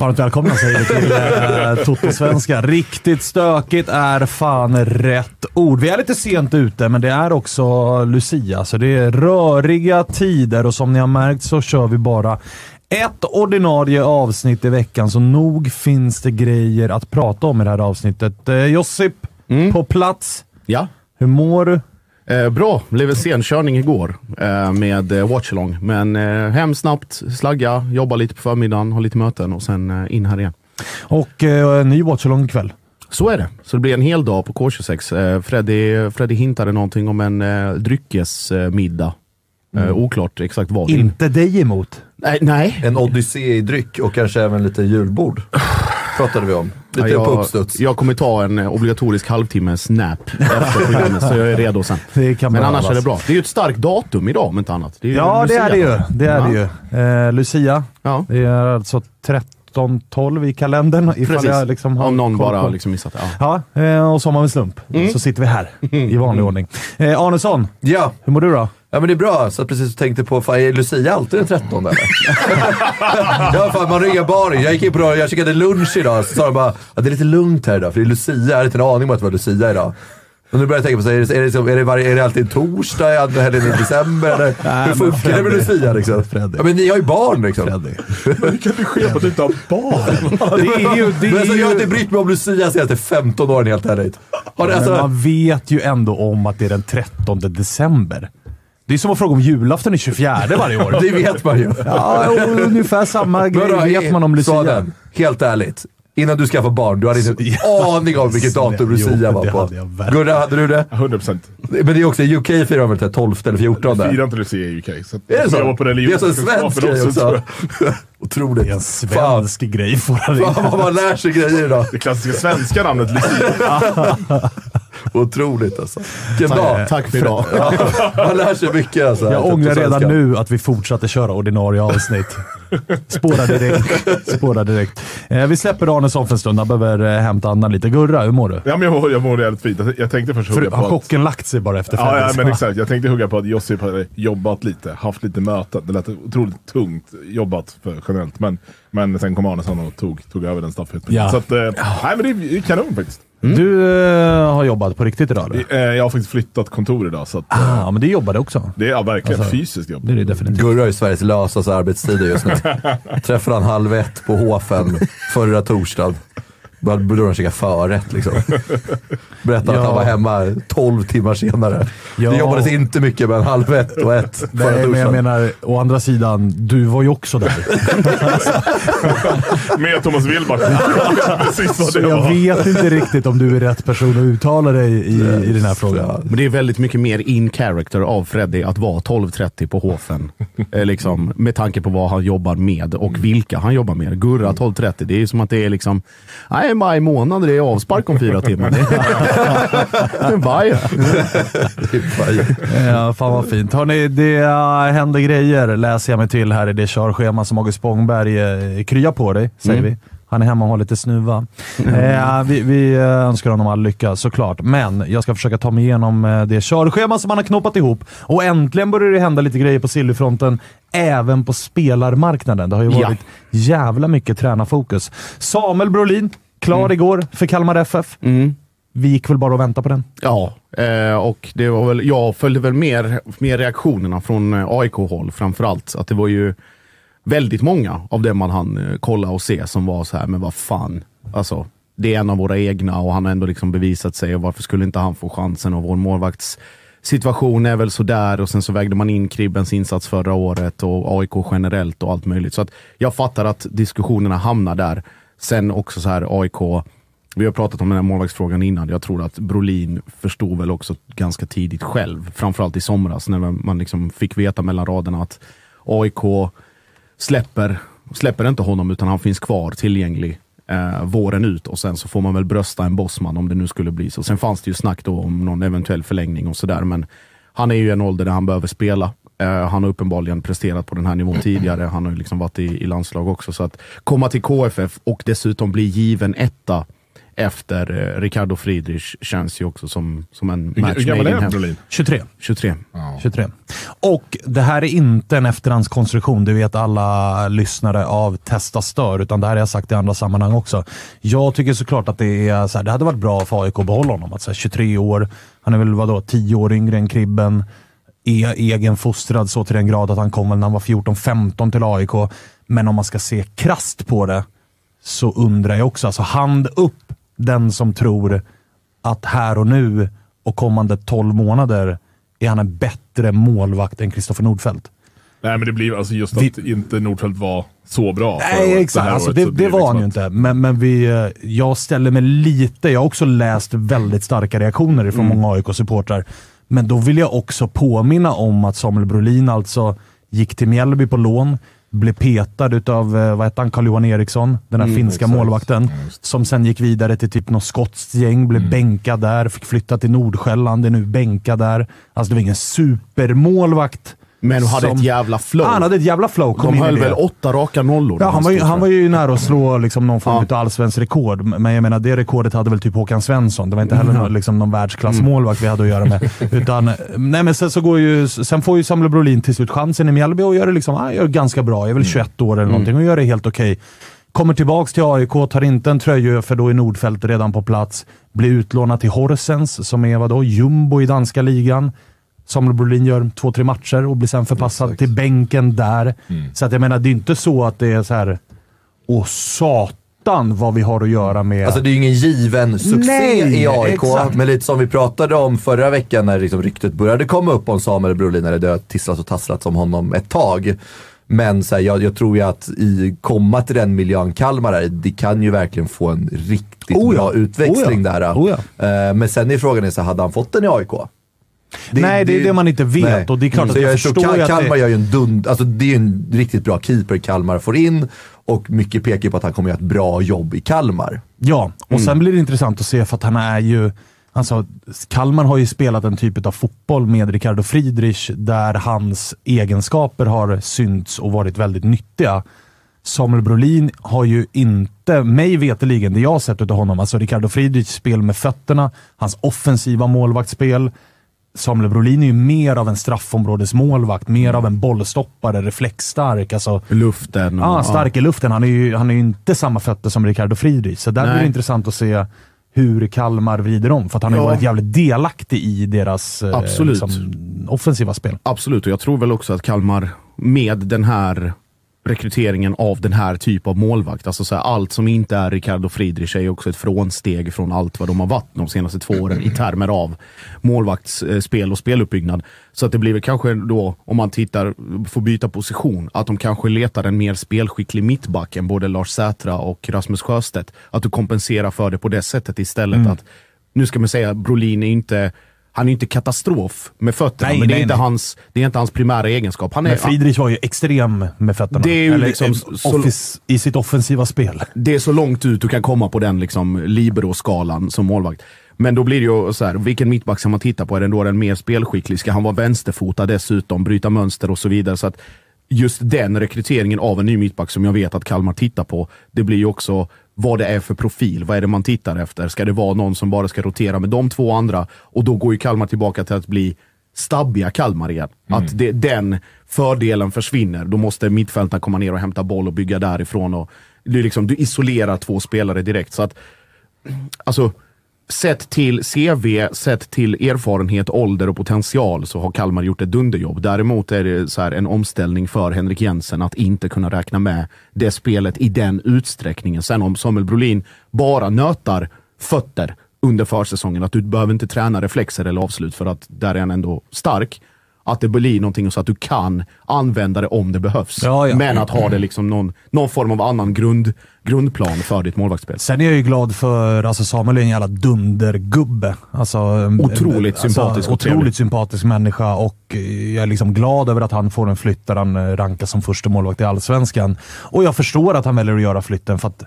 Varmt välkomna säger vi till eh, Toto-svenska. Riktigt stökigt är fan rätt ord. Vi är lite sent ute, men det är också Lucia, så det är röriga tider och som ni har märkt så kör vi bara ett ordinarie avsnitt i veckan, så nog finns det grejer att prata om i det här avsnittet. Eh, Josip, på plats. Ja. Hur mår du? Eh, bra, blev en senkörning igår eh, med eh, watchalong. Men eh, hem snabbt, slagga, jobba lite på förmiddagen, ha lite möten och sen eh, in här igen. Och eh, ny watchalong ikväll. Så är det. Så det blir en hel dag på K26. Eh, Freddy, Freddy hintade någonting om en eh, dryckesmiddag. Eh, oklart exakt vad. Inte dig emot. Nej, nej. En odyssé i dryck och kanske även lite julbord. Pratade vi om. Lite Ja, på jag, uppstuds. jag kommer ta en eh, obligatorisk halvtimme snap efter programmet, så jag är redo sen. Det kan Men annars är det bra. Det är ju ett starkt datum idag om inte annat. Det Ja, det är det ju. Lucia. Det är Ja. det ju. Eh, Lucia. Ja. Det är alltså 13-12 i kalendern. Ifall Precis. jag liksom har Om någon bara på- liksom missat det. Ja. Ja, eh, och som av en slump så sitter vi här i vanlig ordning. Eh, Arnesson, Ja. hur mår du då? Ja, men det är bra. Så precis tänkte på, fan, är Lucia alltid den 13 eller? ja, fan, man har inga barn. Jag gick in på det, jag käkade lunch idag, så sa de bara att det är lite lugnt här idag, för det är Lucia. Jag hade inte en aning om att det var Lucia idag. Och nu börjar jag tänka på, så, är, det, är, det, så- är, det varje, är det alltid torsdag i andra helgen i december? Eller hur funkar det med Lucia liksom? Freddy. Ja, men ni har ju barn liksom. Freddy. kan du ske på att du inte har barn? Det är ju... Det Men är alltså, jag har inte ju brytt mig om Lucia senaste 15 åren helt ärligt. Har det, men alltså, man vet ju ändå om att det är den 13 december. Det är som att fråga om julafton är 24 varje år. det vet man ju. Ja, ungefär samma grej vet man om Lucia. Svanen, helt ärligt. Innan du skaffade barn, du hade inte en aning om vilket datum Lucia var på. jag. Gurra, hade du det? 100 procent. Men det är också, i UK firar de väl det här 12 eller 14 där? Firar inte Lucia i UK. Så att Är det jag så? jobbar på det är så en svensk grej också, jag. Otroligt. Det är en svensk grej får han Fan vad man lär sig grejer idag. Det klassiska svenska namnet Lucia. Otroligt alltså. Vilken dag. Tack för idag. Ja, man lär sig mycket alltså. Jag ångrar redan nu att vi fortsatte köra ordinarie avsnitt. Spåra direkt. Spåra direkt. Eh, vi släpper Arnesson för en stund. Han behöver eh, hämta andan lite. Gurra, hur mår du? Ja, men jag, mår, jag mår jävligt fint. Jag- tänkte först För, hugga har på att... chocken lagt sig bara efter Ja, ja, Freddys? men exakt. Jag tänkte hugga på att Josip hade jobbat lite, haft lite möten. Det lät otroligt tungt jobbat för generellt. Men, men sen kom Arnesson och tog, tog över den stafetten. Ja. Så att, eh, nej men det är kanon faktiskt. Du eh, har jobbat på riktigt idag eller? Eh, Jag har faktiskt flyttat kontor idag, så att, eh, Ah, men det jobbade också. det är verkligen Alltså, fysiskt jobb. Det är det definitivt. Gurra ju Sveriges lösaste arbetstider just nu. Träffade han halv ett på Hofen förra torsdagen. Då borde de käka förrätt liksom. Berättade Ja. att han var hemma 12 timmar senare. Ja. Det jobbades inte mycket men halv ett och ett Nej, men jag menar, å andra sidan, du var ju också där. Med Thomas Wilbach. Precis vad Så det jag var. vet inte riktigt om du är rätt person att uttala dig i, i den här frågan. Men det är väldigt mycket mer in character av Freddy att vara 12.30 på Hofen. Eh, liksom, med tanke på vad han jobbar med och vilka han jobbar med. Gurra 12.30, det är som att det är liksom, nej maj månad, det är avspark om fyra timmar. Det är Bye. Ja, fan vad fint. Hörrni, det äh, händer grejer läser jag mig till här i det körschema som August Spångberg eh, kryar på dig, säger Mm. vi. Han är hemma och har lite snuva. Eh, vi, vi eh, önskar honom all lycka såklart, men jag ska försöka ta mig igenom eh, det körschema som han har knoppat ihop. Och äntligen börjar det hända lite grejer på Sillyfronten, även på spelarmarknaden. Det har ju Ja. varit jävla mycket tränarfokus. Samuel Brolin, klar igår för Kalmar FF. Mm. Vi gick väl bara och väntade på den. Ja, eh, och det var väl, jag följde väl mer, mer reaktionerna från eh, AIK-håll framförallt. Att det var ju väldigt många av det man hann eh, kolla och se som var så här, men vad fan. Alltså, det är en av våra egna och han har ändå liksom bevisat sig och varför skulle inte han få chansen? Och vår målvaktssituation är väl sådär och sen så vägde man in Kribbens insats förra året och AIK generellt och allt möjligt. Så att jag fattar att diskussionerna hamnar där. Sen också så här AIK, vi har pratat om den här målvaktsfrågan innan. Jag tror att Brolin förstod väl också ganska tidigt själv, framförallt i somras när man liksom fick veta mellan raderna att AIK släpper, släpper inte honom utan han finns kvar tillgänglig eh, våren ut och sen så får man väl brösta en bossman om det nu skulle bli så. Sen fanns det ju snack då om någon eventuell förlängning och sådär men han är ju i en ålder där han behöver spela. Eh, han har uppenbarligen presterat på den här nivån tidigare. Han har ju liksom varit i, i landslag också. Så att komma till KFF och dessutom bli given etta efter eh, Ricardo Friedrich känns ju också som, som en match hur gammal är. Brolin? 23. 23. 23. Och det här är inte en efterhandskonstruktion, det vet alla lyssnare av Testa Stör, utan det här har jag sagt i andra sammanhang också. Jag tycker såklart att det, är, så här, det hade varit bra för AIK att behålla honom. Att, så här, 23 år, han är väl vadå, 10 år yngre än Kribben. Är egenfostrad så till den grad att han kom väl när han var 14-15 till AIK. Men om man ska se krast på det så undrar jag också, alltså hand upp den som tror att här och nu och kommande 12 månader är han en bättre målvakt än Kristoffer Nordfeldt. Nej, men det blir alltså just att inte Nordfeldt var så bra Nej, året, det exakt. här Alltså, året, det, det blir var liksom han ju inte. Men, men vi, eh, jag ställer mig lite... Jag har också läst väldigt starka reaktioner från många AIK-supportrar. Men då vill jag också påminna om att Samuel Brolin alltså gick till Mjällby på lån, blev petad utav, eh, vad hette han, Carl-Johan Eriksson, den här finska målvakten. som sen gick vidare till typ något skotskt gäng, blev bänkad där, fick flytta till Nordsjälland, är nu bänkad där. Alltså det var ingen supermålvakt. Men hade som- ett jävla flow. Han hade ett jävla flow. kom De höll väl åtta raka nollor. Ja, han, var ju, han var ju nära att slå liksom någon form Ja. av allsvensk rekord, men jag menar det rekordet hade väl typ Håkan Svensson. Det var inte heller någon, liksom, någon världsklassmålvakt vi hade att göra med. Utan, nej, men sen, så går ju, sen får ju Samuel Brolin till slut chansen i Mjällby och gör det liksom, ah, gör ganska bra. Jag är väl 21 år eller någonting och gör det helt okej. Kommer tillbaks till AIK, tar inte en tröja för då är Nordfeldt redan på plats. Blir utlånad till Horsens, som är vadå, jumbo i danska ligan. Samuel Brolin gör två, tre matcher och blir sen förpassad till bänken där. Så att jag menar, det är inte så att det är så här. Åh satan vad vi har att göra med... Alltså det är ju ingen given succé Nej, i AIK, exakt. men lite som vi pratade om förra veckan när liksom ryktet började komma upp om Samuel Brolin, när det har tisslats och tasslats om honom ett tag. Men så här, jag, jag tror ju att i, komma till den miljön Kalmar är, det kan ju verkligen få en riktigt Oh ja. bra utväxling Oh ja. där. Oh Eh, men sen är frågan, så här, hade han fått den i AIK? Nej, det är det man inte vet och det är klart Så att jag tror förstår Kal- ju att Kalmar det- gör ju en dund, alltså det är en riktigt bra keeper Kalmar får in och mycket pekar på att han kommer göra ett bra jobb i Kalmar. Ja, och sen blir det intressant att se för att han är ju... Alltså, Kalmar har ju spelat en typ av fotboll med Ricardo Friedrich där hans egenskaper har synts och varit väldigt nyttiga. Samuel Brolin har ju inte, mig veteligen, det jag har sett av honom, alltså Ricardo Friedrichs spel med fötterna, hans offensiva målvaktsspel. Samuel Brolin är ju mer av en straffområdesmålvakt, mer av en bollstoppare, reflexstark. Alltså, Luften. Ja, stark i luften. Han är ju, han är ju inte samma fötter som Ricardo Friedrich, så där blir Nej. det intressant att se hur Kalmar vrider om. För att han har ju Ja. varit jävligt delaktig i deras eh, liksom, offensiva spel. Absolut, och jag tror väl också att Kalmar med den här rekryteringen av den här typ av målvakt, alltså så här, allt som inte är Ricardo Friedrich är också ett frånsteg från allt vad de har varit de senaste två åren i termer av målvaktsspel och speluppbyggnad. Så att det blir väl kanske då, om man tittar, får byta position, att de kanske letar en mer spelskicklig mittback än både Lars Sätra och Rasmus Sjöstedt. Att du kompenserar för det på det sättet istället. Mm. att Nu ska man säga, Brolin är inte han är inte katastrof med fötterna, Nej, men det, nej, är inte nej. hans, det är inte hans primära egenskap. Han är, Men Friedrich var ju extrem med fötterna. Det är ju Eller, liksom så- office, I sitt offensiva spel. det är så långt ut du kan komma på den liksom, libero-skalan som målvakt. Men då blir det ju så här, vilken mittback ska man titta på? Är den då den mer spelskicklig? Ska han vara vänsterfotad dessutom, bryta mönster och så vidare? Så att just den rekryteringen av en ny mittback som jag vet att Kalmar tittar på, det blir ju också vad det är för profil. Vad är det man tittar efter? Ska det vara någon som bara ska rotera med de två andra? Och då går ju Kalmar tillbaka till att bli stabbiga Kalmar igen. Att det, den fördelen försvinner. Då måste mittfältarna komma ner och hämta boll och bygga därifrån. Och är liksom, du isolerar två spelare direkt. Så att, alltså, sett till CV, sett till erfarenhet, ålder och potential så har Kalmar gjort ett dunderjobb. Däremot är det så här en omställning för Henrik Jensen att inte kunna räkna med det spelet i den utsträckningen. Sen om Samuel Brolin bara nötar fötter under försäsongen, att du behöver inte träna reflexer eller avslut för att där är han ändå stark. Att det blir någonting så att du kan använda det om det behövs. Ja, ja. Men att ha det liksom någon, någon form av annan grund, grundplan för ditt målvaktsspel. Sen är jag ju glad för, alltså Samuel är en jävla dundergubbe. Alltså, Otroligt en- sympatisk och Otroligt trevlig. sympatisk människa och eh, jag är liksom glad över att han får en flytt där han eh, rankas som första målvakt i Allsvenskan. Och jag förstår att han väljer att göra flytten för att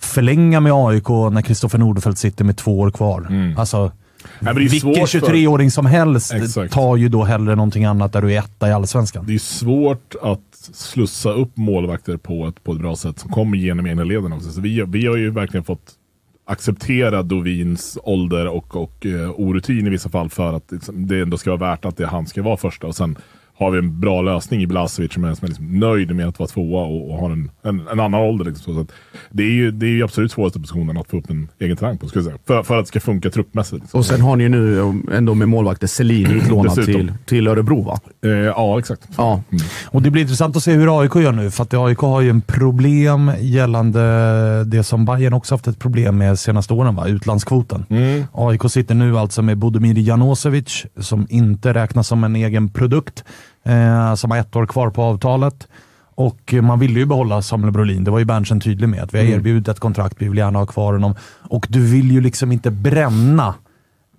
förlänga med AIK när Kristoffer Nordfeldt sitter med två år kvar. Alltså, är vilken svårt för- 23-åring som helst Exakt. tar ju då hellre någonting annat där du är etta i Allsvenskan. Det är svårt att slussa upp målvakter på ett, på ett bra sätt som kommer genom egna leden också. Så vi, vi har ju verkligen fått acceptera Dovins ålder och, och uh, orutin i vissa fall för att liksom, det ändå ska vara värt att det, han ska vara första. Och sen har vi en bra lösning i Blasevic som är, som är liksom nöjd med att vara tvåa och, och har en, en, en annan ålder. Liksom. Så att det, är ju, det är ju absolut svåraste positionen att få upp en egen talang på, ska jag säga. För, för att det ska funka truppmässigt. Liksom. Och sen har ni ju nu um, ändå med målvakter Selin utlånad till, till Örebro va? Eh, ja, exakt. Ja. Och det blir intressant att se hur AIK gör nu, för att AIK har ju en problem gällande det som Bayern också haft ett problem med senaste åren, va? utlandskvoten. AIK sitter nu alltså med Bodomir Janosevic, som inte räknas som en egen produkt, eh, som har ett år kvar på avtalet. Och man ville ju behålla Samuel Brolin, det var ju Berntsen tydlig med. Att vi har erbjudit ett kontrakt, vi vill gärna ha kvar honom. Och du vill ju liksom inte bränna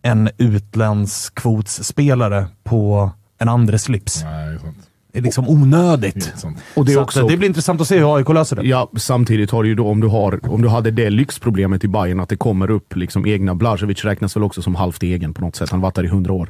en utländsk kvotsspelare på en andra slips. Nej, sant. Det är liksom onödigt. Sant. Och det är Så också- att, det blir intressant att se hur AIK löser det. Ja, samtidigt har du ju då, om du, har, om du hade det lyxproblemet i Bayern att det kommer upp liksom egna, Blaževic räknas väl också som halvt egen på något sätt, han har varit där i hundra år.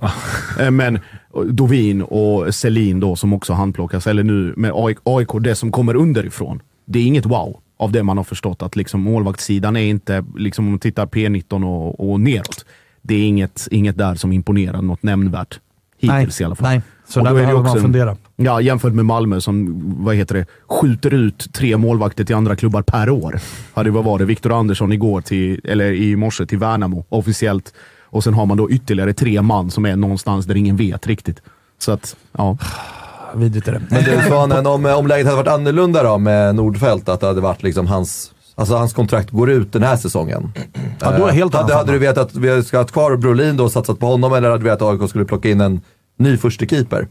Eh, Men och Dovin och Selin då som också handplockas, eller nu med AIK, AIK, det som kommer underifrån, det är inget wow av det man har förstått att liksom målvaktssidan är inte, liksom om man tittar P19 och, och neråt, det är inget, inget där som imponerar något nämnvärt. Hittills i alla fall. nej. Så Och där då är det behöver också man fundera. Ja, jämfört med Malmö som, vad heter det, skjuter ut tre målvakter till andra klubbar per år. Hade vad var det, Viktor Andersson igår till, eller i morse till Värnamo officiellt. Och sen har man då ytterligare tre man som är någonstans där ingen vet riktigt. Så att, ja. Vidrigt är det. Men du Svanen, om, om läget hade varit annorlunda då med Nordfeldt, att det hade varit liksom hans, alltså hans kontrakt går ut den här säsongen. Ja, då är helt hade, annan hade du vetat att vi ska ha kvar Brolin då och satsat på honom eller hade du vetat att AIK skulle plocka in en ny första keeper?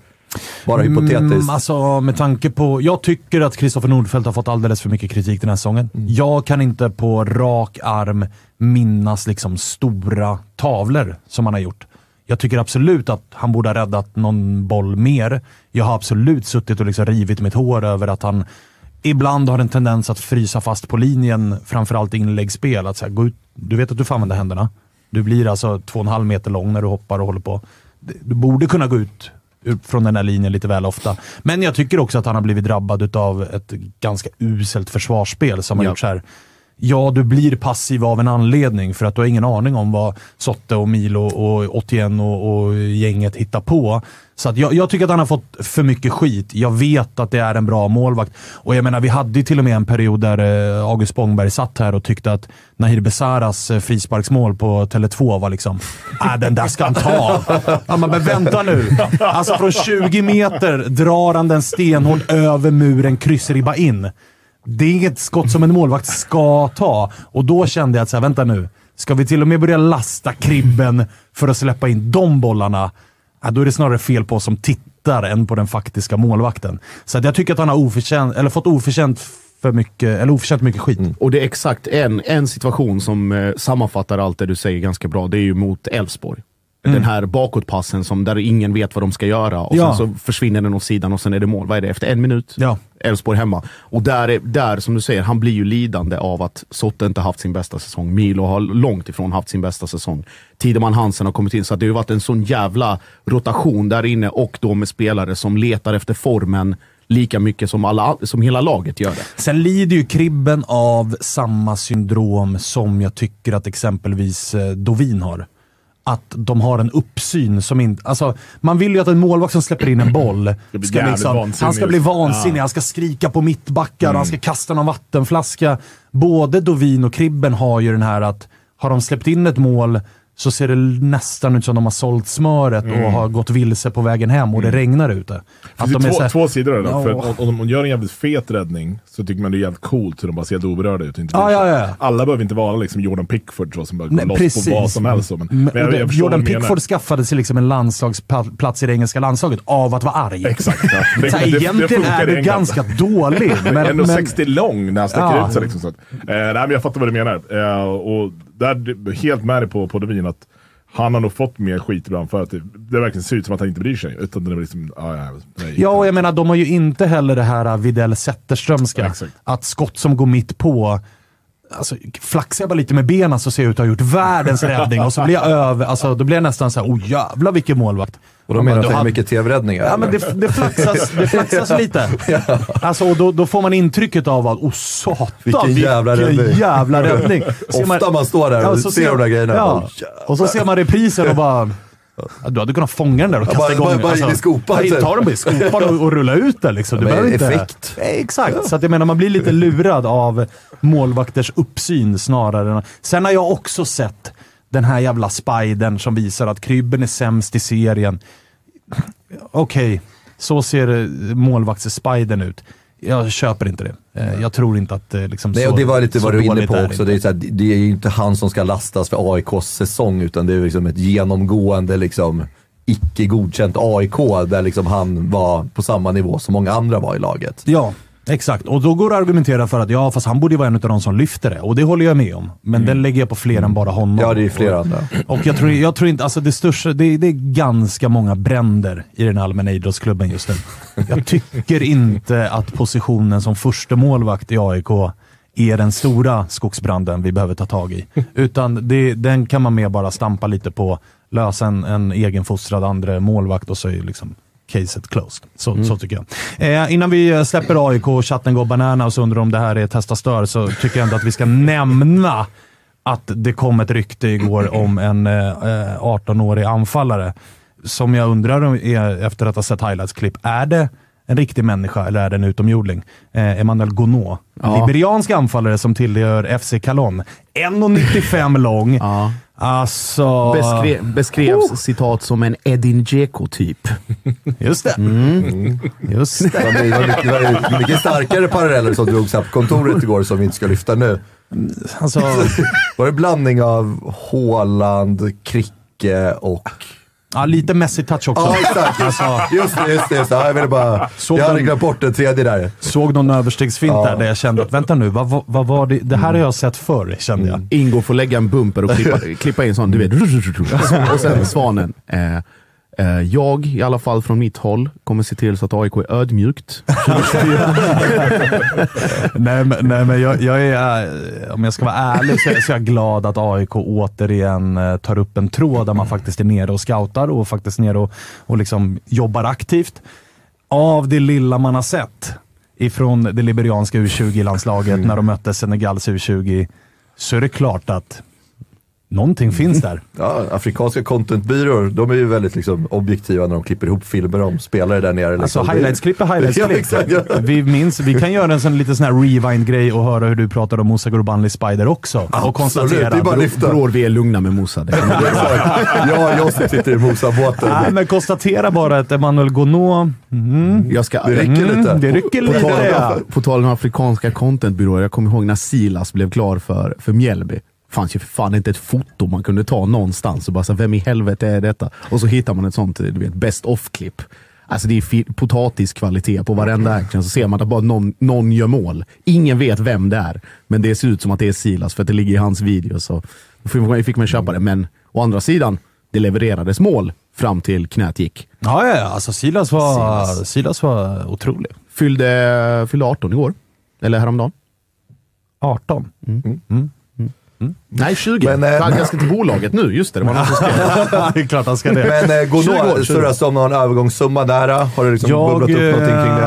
Bara hypotetiskt. Mm, alltså med tanke på... Jag tycker att Kristoffer Nordfeldt har fått alldeles för mycket kritik den här säsongen. Mm. Jag kan inte på rak arm minnas liksom stora tavlor som han har gjort. Jag tycker absolut att han borde ha räddat någon boll mer. Jag har absolut suttit och liksom rivit mitt hår över att han ibland har en tendens att frysa fast på linjen, framförallt i inläggsspel. Att så här, gå ut, du vet att du får använda händerna. Du blir alltså två och en halv meter lång när du hoppar och håller på. Du borde kunna gå ut från den här linjen lite väl ofta. Men jag tycker också att han har blivit drabbad av ett ganska uselt försvarsspel som har Ja. gjort så här ja, du blir passiv av en anledning för att du har ingen aning om vad Sotte och Milo och 81 och, och gänget hittar på. Så att jag, jag tycker att han har fått för mycket skit. Jag vet att det är en bra målvakt. Och jag menar, vi hade ju till och med en period där eh, August Spångberg satt här och tyckte att Nahir Besaras eh, frisparksmål på Tele2 var liksom, äh, den där ska han ta. Ja, men, men vänta nu. Alltså från 20 meter drar han den stenhårt över muren, kryssribba in. Det är inget skott som en målvakt ska ta. Och då kände jag att, så här, vänta nu. Ska vi till och med börja lasta kribben för att släppa in de bollarna? Ja, då är det snarare fel på oss som tittar än på den faktiska målvakten. Så att jag tycker att han har oförtjänt, eller fått oförtjänt för mycket, eller oförtjänt mycket skit. Mm. Och det är exakt en, en situation som eh, sammanfattar allt det du säger ganska bra. Det är ju mot Elfsborg. Den här bakåtpassen som där ingen vet vad de ska göra och Ja. sen så försvinner den åt sidan och sen är det mål. Vad är det? Efter en minut? Ja. Elfsborg hemma. Och där, är, där, som du säger, han blir ju lidande av att Sotte inte haft sin bästa säsong. Milo har långt ifrån haft sin bästa säsong. Tideman Hansen har kommit in, så att det har varit en sån jävla rotation där inne och då med spelare som letar efter formen lika mycket som, alla, som hela laget gör det. Sen lider ju Kribben av samma syndrom som jag tycker att exempelvis eh, Dovin har. Att de har en uppsyn som inte... Alltså, man vill ju att en målvakt som släpper in en boll ska liksom, han ska bli vansinnig, han ska skrika på mittbackar, han ska kasta någon vattenflaska. Både Dovin och Kribben har ju den här att har de släppt in ett mål så ser det nästan ut som de har sålt smöret och har gått vilse på vägen hem och det regnar ute. Det finns de är två, här- två sidor det. Ja. För om, om de gör en jävligt fet räddning så tycker man det är jävligt coolt hur de bara ser helt oberörda ut. Inte sig. ja, ja. Alla behöver inte vara liksom Jordan Pickford så, som bara går Nej, loss precis. på vad som helst. Men, Men, men jag, det, jag Jordan. Pickford skaffade sig liksom en landslagsplats i det engelska landslaget av att vara arg. Exakt. Ja. Det, Så här, det- det egentligen funkar är du ganska dålig. Men, men, 1,60 lång när han sträcker Ja. ut sig. Liksom, så att, eh, nej, men jag fattar vad du menar. Eh, och där, helt med dig på, på Dovin att han har nog fått mer skit ibland för att det, det verkligen ser ut som att han inte bryr sig. Utan det är liksom, ah, ja, nej. ja, och jag menar, de har ju inte heller det här Widell Zetterströmska. Exakt. Att skott som går mitt på Alltså, flaxar jag bara lite med benen så ser jag ut att ha gjort världens räddning och så blir jag över. Alltså, då blir jag nästan såhär, oh jävlar vilken målvakt. Och då Man menar du att det är mycket tv-räddningar? Ja, men det, det flaxas, det flaxas lite. Alltså, och då, då får man intrycket av att, oh satan, Vilken jävla räddning. jävla räddning. Ofta man står där och så ser de där grejerna. Ja. Jävlar. och så ser man reprisen och bara... Du hade kunnat fånga den där och kasta bara- igång bara- bara in i skopan, ta typ. Den bara i skopan och, och rulla ut den. Liksom. Du behöver inte... effekt. Exakt, så att jag menar man blir lite lurad av målvakters uppsyn snarare än... Sen har jag också sett den här jävla spidern som visar att Krybben är sämst i serien. Okej, så ser eh, målvaktsspidern ut. Jag köper inte det. Eh, Jag tror inte att det liksom Nej, och det var lite så vad du är inne på också. Det är, så här, det är ju inte han som ska lastas för AIKs säsong, utan det är liksom ett genomgående liksom, icke godkänt AIK, där liksom han var på samma nivå som många andra var i laget. Ja, exakt. Och då går det att argumentera för att ja, fast han borde ju vara en av de som lyfter det. Och det håller jag med om. Men den lägger jag på fler än bara honom. Ja, det är flera och, andra. Och jag tror, jag tror inte, alltså det största, det, det är ganska många bränder i den allmänna idrottsklubben just nu. Jag tycker inte att positionen som första målvakt i AIK är den stora skogsbranden vi behöver ta tag i. Utan det, den kan man mer bara stampa lite på, lösa en, en egenfostrad andra målvakt och så är liksom caset closed. Så, så tycker jag. Eh, innan vi eh, släpper AIK och chatten går banana och undrar om det här är testa stör så tycker jag ändå att vi ska nämna att det kom ett rykte igår om en eh, eh, 18-årig anfallare som jag undrar om är, efter att ha sett highlights-klipp. Är det en riktig människa eller är det en utomjording? Eh, Emmanuel Gonot. Ja. liberiansk anfallare som tillhör FC Calon. 1,95 lång. Ja. Alltså... Beskre beskrevs citat som en Edin Dzeko-typ. Just det. Just det. Det var, mycket, det var mycket starkare paralleller som drogs här på kontoret igår som vi inte ska lyfta nu. Alltså, Var det blandning av Haaland, Kricke och... ja, lite Messi touch också. Ja, exakt. Alltså, Just det, just det. Just det. Ja, jag ville bara... Såg jag hade glömt bort den tredje där. såg någon överstegsfint Ja. där, där jag kände att vänta nu, vad, vad, vad var det? Det här har jag sett förr, kände jag. Ingo får lägga en bumper och klippa, klippa in sån, du vet. Och sen Svanen. Eh, jag, i alla fall från mitt håll, kommer se till så att AIK är ödmjukt. nej, men, nej, men jag, jag är, eh, om jag ska vara ärlig så är, så är jag glad att AIK återigen eh, tar upp en tråd där man faktiskt är nere och scoutar och faktiskt nere och, och liksom jobbar aktivt. Av det lilla man har sett ifrån det liberianska U20-landslaget när de mötte Senegals U20, så är det klart att någonting finns där. Ja, afrikanska contentbyråer, de är ju väldigt liksom, objektiva när de klipper ihop filmer om spelare där nere. Alltså Liksom. highlights-klipp är Ja, highlights-klipp. exakt, ja. vi, minns, vi kan göra en sån liten sån här rewind-grej och höra hur du pratar om Musa Gurbanli Spider också. och Absolut, konstatera. det är bara lyfta. Bror, vi är lugna med Musa. Ja, jag som sitter i Mosabåten. Nej, men konstatera bara att Emmanuel Gonod, mm, Jag ska, Det räcker lite. mm, det rycker På lite. ja. på tal om afrikanska contentbyråer, jag kommer ihåg när Silas blev klar för, för Mjällby. Fanns ju för fan inte ett foto man kunde ta någonstans och bara så, vem i helvete är detta? Och så hittar man ett sånt, du vet, best off-klipp. Alltså det är potatiskvalitet på varenda action, så ser man att bara någon, någon gör mål. Ingen vet vem det är, men det ser ut som att det är Silas för att det ligger i hans video. Så då fick man, köpa det, men å andra sidan, det levererades mål fram till knät gick. Ja, ja. Alltså Silas var, Silas. var otrolig. Fyllde, fyllde 18 igår. Eller häromdagen. 18. Nej, 20. Men, Men, eh, Han ska till bolaget nu, just det. Det var någon som skrev. det är klart han ska det. Men eh, 20 år, Gonod, 20. surras om någon övergångssumma där? Har det liksom Jag, bubblat upp någonting kring det?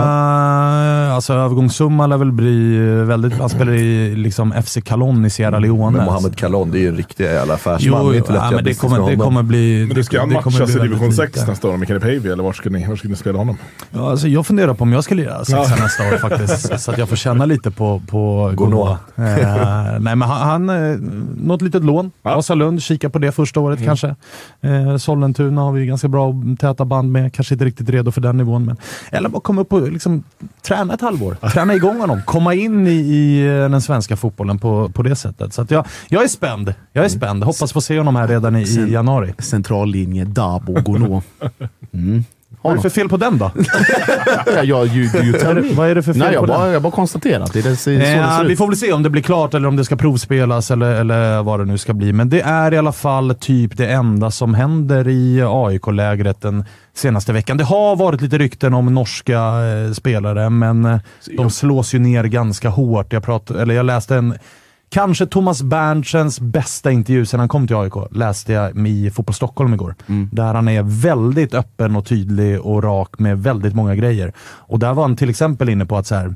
Eh, alltså övergångssumma lär väl bli väldigt... Han spelar i liksom FC Calon i Sierra Leone. Men Mohamed Kalon, det är ju en riktig jävla affärsman. Jo, det är inte lätt ja, men det kommer, det kommer bli... Men du ska det, det matchas bli i division väldigt 6 lite. nästa år med Kenny Pavey, eller var ska ni, var ska ni spela honom? Ja, alltså jag funderar på om jag ska lira sexa nästa år faktiskt. Så att jag får känna lite på, på Gonod. Eh, nej, men han, han eh, något litet lån. Ja. Vasalund, kika på det första året Mm. kanske. Eh, Sollentuna har vi ganska bra täta band med. Kanske inte riktigt redo för den nivån. Men, eller bara komma upp och liksom, träna ett halvår. Träna igång honom. Komma in i, i eh, den svenska fotbollen på, på det sättet. Så jag, jag är spänd. Jag är spänd. Hoppas få se honom här redan i, i januari. Centrallinje, Dabo, Gonod. Mm. Vad är det för fel på den då? Ja, jag, tell me. Vad är det för fel Nej, på jag den? bara, jag bara konstaterar att det är det, så det Eh, ser vi ut. får väl se om det blir klart eller om det ska provspelas eller, eller vad det nu ska bli. Men det är i alla fall typ det enda som händer i AIK-lägret den senaste veckan. Det har varit lite rykten om norska eh, spelare, men eh, de slås ju ner ganska hårt. Jag, prat, eller jag läste en Kanske Thomas Berntsens bästa intervju sedan han kom till AIK, läste jag i Fotboll Stockholm igår. Där han är väldigt öppen och tydlig och rak med väldigt många grejer. Och där var han till exempel inne på att så här,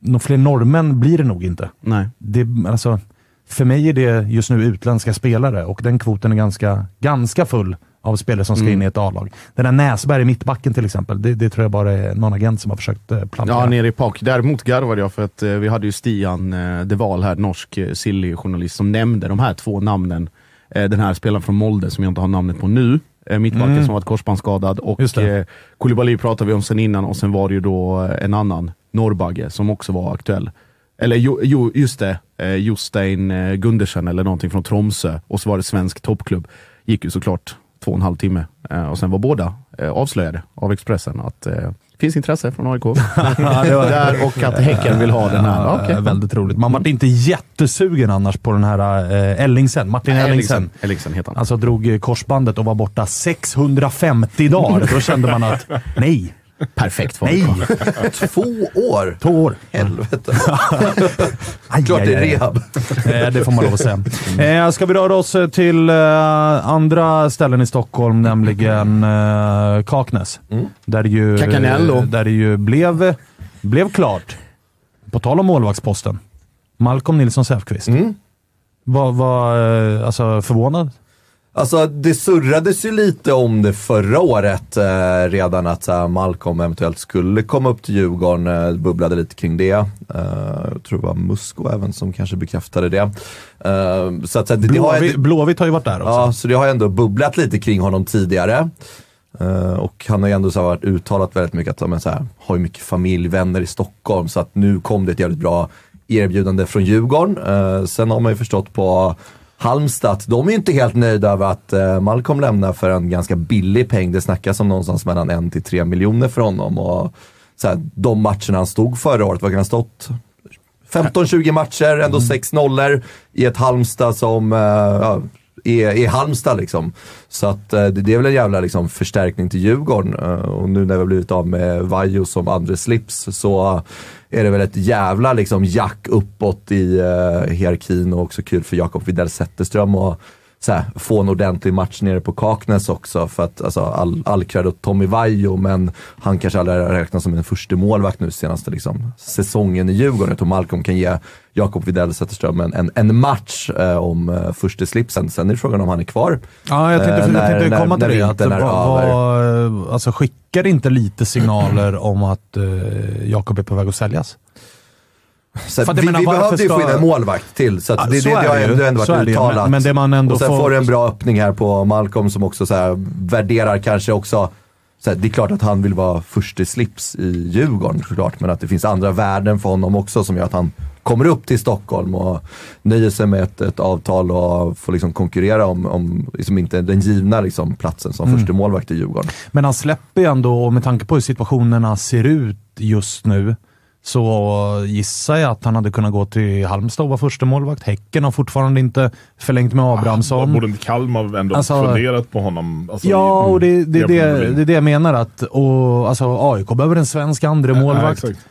några fler norrmän blir det nog inte. Nej. Det, alltså, för mig är det just nu utländska spelare och den kvoten är ganska, ganska full av spelare som ska in i ett A-lag. Den där Näsberg i mittbacken till exempel, det, det tror jag bara är någon agent som har försökt eh, plantera. Ja, nere i PAK. Däremot garvade jag för att eh, vi hade ju Stian eh, De Waal här, norsk eh, Silly-journalist, som nämnde de här två namnen. Eh, den här spelaren från Molde, som jag inte har namnet på nu. Mittbacken som varit korsbandsskadad. Och eh, Koulibaly pratade vi om sen innan och sen var det ju då en annan, Norrbagge, som också var aktuell. Eller jo, jo just det, eh, Jostein Gundersen eller någonting från Tromsö. Och så var det svensk toppklubb. Gick ju såklart två och en halv timme. Eh, och sen var båda eh, avslöjade av Expressen att eh, finns intresse från AIK. Där och att Häcken vill ha den här. Ja, Okej. Väldigt roligt. Man var inte jättesugen annars på den här eh, Ellingsen, Martin Ellingsen. Ellingsen. Ellingsen heter han. Alltså drog korsbandet och var borta 650 dagar. Då kände man att nej, Perfekt för nej. Två år! två år. Helvete. Aj, Klart det är aj. rehab. Eh, det får man lov att säga. Eh, ska vi röra oss eh, till eh, andra ställen i Stockholm, nämligen eh, Kaknäs. Där det ju, Cacanello. där det ju blev, blev klart, på tal om målvaktsposten, Malcolm Nilsson Säfqvist. Var, var eh, alltså förvånad? Alltså det surrades ju lite om det förra året eh, redan att så här, Malcolm eventuellt skulle komma upp till Djurgården. Eh, bubblade lite kring det. Eh, jag tror det var Musko även som kanske bekräftade det. Eh, så att, så att det, det har, Blåvitt, Blåvitt har ju varit där också. Ja, så det har ju ändå bubblat lite kring honom tidigare. Eh, och han har ju ändå så varit uttalat väldigt mycket att han så här, har ju mycket familj, vänner i Stockholm. Så att nu kom det ett jävligt bra erbjudande från Djurgården. Eh, sen har man ju förstått på Halmstad de är inte helt nöjda över att eh, Malcolm lämnar för en ganska billig peng. Det snackas om någonstans mellan en till tre miljoner för honom. Och så här, de matcherna han stod förra året, vad kan han ha stått? 15-20 matcher, ändå 6 nollor i ett Halmstad som eh, ja, är, är Halmstad liksom. Så att eh, det, är väl en jävla liksom, förstärkning till Djurgården. Eh, och nu när vi har blivit av med Vajo som andra slips så är det väl ett jävla liksom, jack uppåt i eh, hierarkin och också kul för Jakob Widell Zetterström att här, få en ordentlig match nere på Kaknäs också. För att alltså, all, all cred åt Tommy Vaiho, men han kanske aldrig har räknats som en första målvakt nu senaste liksom, säsongen i Djurgården. Jag tror Malcolm kan ge Jakob Widell Zetterström en, en, en match eh, om eh, första slipsen. Sen är det frågan om han är kvar. Ja, jag tänkte, Eh, jag tänkte när- komma till när det. Att, över. vad, alltså, skickar inte lite signaler om att uh, Jakob är på väg att säljas? Så att vi menar, vi behövde ju få in en målvakt till, så Ja, det, det, så det, är har det ju. ändå, ändå varit det uttalat. Men- men det man ändå och sen får- du en bra öppning här på Malcolm som också så här, värderar kanske också så här, det är klart att han vill vara först i slips i Djurgården såklart, men att det finns andra värden för honom också som gör att han kommer upp till Stockholm och nöjer sig med ett, ett avtal och får liksom konkurrera om, om liksom inte den givna liksom, platsen som Mm. första målvakt i Djurgården. Men han släpper ju ändå, med tanke på hur situationerna ser ut just nu, så gissar jag att han hade kunnat gå till Halmstad och vara första målvakt. Häcken har fortfarande inte förlängt med Abrahamsson. Borde inte Kalmar ändå Alltså- funderat på honom? Alltså, Ja, i- och det, det, det, det är det jag menar. Att, och, alltså, AIK behöver en svensk andra Ja, målvakt. exakt.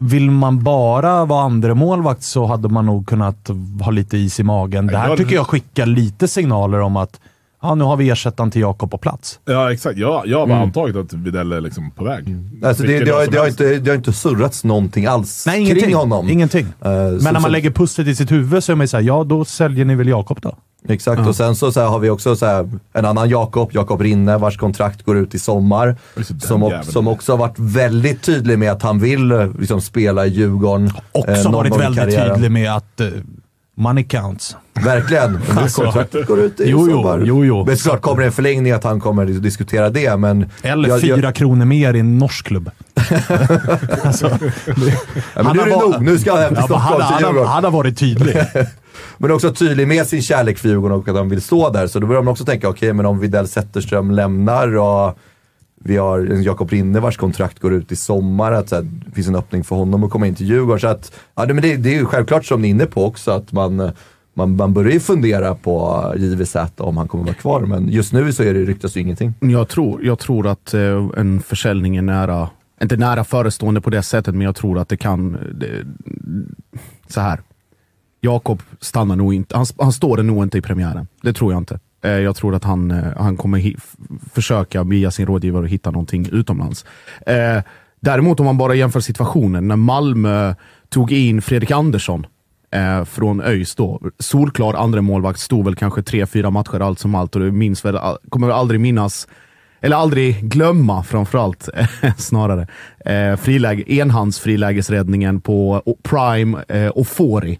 Vill man bara vara andra målvakt så hade man nog kunnat ha lite is i magen. Det här Ja, tycker jag skickar lite signaler om att ja, nu har vi ersättaren till Jakob på plats. Ja, exakt. Jag, jag har bara Mm. antagit att Widell är liksom på väg. Alltså det, det, har, det, har inte, det har inte surrats någonting alls Nej, kring ingenting. honom. Ingenting. Eh, Men så- när man så- lägger pusslet i sitt huvud så är man ju såhär, ja då säljer ni väl Jakob då? Exakt, och sen så, så här, har vi också så här, en annan Jakob, Jakob Rinne, vars kontrakt går ut i sommar. Som, o- som också har varit väldigt tydlig med att han vill eh, liksom, spela i Djurgården. Också eh, varit väldigt karriären. tydlig med att eh, money counts. Verkligen. Nu Alltså. kontraktet går ut i Jo, sommar. jo, jo. Men såklart kommer det en förlängning att han kommer att diskutera det, men... Eller jag- fyra jag- kronor mer i en norsk klubb. alltså, Ja, men nu är det har- nog. Nu ska han hem till Ja, Stockholm, han, till han, han har varit tydlig. Men också tydlig med sin kärlek för Djurgården och att han vill stå där. Så då börjar man också tänka, okej, men om Widell Zetterström lämnar och vi har en Jakob Rinne vars kontrakt går ut i sommar, att så här, det finns en öppning för honom att komma in till Djurgården. Så att, ja, det, men det, det är ju självklart som ni är inne på också, att man, man, man börjar ju fundera på eh, JVZ om han kommer vara kvar. Men just nu så är det, ryktas ju ingenting. Jag tror, jag tror att eh, en försäljning är nära, inte nära förestående på det sättet, men jag tror att det kan... Det, så här. Jakob stannar nog inte, han, han står nog inte i premiären. Det tror jag inte. Eh, jag tror att han, eh, han kommer försöka via sin rådgivare hitta någonting utomlands. Eh, däremot om man bara jämför situationen, när Malmö tog in Fredrik Andersson eh, från ÖIS då. Solklar andra målvakt stod väl kanske tre, fyra matcher allt som allt och du minns väl, ah, kommer väl aldrig minnas eller aldrig glömma framförallt, snarare, eh, friläge, enhandsfrilägesräddningen på Prime eh, Fori.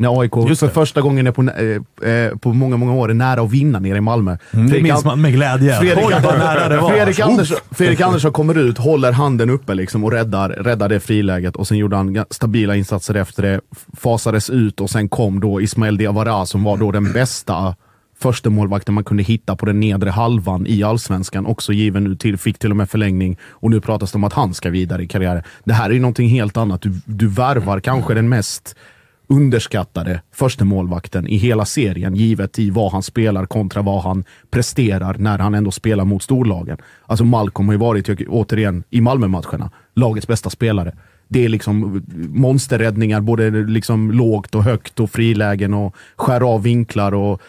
När AIK Just för det. första gången är på, eh, eh, på många, många år är nära att vinna nere i Malmö. Mm, det minns An- man med glädje. Fredrik, Oj, vad nära det var. Fredrik. Andersson, Fredrik Andersson kommer ut, håller handen uppe liksom och räddar, räddar det friläget och sen gjorde han stabila insatser efter det, fasades ut och sen kom då Ismael Diawara som var då den bästa första målvakten man kunde hitta på den nedre halvan i allsvenskan. Också given nu till, fick till och med förlängning och nu pratas det om att han ska vidare i karriären. Det här är ju någonting helt annat. Du, du värvar kanske den mest underskattade första målvakten i hela serien, givet i vad han spelar kontra vad han presterar när han ändå spelar mot storlagen. Alltså Malcolm har ju varit, återigen, i Malmö-matcherna, lagets bästa spelare. Det är liksom monsterräddningar, både liksom lågt och högt och frilägen och skär av vinklar och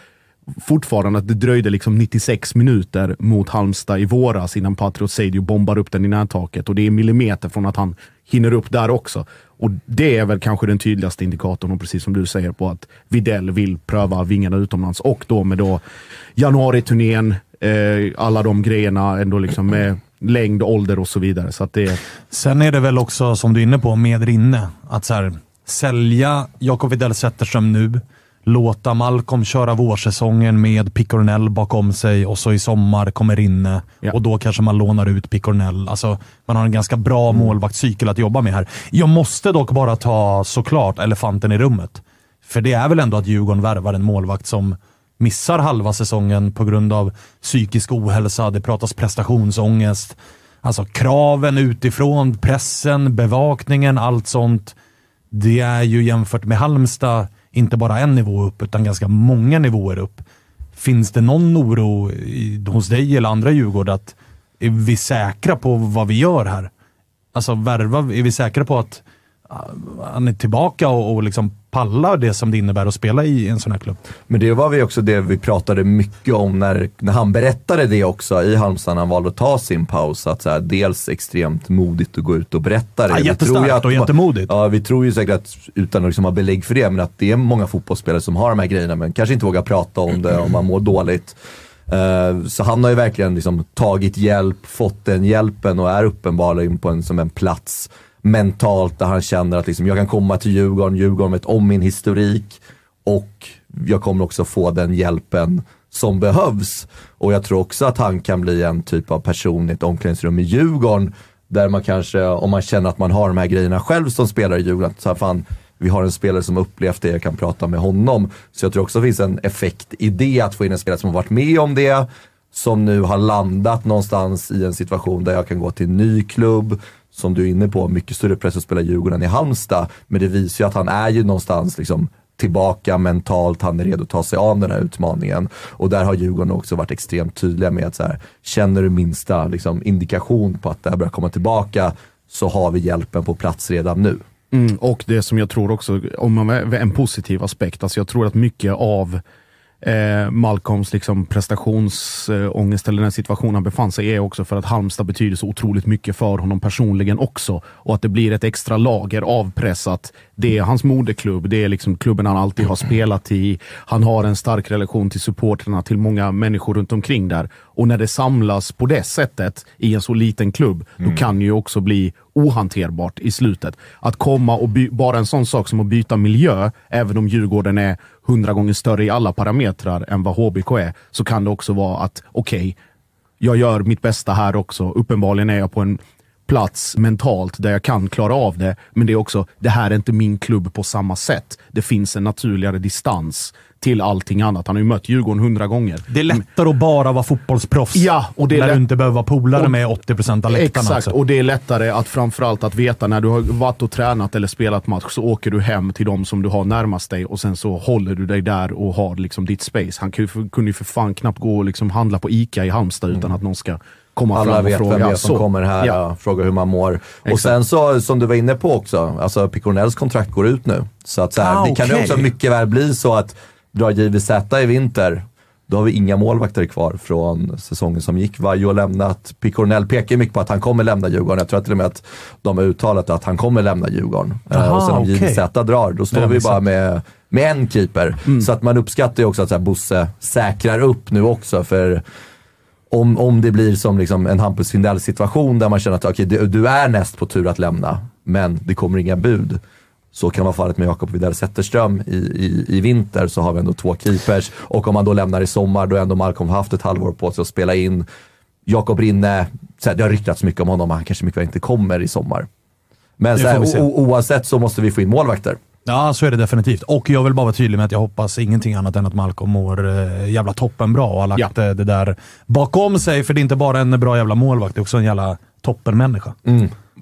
fortfarande att det dröjde liksom 96 minuter mot Halmstad i våras innan Patriot Seidio bombar upp den i nättaket. och det är millimeter från att han hinner upp där också. Och Det är väl kanske den tydligaste indikatorn, och precis som du säger, på att Videll vill pröva vingarna utomlands och då med då januariturnén, eh, alla de grejerna ändå liksom med längd, ålder och så vidare. Så att det, Sen är det väl också, som du är inne på, med Rinne. Att så här, sälja Jakob Widell Zetterström nu, låta Malcolm köra vårsäsongen med Picornell bakom sig och så i sommar kommer Rinne Ja. och då kanske man lånar ut Picornell. Alltså, man har en ganska bra målvaktscykel att jobba med här. Jag måste dock bara ta såklart elefanten i rummet. För det är väl ändå att Djurgården värvar en målvakt som missar halva säsongen på grund av psykisk ohälsa. Det pratas prestationsångest. Alltså kraven utifrån, pressen, bevakningen, allt sånt. Det är ju jämfört med Halmstad inte bara en nivå upp, utan ganska många nivåer upp. Finns det någon oro i, hos dig eller andra Djurgård att är vi säkra på vad vi gör här? Alltså värva, är vi säkra på att han är tillbaka och, och liksom palla det som det innebär att spela i en sån här klubb. Men det var vi också det vi pratade mycket om när, när han berättade det också i Halmstad när han valde att ta sin paus. Att så här, dels extremt modigt att gå ut och berätta det. Ja, Vi jättestarkt att- och jättemodigt. Ja, vi tror ju säkert att, utan att liksom ha belägg för det, men att det är många fotbollsspelare som har de här grejerna men kanske inte vågar prata om det om man mår dåligt. Eh, Så han har ju verkligen liksom tagit hjälp, fått den hjälpen och är uppenbarligen på en, som en plats mentalt där han känner att liksom, jag kan komma till Djurgården, Djurgården vet om min historik och jag kommer också få den hjälpen som behövs. Och jag tror också att han kan bli en typ av person i ett omklädningsrum i Djurgården där man kanske, om man känner att man har de här grejerna själv som spelare i Djurgården, så här, fan, vi har en spelare som upplevt det, jag kan prata med honom. Så jag tror också det finns en effekt i det, att få in en spelare som har varit med om det, som nu har landat någonstans i en situation där jag kan gå till en ny klubb, som du är inne på, mycket större press att spela i Djurgården än i Halmstad. Men det visar ju att han är ju någonstans liksom tillbaka mentalt, han är redo att ta sig an den här utmaningen. Och där har Djurgården också varit extremt tydliga med att så här, känner du minsta liksom, indikation på att det här börjar komma tillbaka så har vi hjälpen på plats redan nu. Mm, och det som jag tror också, om man en positiv aspekt, alltså jag tror att mycket av eh, Malcolms liksom prestationsångest eller den situation han befann sig i är också för att Halmstad betyder så otroligt mycket för honom personligen också. Och att det blir ett extra lager av press att det är hans moderklubb, det är liksom klubben han alltid har spelat i. Han har en stark relation till supporterna, till många människor runt omkring där. Och när det samlas på det sättet i en så liten klubb, då kan det ju också bli ohanterbart i slutet. Att komma och by- bara en sån sak som att byta miljö, även om Djurgården är hundra gånger större i alla parametrar än vad HBK är, så kan det också vara att okej, jag gör mitt bästa här också. Uppenbarligen är jag på en plats mentalt där jag kan klara av det. Men det är också, det här är inte min klubb på samma sätt. Det finns en naturligare distans till allting annat. Han har ju mött Djurgården hundra gånger. Det är lättare att bara vara fotbollsproffs. Ja, och det är när lätt- du inte behöver vara polare Och- med 80% av läktarna Exakt, också. och det är lättare att framförallt att veta när du har varit och tränat eller spelat match så åker du hem till de som du har närmast dig och sen så håller du dig där och har liksom ditt space. Han kunde ju för, fan knappt gå och liksom handla på ICA i Halmstad utan att någon ska komma Alla fram och vet fråga. vem det är som Så, kommer här Ja. och frågar hur man mår. Och Exakt. sen så, som du var inne på också, alltså Picornells kontrakt går ut nu. Så att så här, Ah, det kan ju också mycket väl bli så att drar JVZ i vinter, då har vi inga målvakter kvar från säsongen som gick. Vaiho har lämnat. Picornell pekar mycket på att han kommer lämna Djurgården. Jag tror till och med att de har uttalat att han kommer lämna Djurgården. Eh, Aha, och sen om okej. JVZ drar, då står har vi bara med, med en keeper. Så att man uppskattar ju också att så här, Bosse säkrar upp nu också. för om, om det blir som liksom en Hampus Findell situation där man känner att okay, du, du är näst på tur att lämna, men det kommer inga bud. Så kan vara fallet med Jakob Widell Zetterström i, i, i vinter, så har vi ändå två keepers. Och om man då lämnar i sommar, då har ändå Malcolm haft ett halvår på sig att spela in. Jakob Rinne, så här, det har ryktats mycket om honom, han kanske mycket väl inte kommer i sommar. Men så här, oavsett så måste vi få in målvakter. Ja, så är det definitivt. Och jag vill bara vara tydlig med att jag hoppas ingenting annat än att Malcolm mår eh, jävla toppen bra och har lagt Ja. eh, det där bakom sig. För det är inte bara en bra jävla målvakt, det är också en jävla toppenmänniska.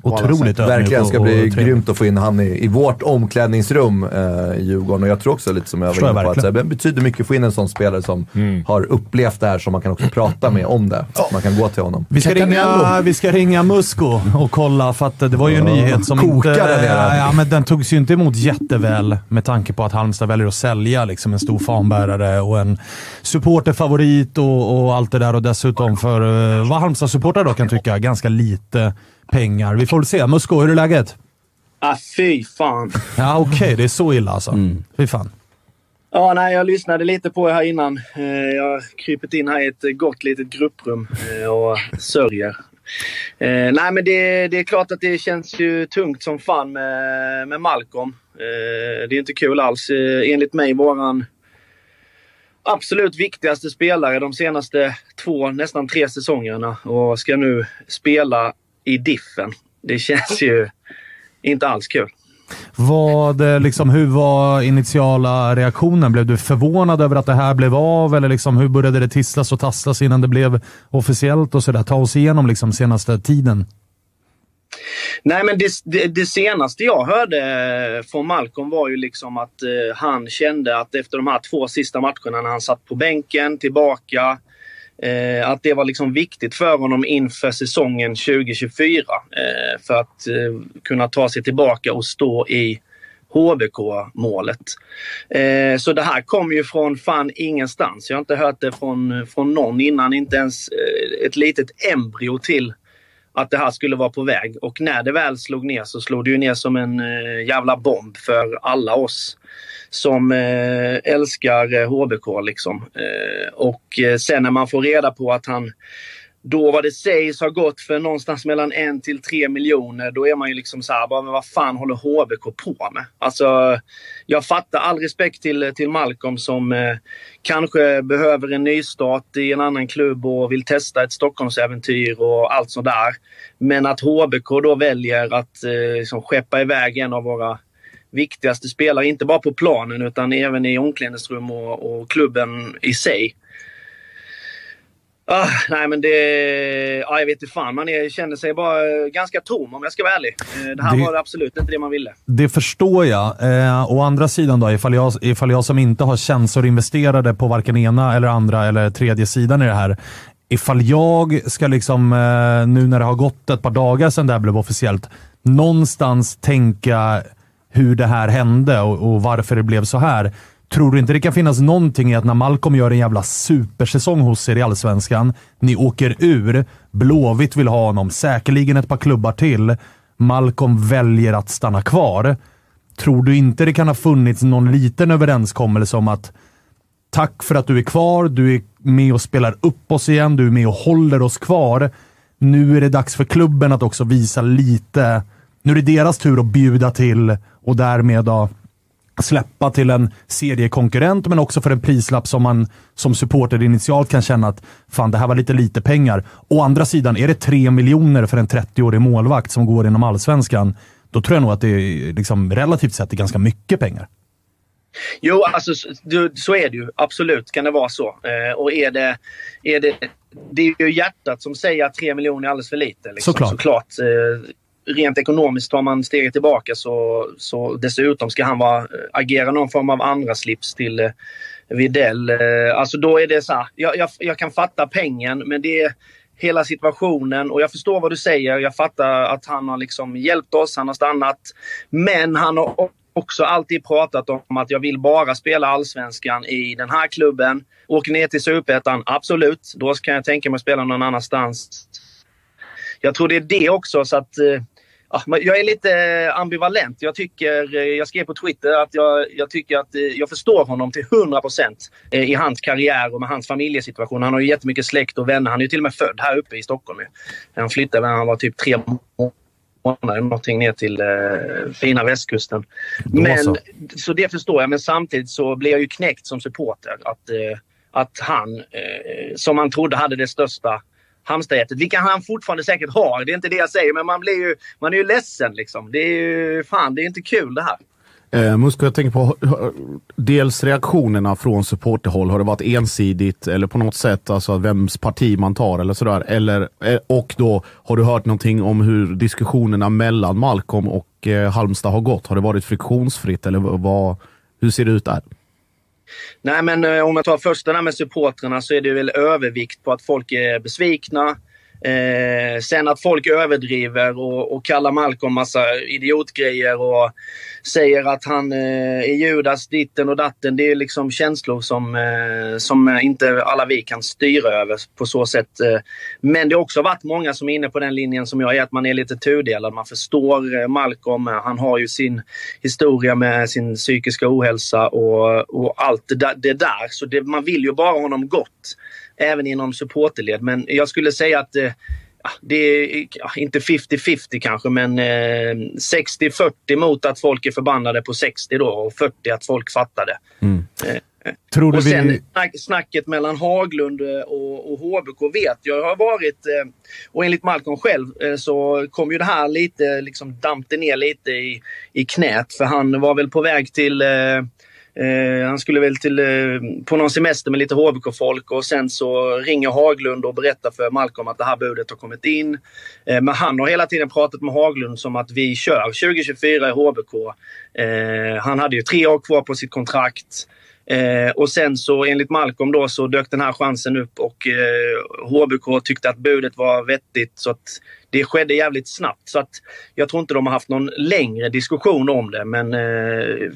Otroligt Verkligen och- ska och bli trevlig. grymt att få in han i, i vårt omklädningsrum eh, i Djurgården. Och jag tror också lite som jag var inne på, att det betyder mycket att få in en sån spelare som har upplevt det här, som man kan också prata med om det. Så man kan gå till honom. Vi ska, ringa, vi ska ringa Musko och kolla, för att det var ju en nyhet som Kokar inte... där nere. Ja, men den togs ju inte emot jätteväl med tanke på att Halmstad väljer att sälja liksom en stor fanbärare och en supporterfavorit och, och allt det där. Och dessutom för uh, vad Halmstad-supportrar då kan tycka, ganska lite pengar. Vi får väl se. Musko, hur är läget? Ah, fy fan. Ja, okej. det är så illa alltså. Fy fan. Ja, nej, jag lyssnade lite på er här innan. Eh, Jag har krypit in här i ett gott litet grupprum eh, och sörjer. Eh, nej, men det, det är klart att det känns ju tungt som fan med, med Malcolm. Det är inte kul alls. Enligt mig våran absolut viktigaste spelare de senaste två, nästan tre säsongerna och ska nu spela i diffen. Det känns ju inte alls kul. Vad, eh, liksom, hur var initiala reaktionen? Blev du förvånad över att det här blev av? Eller liksom, hur började det tisslas och tasslas innan det blev officiellt? och sådär? Ta oss igenom liksom, senaste tiden. Nej, men det, det, det senaste jag hörde eh, från Malcolm var ju liksom att eh, han kände att efter de här två sista matcherna när han satt på bänken, tillbaka, eh, att det var liksom viktigt för honom inför säsongen 2024. Eh, för att eh, kunna ta sig tillbaka och stå i HBK-målet. Eh, så det här kom ju från fan ingenstans. Jag har inte hört det från, från någon innan, inte ens eh, ett litet embryo till att det här skulle vara på väg. Och när det väl slog ner så slog det ju ner som en eh, jävla bomb för alla oss som eh, älskar eh, HBK. Liksom. Eh, och sen när man får reda på att han då vad det sägs har gått för någonstans mellan en till tre miljoner, då är man ju liksom så här, bara, men vad fan håller HBK på med? Alltså, jag fattar all respekt till, till Malcolm som eh, kanske behöver en nystart i en annan klubb och vill testa ett Stockholmsäventyr och allt sånt där. Men att HBK då väljer att eh, liksom skeppa iväg en av våra viktigaste spelare, inte bara på planen utan även i omklädningsrum och, och klubben i sig. Ah, nej men det... Ah, jag vet inte fan. Man är, känner sig bara ganska tom om jag ska vara ärlig. Eh, det här det, var absolut inte det man ville. Det förstår jag. Eh, å andra sidan då, ifall jag, ifall jag som inte har känslor investerade på varken ena eller andra eller tredje sidan i det här. Ifall jag ska liksom, eh, nu när det har gått ett par dagar sedan det här blev officiellt, någonstans tänka hur det här hände och, och varför det blev så här Tror du inte det kan finnas någonting i att när Malcolm gör en jävla supersäsong hos er i Allsvenskan, ni åker ur, Blåvitt vill ha honom, säkerligen ett par klubbar till, Malcolm väljer att stanna kvar. Tror du inte det kan ha funnits någon liten överenskommelse om att tack för att du är kvar, du är med och spelar upp oss igen, du är med och håller oss kvar. Nu är det dags för klubben att också visa lite. Nu är det deras tur att bjuda till och därmed då släppa till en seriekonkurrent, men också för en prislapp som man som supporter initialt kan känna att fan, det här var lite lite pengar. Å andra sidan, är det tre miljoner för en 30-årig målvakt som går inom allsvenskan, då tror jag nog att det är liksom, relativt sett är ganska mycket pengar. Jo, alltså så är det ju. Absolut kan det vara så. Eh, och är det, är det, det är ju hjärtat som säger att tre miljoner är alldeles för lite. Liksom. Såklart. Såklart. Eh, rent ekonomiskt tar man steget tillbaka så, så dessutom ska han vara, eh, agera någon form av andra slips till eh, Videll. Eh, alltså då är det så här, jag, jag, jag, kan fatta pengen men det är hela situationen och jag förstår vad du säger. Jag fattar att han har liksom hjälpt oss, han har stannat. Men han har också alltid pratat om att jag vill bara spela allsvenskan i den här klubben. Åker ner till superettan, absolut. Då kan jag tänka mig att spela någon annanstans. Jag tror det är det också så att eh, jag är lite eh, ambivalent. Jag, tycker, eh, jag skrev på Twitter att jag, jag tycker att eh, jag förstår honom till 100 procent i hans karriär och med hans familjesituation. Han har ju jättemycket släkt och vänner. Han är ju till och med född här uppe i Stockholm. Han flyttade när han var typ tre månader någonting ner till eh, fina västkusten. Men, så. så det förstår jag, men samtidigt så blir jag ju knäckt som supporter. Att, eh, att han, eh, som man trodde hade det största Halmstadhjärtat. Vilka han fortfarande säkert har. Det är inte det jag säger, men man blir ju, man är ju ledsen liksom. Det är ju, fan, det är inte kul det här. Eh, Musko, jag tänker på dels reaktionerna från supporterhåll. Har det varit ensidigt eller på något sätt, alltså vems parti man tar eller sådär? Eller, eh, och då, har du hört någonting om hur diskussionerna mellan Malcolm och eh, Halmstad har gått? Har det varit friktionsfritt eller vad, hur ser det ut där? Nej, men eh, om jag tar först det med supportrarna så är det väl övervikt på att folk är besvikna. Eh, sen att folk överdriver och, och kallar Malcolm massa idiotgrejer och säger att han eh, är Judas ditten och datten. Det är liksom känslor som, eh, som inte alla vi kan styra över på så sätt. Eh. Men det har också varit många som är inne på den linjen som jag är, att man är lite tudelad. Man förstår eh, Malcolm. Eh, han har ju sin historia med sin psykiska ohälsa och, och allt det där. Det där. Så det, man vill ju bara honom gott även inom supporterled. Men jag skulle säga att eh, det är ja, inte 50-50 kanske, men eh, 60-40 mot att folk är förbannade på 60 då och 40 att folk fattar det. Mm. Eh, Tror och sen vi... snacket mellan Haglund eh, och, och HBK vet jag har varit, eh, och enligt Malcolm själv eh, så kom ju det här lite, liksom dampte ner lite i, i knät. För han var väl på väg till Eh, han skulle väl till, eh, på någon semester med lite HBK-folk och sen så ringer Haglund och berättar för Malcolm att det här budet har kommit in. Eh, men han har hela tiden pratat med Haglund som att vi kör 2024 i HBK. Eh, han hade ju tre år kvar på sitt kontrakt. Eh, och sen så enligt Malcolm då så dök den här chansen upp och eh, HBK tyckte att budet var vettigt. Så att det skedde jävligt snabbt. Så att jag tror inte de har haft någon längre diskussion om det. Men eh,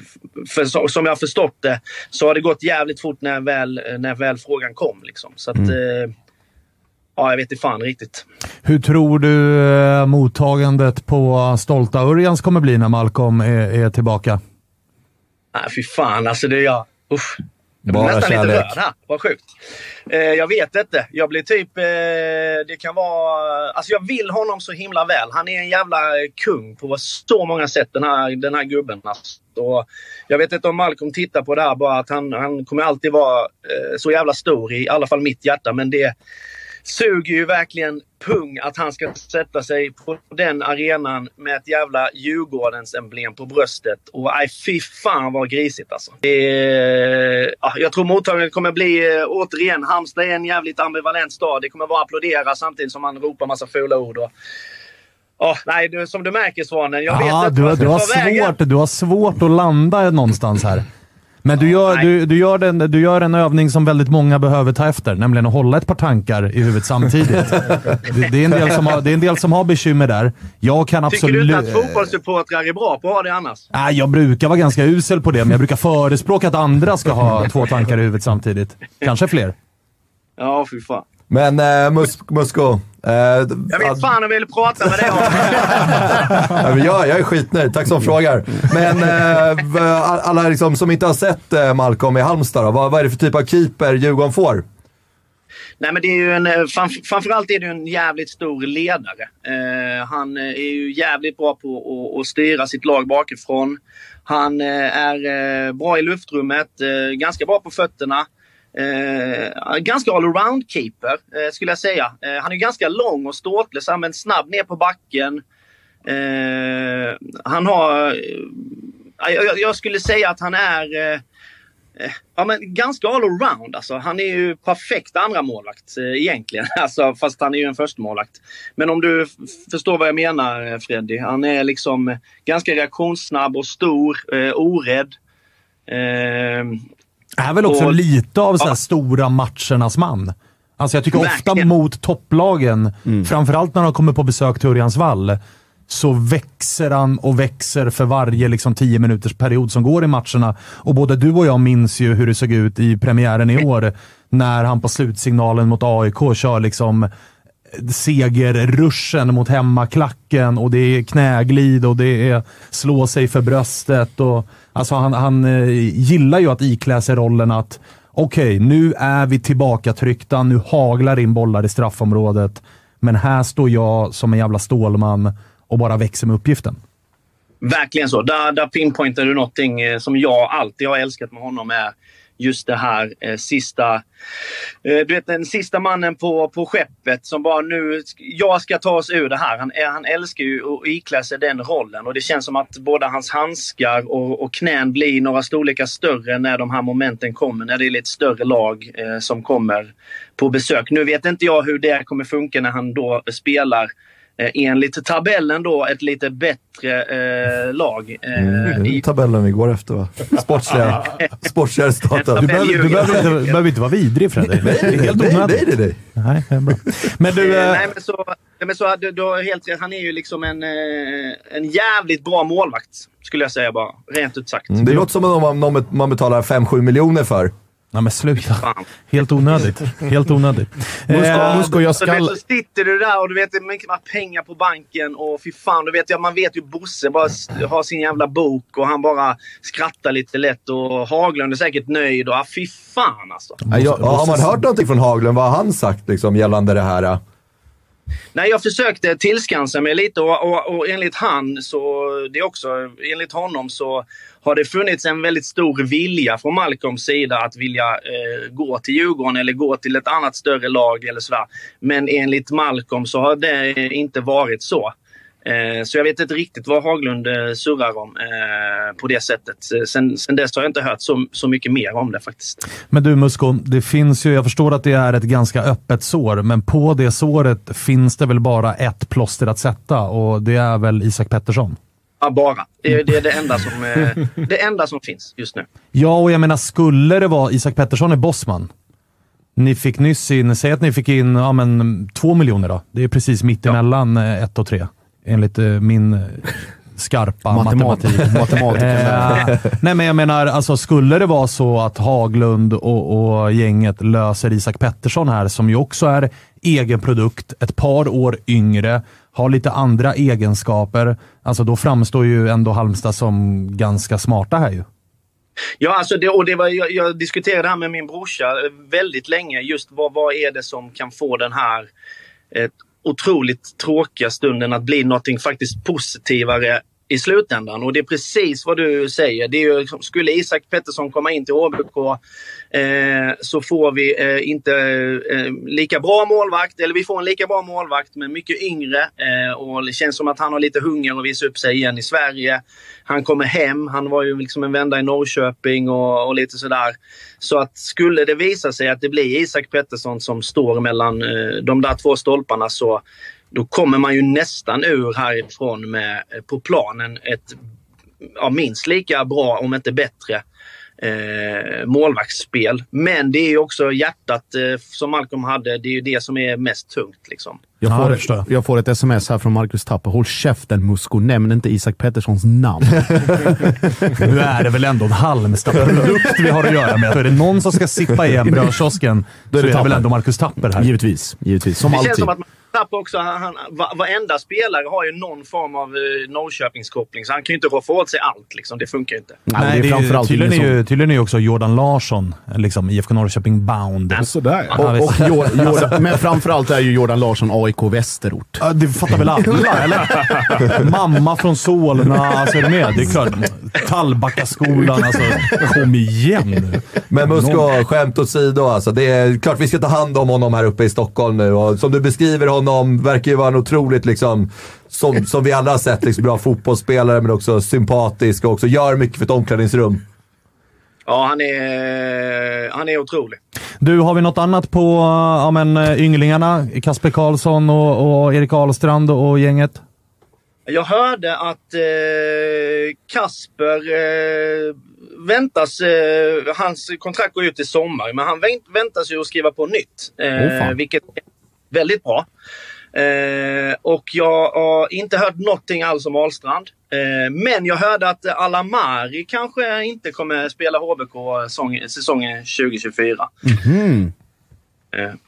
för, så, som jag har förstått det så har det gått jävligt fort när väl, när väl frågan kom. Liksom. Så att, eh, ja, jag vet inte fan riktigt. Hur tror du eh, mottagandet på stolta Örjans kommer bli när Malcolm är, är tillbaka? Nej, fy fan alltså. Det är jag. Usch. Jag blir Bara nästan kärlek. lite rörd här. Vad sjukt. Eh, jag vet inte. Jag blir typ... Eh, det kan vara... Alltså jag vill honom så himla väl. Han är en jävla kung på så många sätt, den här, den här gubben. Alltså. Och jag vet inte om Malcolm tittar på det här bara att han, han kommer alltid vara eh, så jävla stor i alla fall mitt hjärta. Men det suger ju verkligen pung att han ska sätta sig på den arenan med ett jävla Djurgårdens emblem på bröstet. Och nej, fy fan vad grisigt alltså. Är, ja, jag tror mottagandet kommer bli, eh, återigen, Halmstad är en jävligt ambivalent stad. Det kommer vara applådera samtidigt som man ropar massa fula ord. Och, ja, nej, du, som du märker Svanen, jag vet Ja, inte du, du, har ta vägen. svårt, du har svårt att landa någonstans här. Men du gör, du, du, gör den, du gör en övning som väldigt många behöver ta efter, nämligen att hålla ett par tankar i huvudet samtidigt. det, det, är en del som har, det är en del som har bekymmer där. Jag kan Tycker absolut... du inte att fotbollssupportrar är bra på att ha det annars? Nej, jag brukar vara ganska usel på det, men jag brukar förespråka att andra ska ha två tankar i huvudet samtidigt. Kanske fler. Ja, fy fan. Men eh, mus Musko. Eh, Jag vet fan om jag vill prata med dig om Ja, jag, jag är skitnöjd, tack som frågar. Men eh, alla liksom, som inte har sett eh, Malcolm i Halmstad, då, vad, vad är det för typ av keeper Djurgården får? Nej, men det är ju en, eh, fram, framförallt är det en jävligt stor ledare. Eh, han eh, är ju jävligt bra på att, att styra sitt lag bakifrån. Han eh, är bra i luftrummet, ganska bra på fötterna. Eh, ganska allround-keeper, eh, skulle jag säga. Eh, han är ganska lång och ståtlig, så snabb ner på backen. Eh, han har... Eh, jag, jag skulle säga att han är... Eh, eh Ja, men ganska allround. Alltså. Han är ju perfekt andra målvakt eh, egentligen. Alltså, fast han är ju en första målvakt. Men om du f- förstår vad jag menar eh, Freddy. Han är liksom eh, ganska reaktionssnabb och stor, eh, orädd. Eh, är väl också Och- lite av så här Ja. stora matchernas man. Alltså jag tycker ofta Verkligen. mot topplagen, framförallt när de kommer på besök till Örjans vall, så växer han och växer för varje liksom, tio minuters period som går i matcherna. Och både du och jag minns ju hur det såg ut i premiären i år, när han på slutsignalen mot AIK kör liksom segerruschen mot hemmaklacken och det är knäglid och det är slå sig för bröstet. Och, alltså han, han eh, gillar ju att iklä sig rollen att okej, nu är vi tillbaka tryckta, nu haglar in bollar i straffområdet. Men här står jag som en jävla stålman och bara växer med uppgiften. Verkligen så. Där, där pinpointar du någonting eh, som jag alltid har älskat med honom. är Just det här eh, sista... Eh, du vet den sista mannen på, på skeppet som bara nu... Jag ska ta oss ur det här. Han, eh, han älskar ju att iklä sig den rollen och det känns som att både hans handskar och, och knän blir några storlekar större när de här momenten kommer. När det är lite större lag eh, som kommer på besök. Nu vet inte jag hur det kommer funka när han då spelar eh, enligt tabellen då ett lite bättre eh, lag. Eh, Mm, i, tabellen vi går efter va? Sportsliga, sportsliga resultaten. Du behöver, du behöver, inte, behöver inte vara vidrig Fredrik. Det är helt nej, onödigt. nej, nej, nej. Nej, det är bra. Men du, Eh, eh, nej, men så, nej, men så du, du har helt rätt. Han är ju liksom en, eh, en jävligt bra målvakt, skulle jag säga bara. Rent ut sagt. Mm, Det låter som om man, någon man betalar 5-7 miljoner för. Nej men sluta. Helt onödigt. Helt onödigt. Musko, Eh, Musko, jag ska... så sitter du där och du vet det är mycket pengar på banken och fy fan, du vet, ja, man vet ju Bosse bara har sin jävla bok och han bara skrattar lite lätt och Haglund är säkert nöjd och ah, fy fan alltså. Ja, jag, ja, har man hört någonting från Haglund? Vad har han sagt liksom, gällande det här? Nej, jag försökte tillskansa mig lite och, och, och enligt han så, det är också, enligt honom så har det funnits en väldigt stor vilja från Malcolms sida att vilja eh, gå till Djurgården eller gå till ett annat större lag eller sådär. Men enligt Malcolm så har det inte varit så. Eh, så jag vet inte riktigt vad Haglund eh, surrar om eh, på det sättet. Eh, sen, sen dess har jag inte hört så, så mycket mer om det faktiskt. Men du Musko, det finns ju, jag förstår att det är ett ganska öppet sår, men på det såret finns det väl bara ett plåster att sätta och det är väl Isak Pettersson? Ja, bara. Det, det är det enda, som, eh, det enda som finns just nu. Ja, och jag menar, skulle det vara Isak Pettersson är bossman. Ni fick nyss in, säg att ni fick in ja, men, två miljoner då. Det är precis mitt emellan ja. ett och tre. Enligt eh, min eh, skarpa Matemat matematik. Matematiker. Eh, nej, men jag menar, alltså, skulle det vara så att Haglund och, och gänget löser Isak Pettersson här, som ju också är egen produkt, ett par år yngre, har lite andra egenskaper. Alltså då framstår ju ändå Halmstad som ganska smarta här ju. Ja, alltså det, och det var, jag, jag diskuterade det här med min brorsa väldigt länge. Just vad, vad är det som kan få den här eh, otroligt tråkiga stunden att bli någonting faktiskt positivare i slutändan. Och det är precis vad du säger. Det är ju, liksom, skulle Isak Pettersson komma in till HBK eh, så får vi eh, inte eh, lika bra målvakt, eller vi får en lika bra målvakt men mycket yngre. Eh, och det känns som att han har lite hunger att visa upp sig igen i Sverige. Han kommer hem, han var ju liksom en vända i Norrköping och, och lite sådär. Så att skulle det visa sig att det blir Isak Pettersson som står mellan eh, de där två stolparna så då kommer man ju nästan ur härifrån med eh, på planen ett ja, minst lika bra, om inte bättre, eh, målvaktsspel. Men det är ju också hjärtat eh, som Malcolm hade. Det är ju det som är mest tungt. Liksom. Jag får, ja, jag får ett sms här från Marcus Tapper. Håll käften Musko, nämn inte Isak Petterssons namn. nu är det väl ändå en Halmstad-produkt vi har att göra med. Är det någon som ska sippa igen brödkiosken så är det, är det väl ändå Marcus Tapper här. Givetvis. Givetvis. Som det alltid. Känns som att Tapper också, han, han, varenda spelare har ju någon form av uh, Norrköpingskoppling, så han kan ju inte roffa åt sig allt. Liksom. Det funkar ju inte. Nej, det är framförallt tydligen, är ju, tydligen är ju också Jordan Larsson liksom, IFK Norrköping bound. Ja, sådär ja. Och, och Jordan, men framförallt är ju Jordan Larsson AIK Västerort. Ja, det fattar väl alla, eller? Mamma från Solna, alltså är du med? Det är klart. Tallbackaskolan, alltså. Kom igen nu. Men Musko, skämt åsido alltså. Det är klart vi ska ta hand om honom här uppe i Stockholm nu. Och som du beskriver honom, verkar ju vara en otroligt, liksom, som, som vi alla har sett, liksom, bra fotbollsspelare men också sympatisk och också gör mycket för ett omklädningsrum. Ja, han är, han är otrolig. Du, har vi något annat på ja, men, ynglingarna? Kasper Karlsson och, och Erik Ahlstrand och gänget? Jag hörde att eh, Kasper eh, väntas... Eh, hans kontrakt går ut i sommar, men han vänt, väntas ju att skriva på nytt. Eh, oh, vilket är väldigt bra. Eh, och jag har inte hört någonting alls om Ahlstrand. Eh, men jag hörde att Alamari kanske inte kommer spela HBK säsong, säsongen 2024. Mm.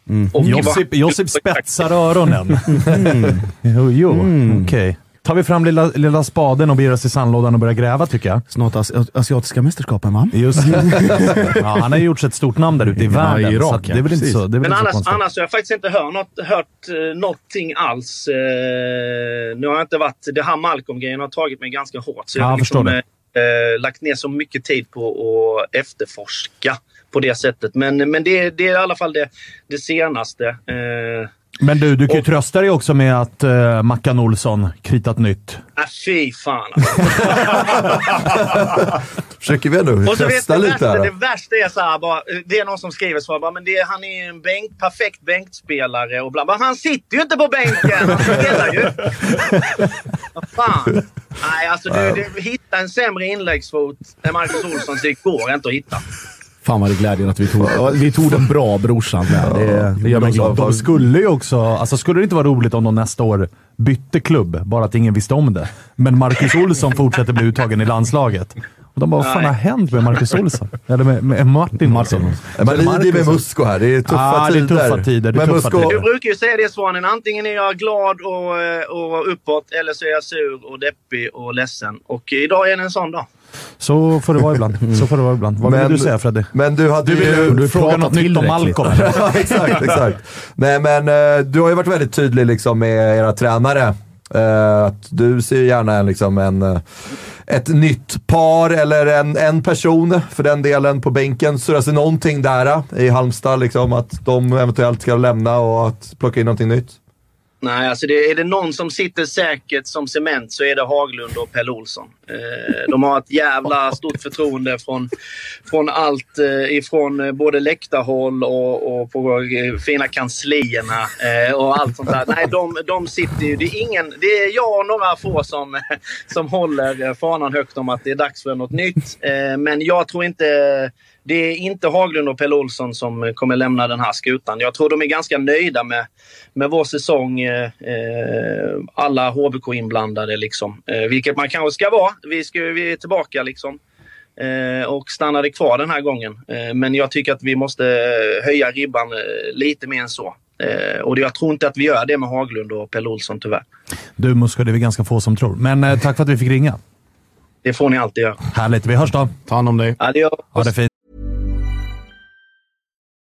Mm. Josip, Josip spetsar öronen. Mm. jo, jo. Mm. okej. Okay tar vi fram lilla, lilla spaden och beger oss i sandlådan och börjar gräva tycker jag. Snart as asiatiska mästerskapen va? Just ja, Han har gjort sig ett stort namn där ute i världen. Ja, Irak, det är väl inte så, det är Men annars, så annars har jag faktiskt inte hört, något, hört uh, någonting alls. Uh, nu har jag inte varit... Det här Malcolm-grejen har tagit mig ganska hårt. Så jag har liksom, det. Uh, lagt ner så mycket tid på att efterforska på det sättet. Men, men det, det är i alla fall det, det senaste. Uh, men du, du kan ju och, trösta dig också med att uh, Mackan Olsson kritat nytt. Äh, fy fan Försöker vi nu testa lite värsta, här. Det värsta är så här, bara, det är någon som skriver så bara, men det, han är en bänk, perfekt bänkspelare och bla, bla. Han sitter ju inte på bänken! Han spelar ju! Vad fan? Nej, alltså du, du, hitta en sämre inläggsfot än Marcus Olsson, det går inte att hitta. Fan vad det glädjer att vi tog, vi tog den bra brorsan med. Det, det gör mig glad. De skulle ju också... Alltså skulle det inte vara roligt om de nästa år bytte klubb, bara att ingen visste om det. Men Marcus Olsson fortsätter bli uttagen i landslaget. Och de bara, vad fan har hänt med Marcus Olsson? Eller med, med Martin Martin. Man lider med Musko här. Det är tuffa ah, tider. Det är tuffa tider. Det är tuffa tider. Du brukar ju säga det Svanen. Antingen är jag glad och, och uppåt eller så är jag sur och deppig och ledsen. Och idag är det en sån dag. Så får det vara ibland. Så får det vara ibland. Vad men, vill du säga Freddy? Men du hade du vill, ju... Du fråga något nytt om Malcolm. ja, exakt, exakt. Nej, men uh, du har ju varit väldigt tydlig liksom, med era tränare. Uh, att du ser gärna en, liksom, en, uh, ett nytt par eller en, en person för den delen på bänken. Så det någonting där i Halmstad, liksom, att de eventuellt ska lämna och att plocka in någonting nytt? Nej, alltså det, är det någon som sitter säkert som cement så är det Haglund och Pelle Olsson. Eh, de har ett jävla stort förtroende från, från allt eh, ifrån eh, både läktarhåll och, och på eh, fina kanslierna eh, och allt sånt där. Nej, de, de sitter ju... Det är, ingen, det är jag och några få som, som håller eh, fanan högt om att det är dags för något nytt. Eh, men jag tror inte det är inte Haglund och Pelle Olsson som kommer lämna den här skutan. Jag tror de är ganska nöjda med, med vår säsong. Eh, alla HBK inblandade, liksom. Eh, vilket man kanske ska vara. Vi, ska, vi är tillbaka liksom. Eh, och stannade kvar den här gången. Eh, men jag tycker att vi måste höja ribban eh, lite mer än så. Eh, och jag tror inte att vi gör det med Haglund och Pelle Olsson tyvärr. Du Muska, det är vi ganska få som tror. Men tack för att vi fick ringa. Det får ni alltid göra. Härligt. Vi hörs då. Ta hand om dig. Adios. Ha det fint.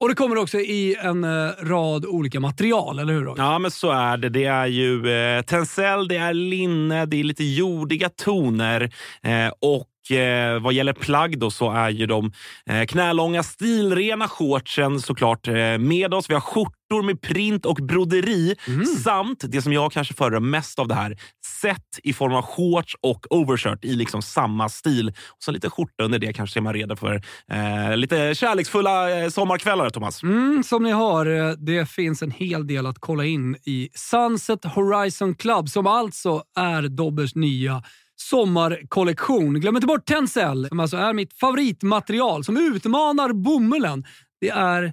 Och det kommer också i en eh, rad olika material, eller hur? Ja, men så är det. Det är ju eh, tencel, det är linne, det är lite jordiga toner eh, och eh, vad gäller plagg då så är ju de eh, knälånga stilrena shortsen såklart med oss. Vi har skjortor med print och broderi mm. samt det som jag kanske föredrar mest av det här, set i form av shorts och overshirt i liksom samma stil. Och så lite skjorta under det kanske är man redo för eh, lite kärleksfulla eh, sommarkvällar, Thomas. Mm, som ni hör, eh, det finns en hel del att kolla in i Sunset Horizon Club som alltså är Dobbers nya sommarkollektion. Glöm inte bort Tencel, som alltså är mitt favoritmaterial som utmanar bomullen. Det är...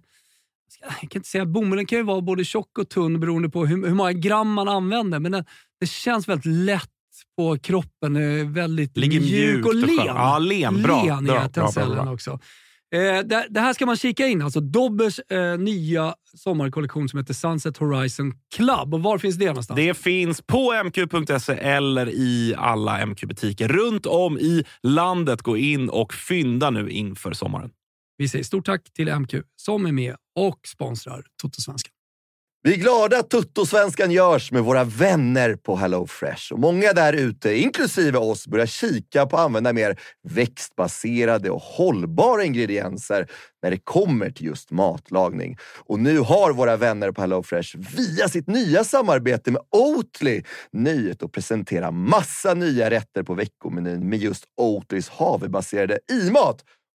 Jag kan inte säga Bomullen kan ju vara både tjock och tunn beroende på hur, hur många gram man använder, men det, det känns väldigt lätt på kroppen. Väldigt Ligger mjuk och len. Ja, len. Bra. len bra, bra, också. Eh, det, det, här ska man kika in. Alltså Dobbers eh, nya sommarkollektion som heter Sunset Horizon Club. Och Var finns det någonstans? Det finns på mq.se eller i alla MQ-butiker runt om i landet. Gå in och fynda nu inför sommaren. Vi säger stort tack till MQ som är med och sponsrar Toto-svenskan. Vi är glada att Tuttosvenskan görs med våra vänner på HelloFresh. Och många där ute, inklusive oss, börjar kika på att använda mer växtbaserade och hållbara ingredienser när det kommer till just matlagning. Och nu har våra vänner på HelloFresh via sitt nya samarbete med Oatly nöjet att presentera massa nya rätter på veckomenyn med just Oatlys havrebaserade i-mat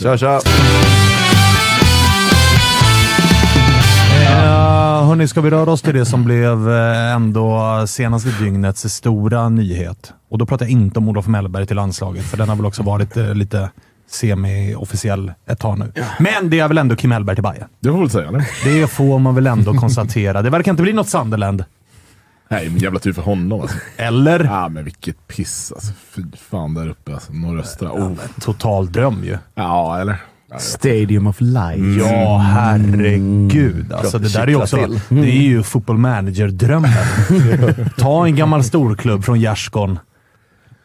Tja, tja. Ja, hörni, ska vi röra oss till det som blev eh, ändå senaste dygnets stora nyhet? Och då pratar jag inte om Olof Mellberg till landslaget, för den har väl också varit eh, lite semi-officiell ett tag nu. Men det är väl ändå Kim Hellberg till Bayern. Det får man väl säga, eller? Det får man väl ändå konstatera. Det verkar inte bli något Sunderland. Nej, men jävla tur för honom alltså. Eller? Ja, men vilket piss alltså. Fy fan där uppe alltså. Nordöstra. Oh. Total dröm ju. Ja, eller? Stadium of Life. Ja, herregud. Alltså, det där är ju också... Det är ju football manager-drömmen. Ta en gammal storklubb från gärdsgården.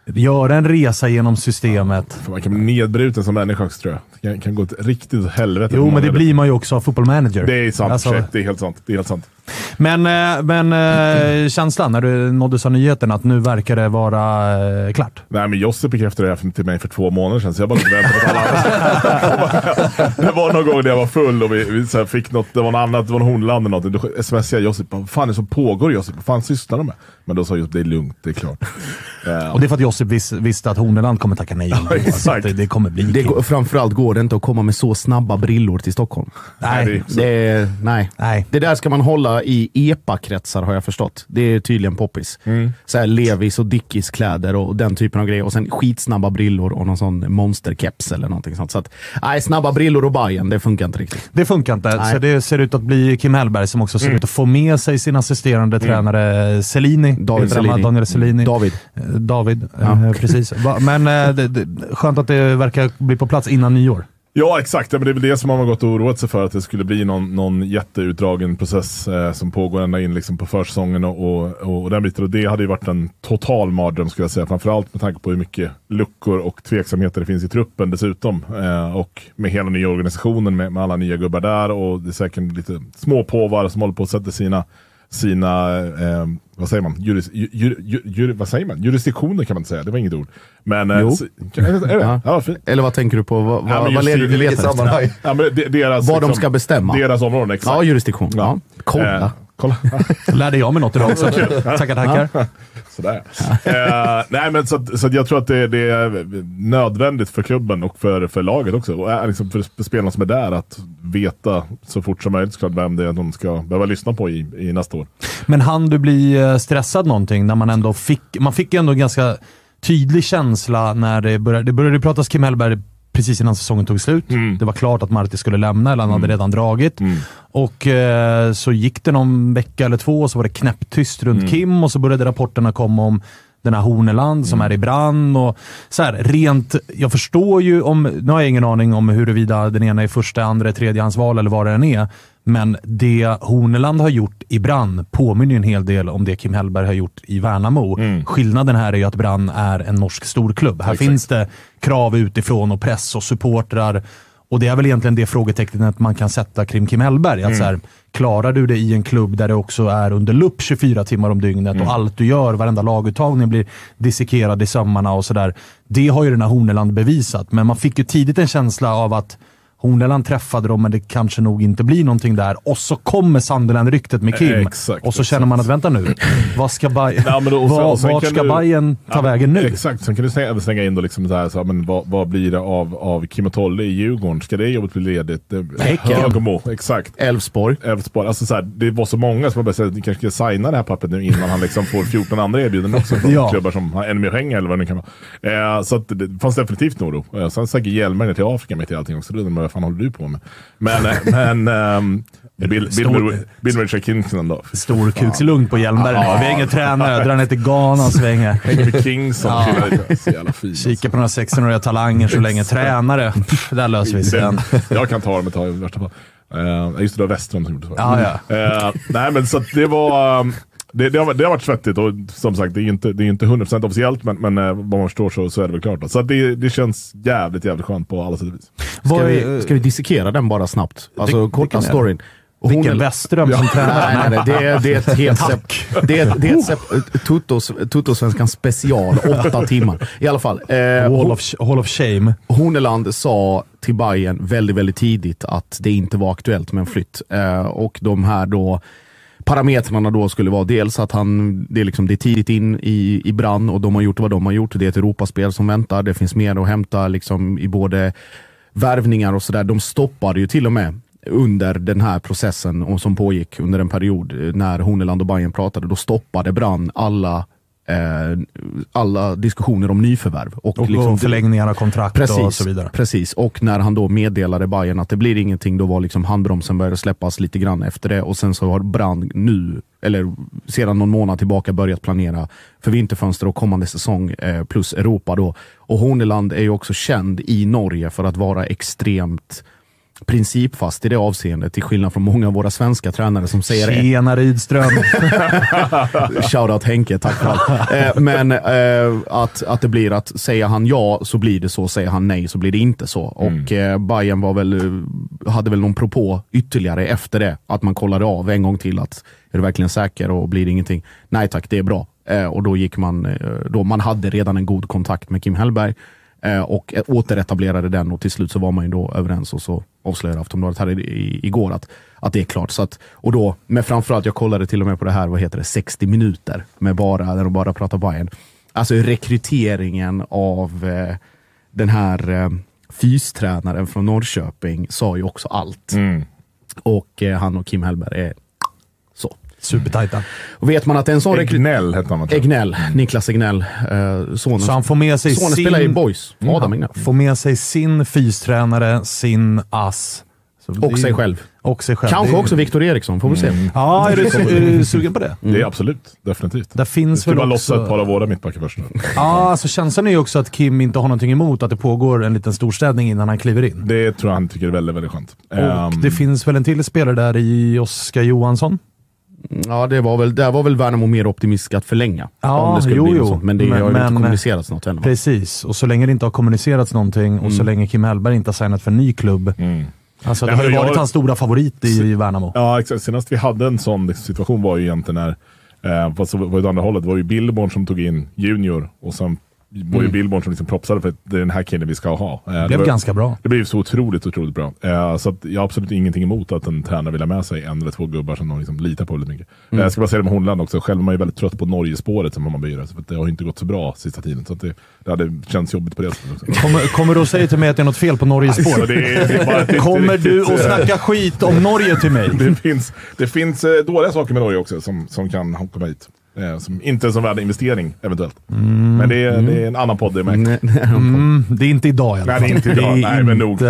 Göra en resa genom systemet. Man kan bli nedbruten som människa också tror jag. Det kan, kan gå ett riktigt åt helvete. Jo, men det blir man ju också av football manager. Det är sant. Alltså, det är helt sant. Det är helt sant. Men, eh, men eh, känslan när du nåddes av nyheten att nu verkar det vara eh, klart? Nej, men Josse bekräftade det här till mig för två månader sedan, så jag bara väntade på att alla Det var någon gång när jag var full och vi, vi så här fick något, det var något annat, det var en hornland eller något. Då smsade jag Josip, vad fan är det som pågår Josip? Vad fan sysslar de med? Men då sa Josip, det är lugnt, det är klart. Och det är för att Josip vis, visste att Horneland kommer tacka nej. ändå. exakt. Det, det kommer bli Det går, framförallt går det inte att komma med så snabba brillor till Stockholm. Nej, det är- Det, är- nej. nej. det där ska man hålla i EPA-kretsar har jag förstått. Det är tydligen poppis. Mm. Så här Levis och Dickies kläder och den typen av grejer. Och sen skitsnabba brillor och någon sån monsterkeps eller någonting sånt. Så att, nej, snabba brillor och Bajen, det funkar inte riktigt. Det funkar inte, Nej. så det ser ut att bli Kim Hellberg som också ser ut att få med sig sin assisterande tränare Selini. David? Selini. Daniel Selini. David. Eh, David, eh, precis. Men eh, skönt att det verkar bli på plats innan nyår. Ja, exakt. Ja, Men det är väl det som man har gått och oroat sig för, att det skulle bli någon, någon jätteutdragen process eh, som pågår ända in liksom, på försäsongen och, och, och den biten. Och det hade ju varit en total mardröm skulle jag säga. Framförallt med tanke på hur mycket luckor och tveksamheter det finns i truppen dessutom. Eh, och med hela nya organisationen med, med alla nya gubbar där och det är säkert lite små påvar som håller på att sätta sina sina, eh, vad säger man, juris, ju, ju, ju, ju, vad säger man? jurisdiktioner kan man inte säga, det var inget ord. Men, eh, Jo. kan, är det? Ja. Ja. Eller vad tänker du på? Vad, Ja, vad, leder du letar sammanhang? Ja, men deras, Vad de ska bestämma? Deras områden, exakt. Ja, jurisdiktion. Ja. Kolla. Eh, kolla. Lärde jag mig något idag också. tackar, tackar. Sådär. eh, nej, men så, att, så att jag tror att det, det är nödvändigt för klubben och för, för laget också. Och är liksom för spelarna som är där att veta så fort som möjligt såklart vem det är de ska behöva lyssna på i, i nästa år. Men han du bli eh, stressad någonting när man ändå fick, man fick ju ändå en ganska tydlig känsla när det började, det började pratas Kim Hellberg precis innan säsongen tog slut. Det var klart att Marti skulle lämna, eller han hade redan dragit. Och eh, så gick det någon vecka eller två och så var det knäpptyst runt Kim och så började rapporterna komma om den här Horneland som är i brand. Och så här, rent, jag förstår ju om, nu har jag ingen aning om huruvida den ena är första, andra, tredjehandsval eller vad det än är. Men det Horneland har gjort i Brann påminner en hel del om det Kim Hellberg har gjort i Värnamo. Skillnaden här är ju att Brann är en norsk storklubb. Här finns det krav utifrån och press och supportrar. Och det är väl egentligen det frågetecknet man kan sätta kring Kim Hellberg. Att så här, klarar du det i en klubb där det också är under lupp 24 timmar om dygnet och allt du gör, varenda laguttagning blir dissekerad i sömmarna och sådär. Det har ju den här Horneland bevisat, men man fick ju tidigt en känsla av att Horneland träffade dem, men det kanske nog inte blir någonting där. Och så kommer Sunderland-ryktet med Kim. Exakt, och så känner man att, vänta nu, vad ska Bayern Ja, men då- och sen- var, och sen vart ska du- Bayern ta Ja, vägen nu? Exakt, sen kan du slänga, slänga in då liksom så här, så men vad, vad blir det av, av Kim och Tolle i Djurgården? Ska det jobbet bli ledigt? Det- Häcken. Högmo, exakt. Elfsborg. Elfsborg. Alltså så här, det var så många som bara säger att ni kanske ska signa det här pappret nu innan han liksom får 14 andra erbjudanden också från Ja. klubbar som har ännu mer pengar eller vad det nu kan vara. Eh, så att det fanns definitivt en oro. Eh, sen säkert Hjelmer ner till Afrika mitt i allting också. Man vad fan håller du på med? Men, eh, men ehm, Bill, Bill, Stor- Bill, Richard då. Storkukslugn på Hjelmberg nu. Vi har ingen tränare, drar ner till Ghana och svänger. Hänger med Kingston. Ja. killar lite. Så jävla fin. Kika på några 16-åriga talanger så länge. Tränare, pff, där löser vi sen. Jag kan ta dem ett tag i värsta fall. Uh, just det, det var Westström som gjorde så. Ja, ja. Eh, nej, men så det var... um, det, det, har, det har varit svettigt och som sagt, det är inte, det är inte 100% officiellt, men, men eh, vad man förstår så, så är det väl klart. Då. Så att det, det känns jävligt, jävligt skönt på alla sätt och vis. Ska vi, ska vi dissekera den bara snabbt? Alltså korta storyn. Vilken Westström som tränare. Nej, nej, nej, det, är, det är ett helt sepp, det är, det är ett Tutos, Tuttosvenskan special, åtta timmar. I alla fall. Eh, Wall of, Hall of shame. Horneland sa till Bayern väldigt, väldigt tidigt att det inte var aktuellt med en flytt. Eh, och de här då parametrarna då skulle vara dels att han, det är, liksom, det är tidigt in i, i brand och de har gjort vad de har gjort. Det är ett Europaspel som väntar. Det finns mer att hämta liksom, i både värvningar och sådär. De stoppade ju till och med under den här processen och som pågick under en period eh, när Horneland och Bayern pratade. Då stoppade Brann alla alla diskussioner om nyförvärv. Och, Och, liksom, förlängningar av kontrakt Precis, och så vidare. precis. Och när han då meddelade Bayern att det blir ingenting, då var liksom handbromsen började släppas lite grann efter det. Och sen så har Brand nu, eller sedan någon månad tillbaka, börjat planera för vinterfönster och kommande säsong eh, plus Europa då. Och Horneland är ju också känd i Norge för att vara extremt principfast i det avseendet, till skillnad från många av våra svenska tränare som säger Tjena Rydström! Shoutout Henke, tack för allt. Eh, men eh, att, att det blir att säger han ja så blir det så, säger han nej så blir det inte så. Och eh, Bayern var väl, hade väl någon propå ytterligare efter det, att man kollade av en gång till att är du verkligen säker och blir det ingenting? Nej tack, det är bra. Och då gick man, då man hade redan en god kontakt med Kim Hellberg och eh, återetablerade den och till slut så var man ju då överens och så avslöjade Aftonbladet här i, i, igår att, att det är klart. Så att, och då, men framförallt, jag kollade till och med på det här, vad heter det, 60 minuter med bara, där de bara pratar Bayern. Alltså rekryteringen av eh, den här eh, fystränaren från Norrköping sa ju också allt. Och eh, han och Kim Hellberg är. Supertajta. Och vet man att en sån. Egnell hette han. Egnell, Niklas Egnell, eh, sonen. Så han får med sig sonen sin... spelar i Boys, Adam Egnell. Får med sig sin fystränare, sin ass. Det Och sig själv. Och sig själv. Kanske Det är- också Viktor Eriksson, får vi se. Ja, är du, är du sugen på det? Det är absolut, definitivt. Där Vi finns ska väl bara också... lossa ett par av våra mittbackar först. Ja, alltså känslan är ju också att Kim inte har någonting emot att det pågår en liten storstädning innan han kliver in. Det tror jag han tycker är väldigt, väldigt skönt. Och Ehm, det finns väl en till spelare där i Oskar Johansson? Ja, det var väl, där var väl Värnamo mer optimistisk att förlänga. Ja, om det skulle jo, bli jo. Men det Men- har ju men- inte kommunicerats något än. Precis, och så länge det inte har kommunicerats någonting och så länge Kim Hellberg inte har signat för en ny klubb. Alltså, det Nej, har ju jag- varit hans stora favorit i, i Värnamo. Ja, exakt. Senast vi hade en sån situation var ju egentligen när, eh, fast så var det andra hållet, det var ju Billborn som tog in Junior och sen ju Mm. Billborn som liksom propsade för att det är den här killen vi ska ha. Eh, Det blev var, ganska bra. Det blev så otroligt, otroligt bra. Eh, så jag har absolut ingenting emot att en tränare vill ha med sig en eller två gubbar som de liksom litar på väldigt mycket. Mm. Jag ska bara säga det med Hornland också, själv är man ju väldigt trött på Norgespåret som Hammarbyare, för att det har inte gått så bra sista tiden. Så det, det hade känts jobbigt på det sättet. Kommer, kommer du att säga till mig att det är något fel på Norges Alltså, det är- det är bara det Kommer du att snacka skit om Norge till mig? Det finns, det finns eh, dåliga saker med Norge också som, som kan komma hit. Eh, som inte är som värd investering eventuellt. Men det är, det är en annan podd det är med. Mm, det är inte idag i alla Nej, fall. det är inte idag. Nej, men Nog.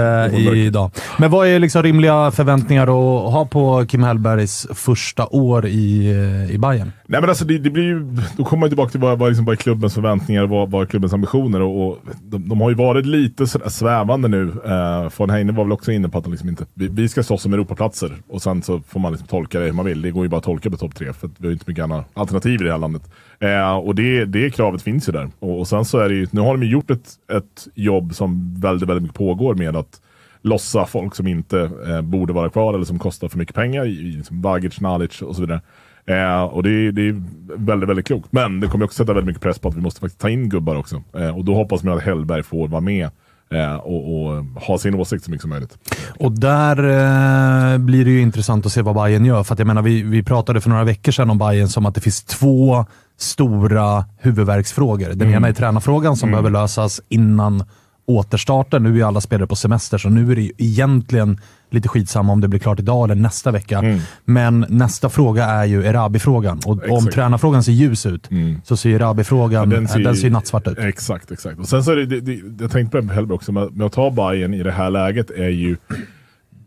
idag. Men vad är liksom rimliga förväntningar att ha på Kim Hellbergs första år i, eh, i Bayern? Nej men alltså det, det blir ju, då kommer man tillbaka till vad, vad, liksom, vad är klubbens förväntningar och vad, vad är klubbens ambitioner. Och, och de, de har ju varit lite sådär svävande nu. Eh, von Heine var väl också inne på att de liksom inte, vi, vi ska slåss om Europaplatser och sen så får man liksom tolka det hur man vill. Det går ju bara att tolka på topp tre för vi har ju inte mycket andra alternativ i det här landet. Eh, och det, det kravet finns ju där. Och, och sen så är det ju, nu har de ju gjort ett, ett jobb som väldigt, väldigt mycket pågår med att lossa folk som inte eh, borde vara kvar eller som kostar för mycket pengar. I, i liksom Bagic, Nalic och så vidare. Eh, och det, är- det är väldigt, väldigt klokt. Men det kommer också sätta väldigt mycket press på att vi måste faktiskt ta in gubbar också. Eh, och då hoppas man att Hellberg får vara med eh, och, och ha sin åsikt så mycket som möjligt. Och där eh, blir det ju intressant att se vad Bayern gör. För jag menar, vi, vi pratade för några veckor sedan om Bayern som att det finns två stora huvudvärksfrågor. Den Mm. ena är tränarfrågan som behöver lösas innan återstarten. Nu är ju alla spelare på semester, så nu är det ju egentligen lite skitsamma om det blir klart idag eller nästa vecka. Men nästa fråga är ju Erabi-frågan. Och om Mm. Exakt. tränarfrågan ser ljus ut, så ser Erabi-frågan Ja, den ser, den ser ju nattsvart ut. Exakt, exakt. Och sen så är det, det, det jag tänkte på det med Hellberg också, med att ta Bayern i det här läget är ju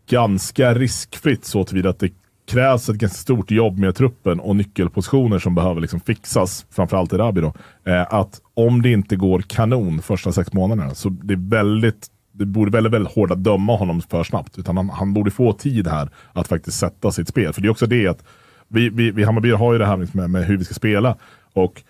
ganska riskfritt så tillvida att det krävs ett ganska stort jobb med truppen och nyckelpositioner som behöver liksom fixas, framförallt i Rabi då. Eh, att om det inte går kanon första sex månaderna så det är väldigt det borde väldigt, väldigt hårt att döma honom för snabbt. Utan han, han borde få tid här att faktiskt sätta sitt spel. För det är också det att vi, vi, vi Hammarby har ju det här liksom med, med hur vi ska spela. Och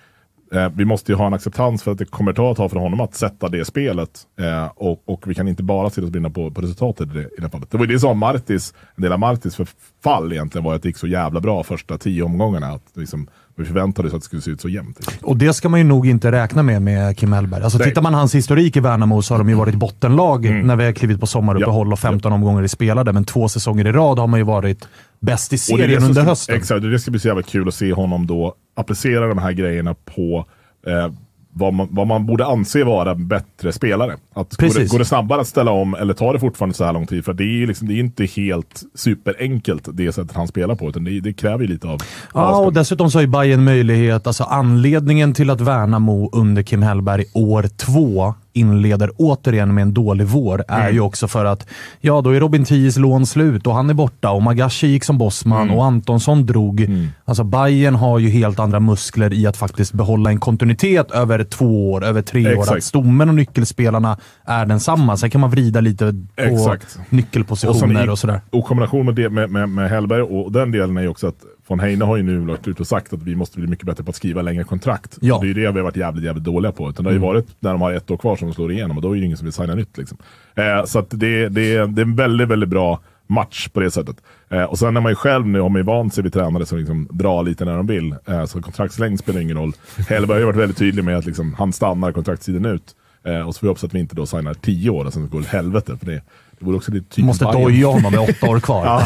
eh, vi måste ju ha en acceptans för att det kommer ta ett tag för honom att sätta det spelet. Eh, och, och vi kan inte bara sitta och brinna på, på resultatet i det, i det fallet. Det var ju det som Martis, en del av Martis förfall egentligen var att det gick så jävla bra första tio omgångarna. Att liksom, vi förväntade oss att det skulle se ut så jämnt. Och det ska man ju nog inte räkna med med Kim Hellberg. Alltså, Nej. tittar man hans historik i Värnamo så har de ju varit bottenlag Mm. när vi har klivit på sommaruppehåll och 15 omgångar i spelade. Men två säsonger i rad har man ju varit bäst i är serien under ska- hösten. Exakt, och det ska bli så jävla kul att se honom då applicera de här grejerna på eh, vad, man, vad man borde anse vara bättre spelare. Att går, det, går det snabbare att ställa om eller tar det fortfarande så här lång tid? För det är liksom, det är inte helt superenkelt det sättet han spelar på, utan det, det kräver ju lite av Ja, och dessutom så har ju Bayern möjlighet, alltså anledningen till att Värnamo under Kim Hellberg år två inleder återigen med en dålig vår är Mm. ju också för att ja, då är Robin Ties lån slut och han är borta och Magashi gick som bossman Mm. och Antonsson drog. Alltså Bayern har ju helt andra muskler i att faktiskt behålla en kontinuitet över två år, över tre år. Exakt. Att stommen och nyckelspelarna är densamma. Sen kan man vrida lite på Exakt. nyckelpositioner och, i- sådär. Och kombination med, det, med, med, med Hellberg och den delen är ju också att von Heine har ju nu varit ute och sagt att vi måste bli mycket bättre på att skriva längre kontrakt. Ja. Det är ju det vi har varit jävligt, jävligt dåliga på. Utan det har ju Mm. varit när de har ett år kvar som de slår igenom och då är det ju ingen som vill signa nytt. Liksom. Eh, så det, det, det är en väldigt, väldigt bra match på det sättet. Eh, och sen är man ju själv nu, har man ju vant sig vid tränare som liksom drar lite när de vill. Eh, så kontraktslängd spelar ingen roll. Hellberg har ju varit väldigt tydlig med att liksom, han stannar kontraktstiden ut. Eh, och så får vi hoppas att vi inte då signar tio år och sen går det helvete. För det, det vore också lite typiskt Måste Bayern. doja honom med åtta år kvar.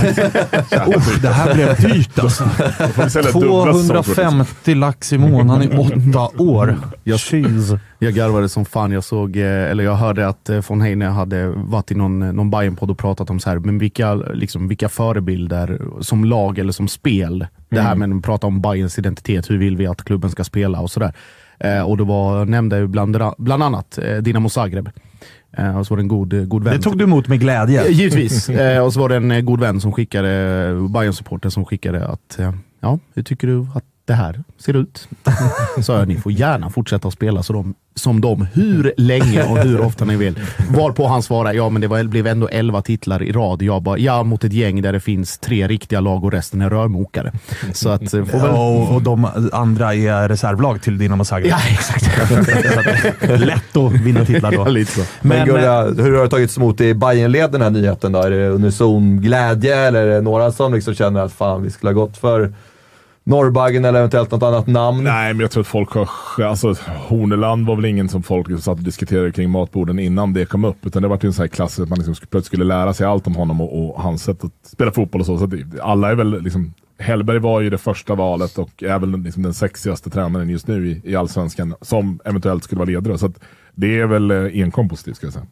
Ja. Uff, det här blev dyrt alltså. Då får vi sälja dubbla säsonger. 250 lax i månaden i åtta år. Jeez. Jag garvade som fan. Jag såg, eh, eller jag hörde att eh, von Heine hade varit i någon, någon Bayern-podd och pratat om så här, men vilka, liksom, vilka förebilder som lag eller som spel. Det här med att prata om Bayerns identitet, hur vill vi att klubben ska spela och sådär. Eh, och det var, nämnde bland, bland annat eh, Dinamo Zagreb. Eh, och så var det en god, god vän. Det tog du emot med glädje. Eh, Givetvis. Eh, och så var det en god vän som skickade, bayern supporter som skickade att, ja, hur tycker du att det här ser ut? Så jag, ni får gärna fortsätta att spela så de, som dem hur länge och hur ofta ni vill. Varpå han svarade, ja men det var, blev ändå 11 titlar i rad. Jag bara, ja mot ett gäng där det finns tre riktiga lag och resten är rörmokare. Så att, eh, får väl... Och, och de andra är reservlag till Dinamo Zagreb. Ja, exakt. Lätt att vinna titlar då. Ja, lite så. Men, Men, Gurra, hur har det tagits emot i Bayernled den här nyheten då? Är det unison glädje eller är det några som liksom känner att fan, vi skulle ha gått för Norrbaggen eller eventuellt något annat namn? Nej, men jag tror att folk har... Alltså, Horneland var väl ingen som folk liksom satt och diskuterade kring matborden innan det kom upp. Utan det var ju en sån här klass att man liksom plötsligt skulle lära sig allt om honom och, och hans sätt att spela fotboll och så. så alla är väl liksom... Hellberg var ju det första valet och är väl liksom den sexigaste tränaren just nu i, i Allsvenskan som eventuellt skulle vara ledare. Så att det är väl eh, enkom positivt ska jag säga.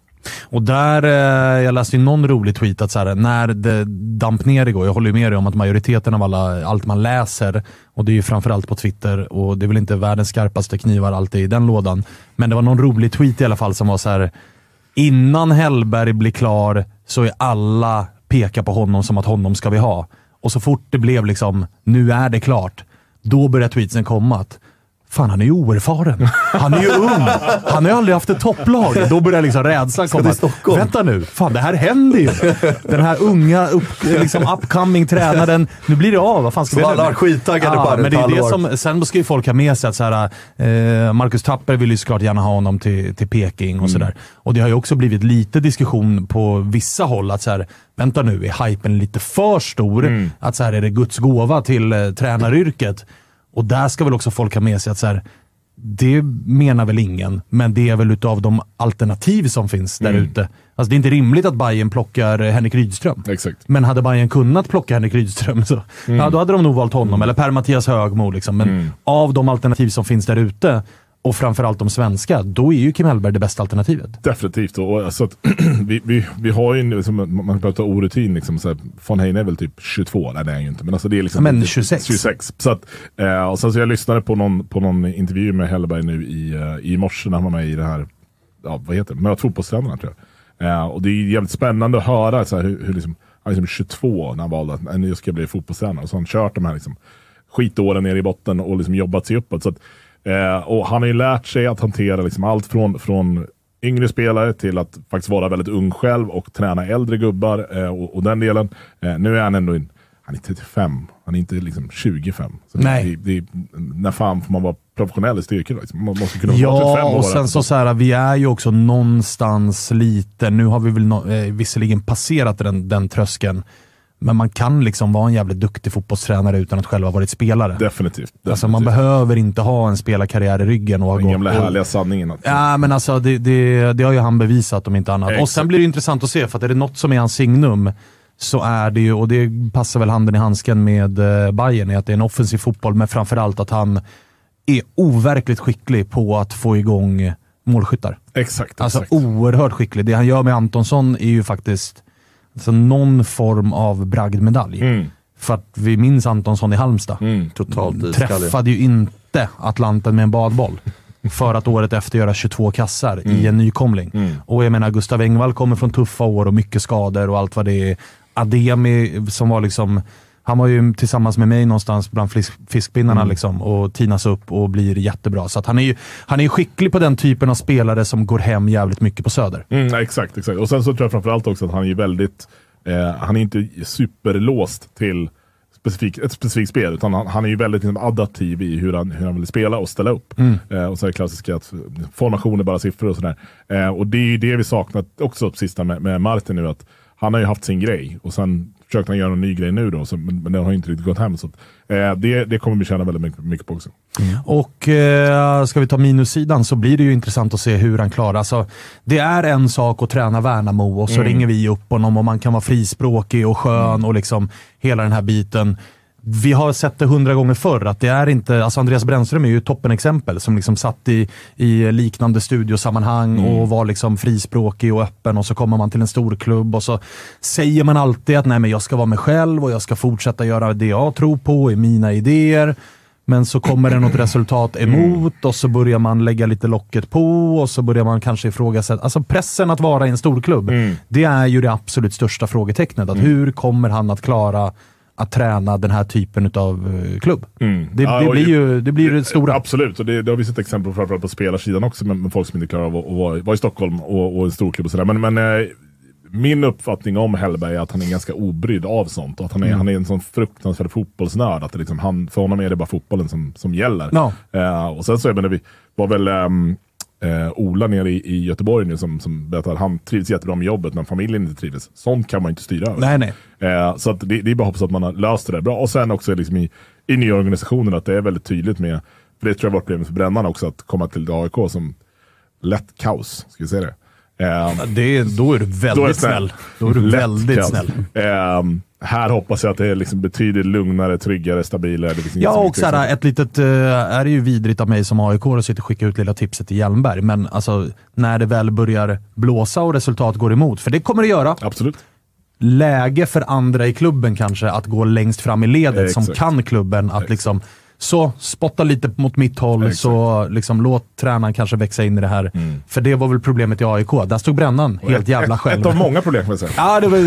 Och där, eh, jag läste ju någon rolig tweet att så här, när det damp ner igår, jag håller ju med dig om att majoriteten av alla, allt man läser, och det är ju framförallt på Twitter, och det är väl inte världens skarpaste knivar alltid i den lådan, men det var någon rolig tweet i alla fall som var så här. innan Hellberg blir klar så är alla pekar på honom som att honom ska vi ha. Och så fort det blev liksom, nu är det klart, då börjar tweetsen komma. Att, Fan, han är ju oerfaren. Han är ju ung. Han har ju aldrig haft ett topplag. Då börjar liksom rädslan komma. till Stockholm. Vänta nu, fan det här händer ju. Den här unga, upp, liksom upcoming tränaren. Nu blir det av. Vad fan ska vi alla har varit skittaggade ja, men det är det som, Sen ska ju folk ha med sig att så här, eh, Marcus Tapper vill ju såklart gärna ha honom till, till Peking och sådär. Och det har ju också blivit lite diskussion på vissa håll att så här, vänta nu, är hypen lite för stor? Att så här, är det Guds gåva till eh, tränaryrket? Och där ska väl också folk ha med sig att så här, det menar väl ingen, men det är väl utav de alternativ som finns där ute. Alltså det är inte rimligt att Bayern plockar eh, Henrik Rydström. Exakt. Men hade Bayern kunnat plocka Henrik Rydström så ja, då hade de nog valt honom, eller Per-Mattias Högmo. Liksom. Men av de alternativ som finns där ute, och framförallt de svenska, då är ju Kim Hellberg det bästa alternativet. Definitivt. Och, alltså att, vi, vi, vi har ju, liksom, man pratar orutin, liksom, så här, von Heine är väl typ 22, nej det är han ju inte. Men, alltså, det är liksom men typ 26. 26. Så att, eh, och sen så jag lyssnade på någon, på någon intervju med Hellberg nu i, eh, i morse när han var med i det här, ja, vad heter det, Möt fotbollstränarna tror jag. Eh, och det är jävligt spännande att höra så här, hur, hur liksom, han är liksom 22 när han valde att "Nej, nu ska jag bli fotbollstränare. Och så har han kört de här liksom, skitåren ner i botten och liksom jobbat sig uppåt. Så att, eh, och han har ju lärt sig att hantera liksom allt från, från yngre spelare till att faktiskt vara väldigt ung själv och träna äldre gubbar eh, och, och den delen. Eh, nu är han ändå in, han är 35, han är inte liksom 25. Så Nej. Det, det, när fan får man vara professionell i styrkor? Liksom? Man måste kunna vara 35 Ja, och sen så, så här, vi är ju också någonstans lite, nu har vi väl no, eh, visserligen passerat den, den tröskeln, men man kan liksom vara en jävligt duktig fotbollstränare utan att själv ha varit spelare. Definitivt. definitivt. Alltså man behöver inte ha en spelarkarriär i ryggen. Och Den gamla och- härliga sanningen. Att, Ja, men alltså det, det, det har ju han bevisat om inte annat. Och Exakt. sen blir det intressant att se, för att är det något som är hans signum så är det ju, och det passar väl handen i handsken med eh, Bayern är att det är en offensiv fotboll, men framförallt att han är overkligt skicklig på att få igång målskyttar. Exakt. Alltså exakt. oerhört skicklig. Det han gör med Antonsson är ju faktiskt alltså, någon form av bragdmedalj. Mm. För att vi minns Antonsson i Halmstad. Totalt iskallig. Träffade ju inte Atlanten med en badboll. För att året efter göra 22 kassar i en nykomling. Och jag menar, Gustav Engvall kommer från tuffa år och mycket skador och allt vad det är. Ademi som var liksom, han var ju tillsammans med mig någonstans bland fisk, fiskpinnarna liksom, och tinas upp och blir jättebra. Så han är ju han är skicklig på den typen av spelare som går hem jävligt mycket på Söder. Mm, exakt, exakt. Och sen så tror jag framförallt också att han är väldigt, eh, han är inte superlåst till specifik, ett specifikt spel, utan han, han är ju väldigt liksom, adaptiv i hur han, hur han vill spela och ställa upp. Mm. Eh, och så är det klassiska att formation är bara siffror och sådär. Eh, och det är ju det vi saknat också sista med, med Martin nu, att han har ju haft sin grej och sen försökte han göra en ny grej nu då, så, men, men den har inte riktigt gått hem. Så att, eh, det, det kommer vi tjäna väldigt mycket, mycket på också. Och eh, ska vi ta minussidan så blir det ju intressant att se hur han klarar. Alltså, det är en sak att träna Värnamo och så Mm. ringer vi upp honom och man kan vara frispråkig och skön och liksom hela den här biten. Vi har sett det hundra gånger förr att det är inte, alltså Andreas Brännström är ju toppenexempel som liksom satt i, i liknande studiosammanhang Mm. och var liksom frispråkig och öppen och så kommer man till en stor klubb och så säger man alltid att nej men jag ska vara mig själv och jag ska fortsätta göra det jag tror på, i mina idéer. Men så kommer det något resultat emot och så börjar man lägga lite locket på och så börjar man kanske ifrågasätta. Alltså pressen att vara i en storklubb, det är ju det absolut största frågetecknet. Att Hur kommer han att klara att träna den här typen av klubb? Det, Mm. Ja, det, och blir ju det, blir det stora. Absolut, och det, det har vi sett exempel på framförallt på spelarsidan också med, med folk som inte klarar av att, att vara, vara i Stockholm och, och en storklubb och sådär. Men, men eh, min uppfattning om Hellberg är att han är ganska obrydd av sånt. Och att han är, Mm. han är en sån fruktansvärd fotbollsnörd. Att det liksom, han, för honom är det bara fotbollen som, som gäller. Ja. Eh, och sen så jag menar, vi var väl ehm, eh, Ola nere i, i Göteborg nu som, som berättade att han trivs jättebra med jobbet men familjen inte trivs. Sånt kan man inte styra över. Nej, nej. Eh, så att det, det är bara att hoppas att man har löst det där bra. Och sen också liksom i, i nya organisationer att det är väldigt tydligt med, för det tror jag var problemet för Brännan också, att komma till AIK som lätt kaos. Ska vi säga det? Eh, Det, då är du väldigt är det snäll. Då är du Lätt väldigt kaos. snäll. Eh, här hoppas jag att det är liksom betydligt lugnare, tryggare, stabilare. Ja, som och så här, ett litet, eh, är det ju vidrigt av mig som AIK att sitta och skicka ut lilla tipset till Hjelmberg, men alltså när det väl börjar blåsa och resultat går emot, för det kommer det göra. Absolut. Läge för andra i klubben kanske att gå längst fram i ledet som Exakt. kan klubben. Att liksom, så spotta lite mot mitt håll, Exakt. så liksom, låt tränaren kanske växa in i det här. För det var väl problemet i AIK. Där stod Brännan helt jävla ett, själv. Ett av många problem säga. Ja, det var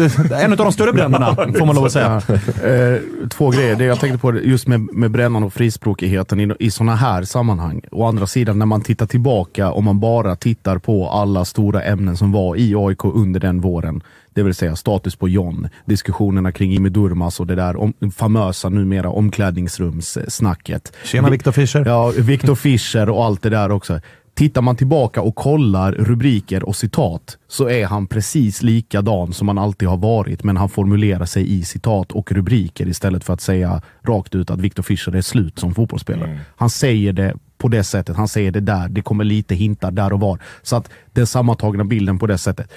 en av de större brännarna, får man lov att säga. Eh, två grejer. Det jag tänkte på just med, med brännan och frispråkigheten i, i sådana här sammanhang. Å andra sidan, när man tittar tillbaka och man bara tittar på alla stora ämnen som var i AIK under den våren. Det vill säga status på John, diskussionerna kring Jimmy Durmaz och det där om, famösa numera omklädningsrumssnacket. Tjena Viktor Fischer. Ja, Viktor Fischer och allt det där också. Tittar man tillbaka och kollar rubriker och citat så är han precis likadan som han alltid har varit, men han formulerar sig i citat och rubriker istället för att säga rakt ut att Viktor Fischer är slut som fotbollsspelare. Han säger det på det sättet, han säger det där, det kommer lite hintar där och var. Så att den sammantagna bilden på det sättet.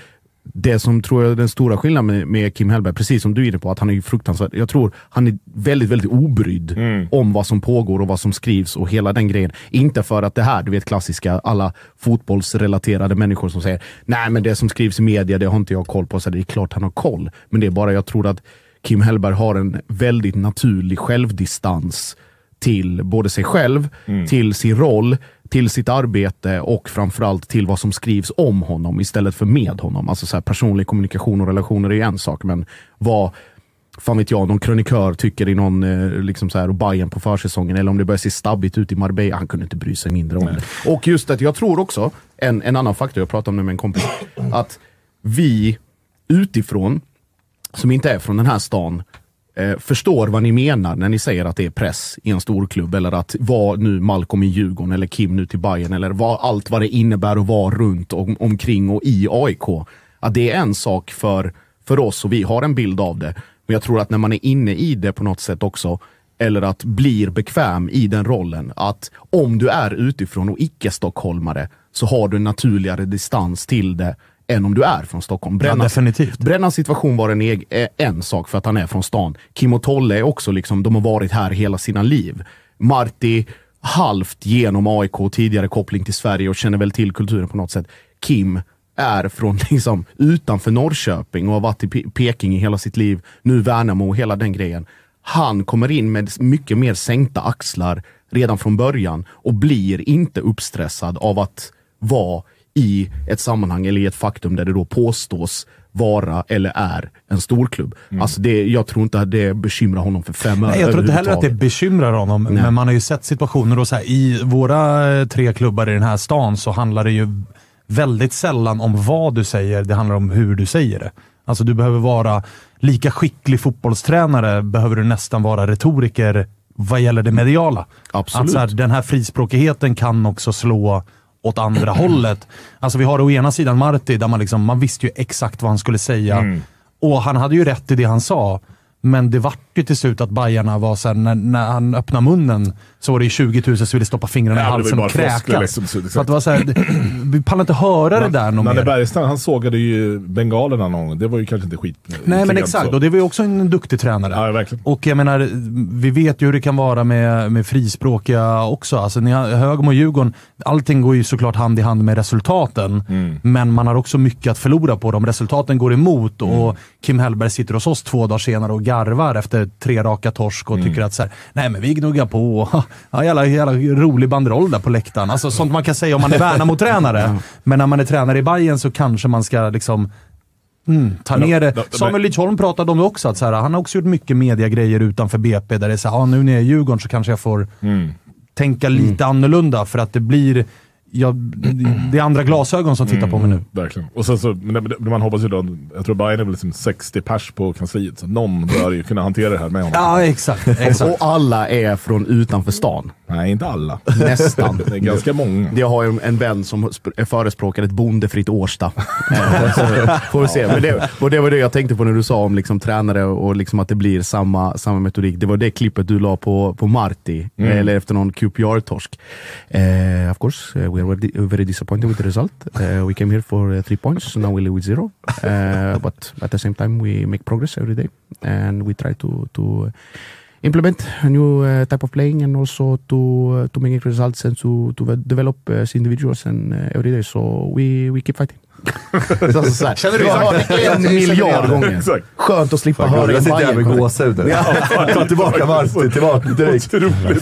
Det som tror jag är den stora skillnaden med, med Kim Hellberg, precis som du är inne på, att han är ju fruktansvärt, jag tror han är väldigt, väldigt obrydd om vad som pågår och vad som skrivs och hela den grejen. Inte för att det här, du vet klassiska, alla fotbollsrelaterade människor som säger nej men det som skrivs i media, det har inte jag koll på. Så det är klart han har koll. Men det är bara, jag tror att Kim Hellberg har en väldigt naturlig självdistans till både sig själv, till sin roll, till sitt arbete och framförallt till vad som skrivs om honom istället för med honom. Alltså så här, personlig kommunikation och relationer är ju en sak, men vad fan vet jag, någon krönikör tycker i någon, eh, liksom så här, och Bayern på försäsongen, eller om det börjar se stabbigt ut i Marbella, han kunde inte bry sig mindre om det. Och just att jag tror också, en, en annan faktor, jag pratade om det med en kompis, att vi utifrån, som inte är från den här stan, eh, förstår vad ni menar när ni säger att det är press i en storklubb eller att vara nu Malcolm i Djurgården eller Kim nu till Bayern eller vad, allt vad det innebär att vara runt om, omkring och i AIK. Att det är en sak för, för oss och vi har en bild av det. Men jag tror att när man är inne i det på något sätt också, eller att blir bekväm i den rollen, att om du är utifrån och icke-stockholmare så har du en naturligare distans till det än om du är från Stockholm. Brännas, definitivt. Brännas situation var en, eg, är en sak för att han är från stan. Kim och Tolle är också liksom, de har varit här hela sina liv. Marti, halvt genom AIK, tidigare koppling till Sverige och känner väl till kulturen på något sätt. Kim är från liksom utanför Norrköping och har varit i Pe- Peking i hela sitt liv. Nu Värnamo och hela den grejen. Han kommer in med mycket mer sänkta axlar redan från början och blir inte uppstressad av att vara i ett sammanhang eller i ett faktum där det då påstås vara eller är en storklubb. Alltså det, jag tror inte att det bekymrar honom för fem öre jag tror inte heller att det bekymrar honom, Nej. men man har ju sett situationer då så här, i våra eh, tre klubbar i den här stan så handlar det ju väldigt sällan om vad du säger, det handlar om hur du säger det. Alltså du behöver vara lika skicklig fotbollstränare, behöver du nästan vara retoriker vad gäller det mediala. Absolut. Att så här, den här frispråkigheten kan också slå åt andra hållet. Alltså vi har å ena sidan Marti, där man, liksom, man visste ju exakt vad han skulle säga. Mm. Och han hade ju rätt i det han sa. Men det vart ju till slut att Bajarna var såhär, när, när han öppnade munnen så var det ju 20 000 som ville stoppa fingrarna i Ja, halsen och kräkas. liksom, så- Så att det var såhär, det- vi pallar inte höra det där någon Nanne. Bergstrand, han sågade ju bengalerna någon gång. Det var ju kanske inte skit. Nej men exakt, så. och det var ju också en duktig tränare. Ja, verkligen. Och jag menar, vi vet ju hur det kan vara med, med frispråkiga också. Alltså, ni har, Högmo och Djurgården, allting går ju såklart hand i hand med resultaten. Mm. Men man har också mycket att förlora på dem. Resultaten går emot Mm. och Kim Hellberg sitter hos oss två dagar senare och garvar efter tre raka torsk och Mm. tycker att så här, nej men vi gnuggar på. Ja, jävla, jävla rolig banderoll där på läktaren. Alltså, sånt man kan säga om man är Värnamo-tränare. Men när man är tränare i Bayern så kanske man ska liksom Mm, ta ner det. de- de- Samuel Lidsholm pratade om det också, att så här, han har också gjort mycket mediagrejer utanför BP, där det är så här, ah, nu när jag är i Djurgården så kanske jag får Mm. tänka lite annorlunda, för att det blir ja, det är andra glasögon som tittar på mig nu. Verkligen. Och sen så, men man hoppas ju då, jag tror Bayern är väl liksom 60 pers på kansliet, så någon bör ju kunna hantera det här med honom. Ja, exakt. exakt. Och alla är från utanför stan. Nej, inte alla. Nästan. Det är ganska många. Jag har ju en vän som sp- förespråkar ett bondefritt Årsta. Eh, får vi se. Men det, och det var det jag tänkte på när du sa om liksom tränare och liksom att det blir samma, samma metodik. Det var det klippet du la på, på Marti, Mm. eller efter någon QPR-torsk. Eh, of course, uh, we are very, disappointed with the result. Uh, we came here for uh, three points, so now we live with zero. Uh, but at the same time we make progress every day and we try to, to implement a new uh, type of playing and also to uh, to make results and to to develop uh, as individuals and uh, every day. So we we keep fighting. Så, så, så här. Känner du Jag har det en miljard gånger. Exakt. Skönt att slippa höra jag sitter här med gåshud nu. Ta tillbaka Martin, tillbaka direkt.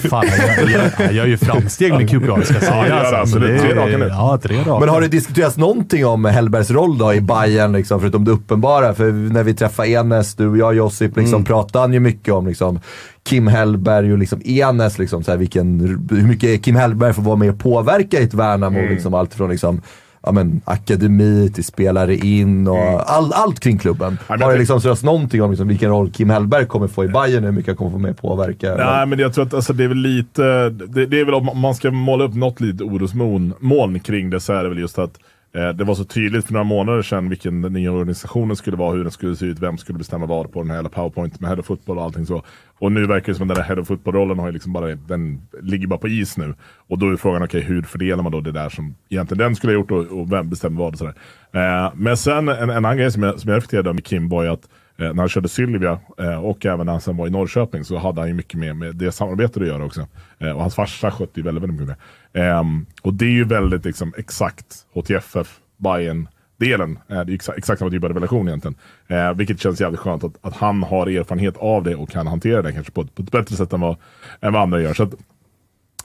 Fan, jag, jag, jag gör ju framsteg med QPR ska jag säga. Ja, det gör det Alltså, absolut. det är- Tre raka nu. Ja, tre raka. Men har det diskuterats någonting om Hellbergs roll då i Bayern liksom, förutom det uppenbara? För när vi träffade Enes, du och jag Josip, liksom, pratade han ju mycket om liksom, Kim Hellberg och liksom, Enes, liksom, så här, vilken, hur mycket Kim Hellberg får vara med och påverka i ett Värnamo. Liksom, allt från liksom, ja, men, akademi till spelare in och all, allt kring klubben. men har det liksom surrats någonting om liksom, vilken roll Kim Hellberg kommer få i Bayern hur mycket han kommer få med påverka? Nej, men jag tror att alltså, det är väl lite... Det, det är väl om man ska måla upp något litet orosmoln moln kring det så är det väl just att Eh, det var så tydligt för några månader sedan vilken den nya organisationen skulle vara, hur den skulle se ut, vem skulle bestämma vad på den här hela powerpoint med head of football och allting så. Och nu verkar det som att den där head of football-rollen har liksom bara, den ligger bara på is nu. Och då är frågan, okej hur fördelar man då det där som egentligen den skulle ha gjort och, och vem bestämmer vad och sådär. Eh, men sen en, en annan grej som jag, som jag reflekterade med Kim var ju att Eh, när han körde Sylvia eh, och även när han sen var i Norrköping så hade han ju mycket med, med det samarbetet att göra också. Eh, och hans farsa skötte ju väldigt, väldigt mycket det. Um, och det är ju väldigt liksom, exakt HTFF, Bayern delen eh, det är exakt, exakt samma typ av relation egentligen. Eh, vilket känns jävligt skönt att, att han har erfarenhet av det och kan hantera det kanske på, ett- på ett bättre sätt än vad, än vad andra gör. Så att,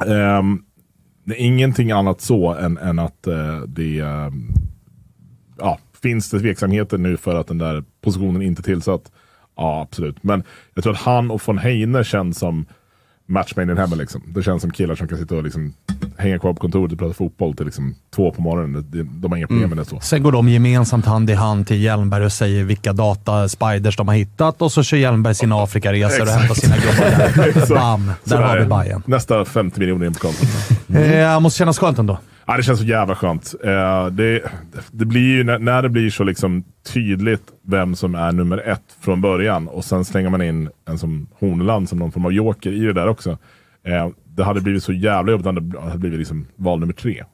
ehm, det är ingenting annat så än, än att eh, det ehm, ja, finns det tveksamheter nu för att den där positionen inte är tillsatt? Ja, absolut. Men jag tror att han och von Heine känns som match made in heaven. Liksom. Det känns som killar som kan sitta och liksom hänga kvar på kontoret och prata fotboll till liksom två på morgonen. Det, de har inga problem med det så. Sen går de gemensamt hand i hand till Hjelmberg och säger vilka data spiders de har hittat och så kör Hjelmberg sina Afrikaresor och hämtar sina gubbar där. Bam! Där Sådär. har vi Bajen. Nästa 50 miljoner in på kontot. Eh, måste kännas skönt ändå. Ja, det känns så jävla skönt. Eh, det, det blir ju när, när det blir så liksom tydligt vem som är nummer ett från början och sen slänger man in en som Hornland som någon form av joker i det där också. Eh, det hade blivit så jävla jobbigt om det hade blivit liksom val nummer tre.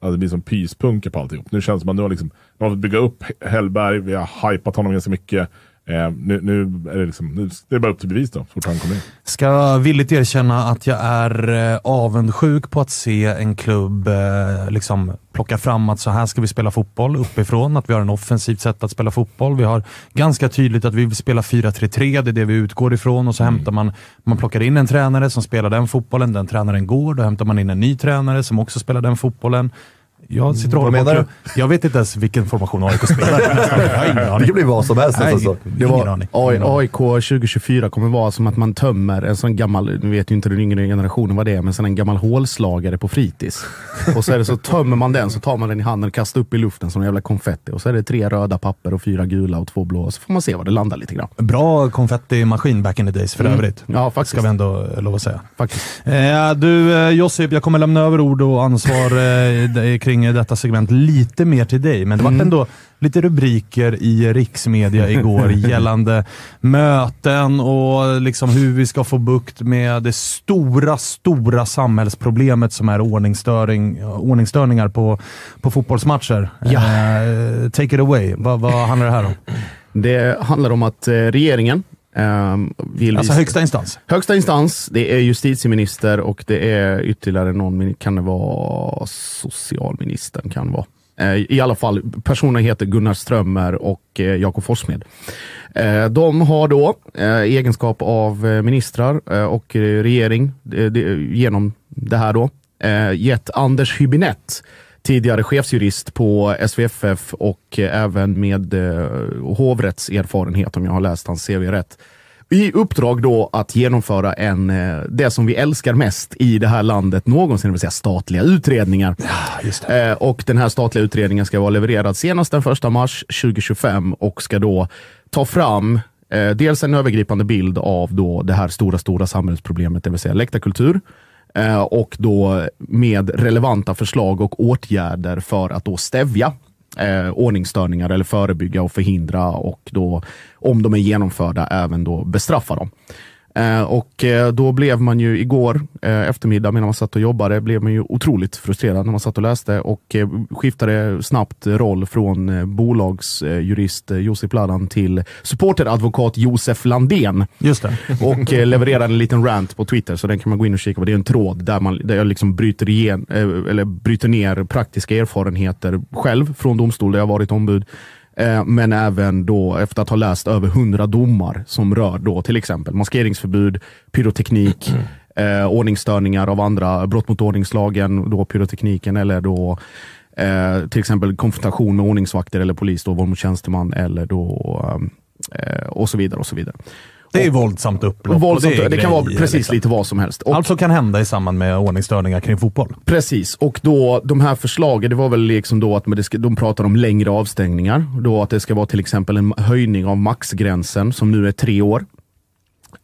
Att det blir som pyspunker på alltihop. Nu känns det som att nu har liksom, man har fått bygga upp Hellberg, vi har hypat honom ganska mycket. Eh, nu, nu är det liksom, nu, det är bara upp till bevis då, så fort han kommer in. Ska villigt erkänna att jag är eh, avundsjuk på att se en klubb eh, liksom plocka fram att så här ska vi spela fotboll uppifrån. Att vi har en offensivt sätt att spela fotboll. Vi har ganska tydligt att vi vill spela 4-3-3, det är det vi utgår ifrån. Och så hämtar man, man plockar in en tränare som spelar den fotbollen. Den tränaren går, då hämtar man in en ny tränare som också spelar den fotbollen. Jag sitter och Vad håller på- menar Jag vet inte ens vilken formation AIK spelar. Det kan bli vad som helst. Nej, alltså. Det var aning. AIK 2024 kommer vara som att man tömmer en sån gammal, nu vet ju inte den yngre generationen vad det är, men sen en gammal hålslagare på fritids. Och så är det så tömmer man den, så tar man den i handen och kastar upp i luften som en jävla konfetti. Och så är det tre röda papper och fyra gula och två blå. Så får man se var det landar lite grann. Bra konfettimaskin back in the days för Mm. övrigt. Ja, faktiskt. Ska vi ändå lov att säga. faktiskt. Eh, du eh, Josip, jag kommer lämna över ord och ansvar eh, kring eh, detta segment lite mer till dig. Men det Mm. var ändå lite rubriker i riksmedia igår gällande möten och liksom hur vi ska få bukt med det stora, stora samhällsproblemet som är ordningsstöring, ordningsstörningar på, på fotbollsmatcher. Ja. Eh, take it away. Vad, vad handlar det här om? Det handlar om att eh, regeringen ehm, vill Alltså visa- högsta instans? Högsta instans, det är justitieminister och det är ytterligare någon, kan det vara socialministern? Kan vara. Eh, I alla fall, personerna heter Gunnar Strömmer och eh, Jakob Forssmed. Eh, De har då, i egenskap av ministrar och regering, genom det här då, gett Anders Hübinette, tidigare chefsjurist på SVFF och även med eh, hovrättserfarenhet, om jag har läst hans CV rätt, i uppdrag då att genomföra en, eh, det som vi älskar mest i det här landet någonsin, det vill säga statliga utredningar. Eh, och den här statliga utredningen ska vara levererad senast den 1 mars 2025 och ska då ta fram eh, dels en övergripande bild av då det här stora, stora samhällsproblemet, det vill säga läktarkultur. Eh, och då med relevanta förslag och åtgärder för att då stävja eh, ordningsstörningar eller förebygga och förhindra och då om de är genomförda även då bestraffa dem. Eh, och eh, då blev man ju igår eh, eftermiddag medan man satt och jobbade, blev man ju otroligt frustrerad när man satt och läste och eh, skiftade snabbt roll från bolagsjurist Josip Ladan till supporteradvokat Josef Landén. Just det. Och levererade en liten rant på Twitter, så den kan man gå in och kika på. Det är en tråd där, man, där jag liksom bryter, igen, eller bryter ner praktiska erfarenheter själv från domstol där jag varit ombud. Eh, men även då efter att ha läst över hundra domar som rör då till exempel maskeringsförbud, pyroteknik, eh, ordningsstörningar av andra brott mot ordningslagen, då pyrotekniken eller då eh, till exempel konfrontation med ordningsvakter eller polis, då våld mot tjänsteman eller då eh, och så vidare och så vidare. Det är våldsamt upplopp. Våldsamt, det, är kan vara precis liksom. lite vad som helst. Och, Allt som kan hända i samband med ordningsstörningar kring fotboll. Precis, och då de här förslagen, det var väl liksom då att det ska, de pratar om längre avstängningar. Då att det ska vara till exempel en höjning av maxgränsen som nu är tre år.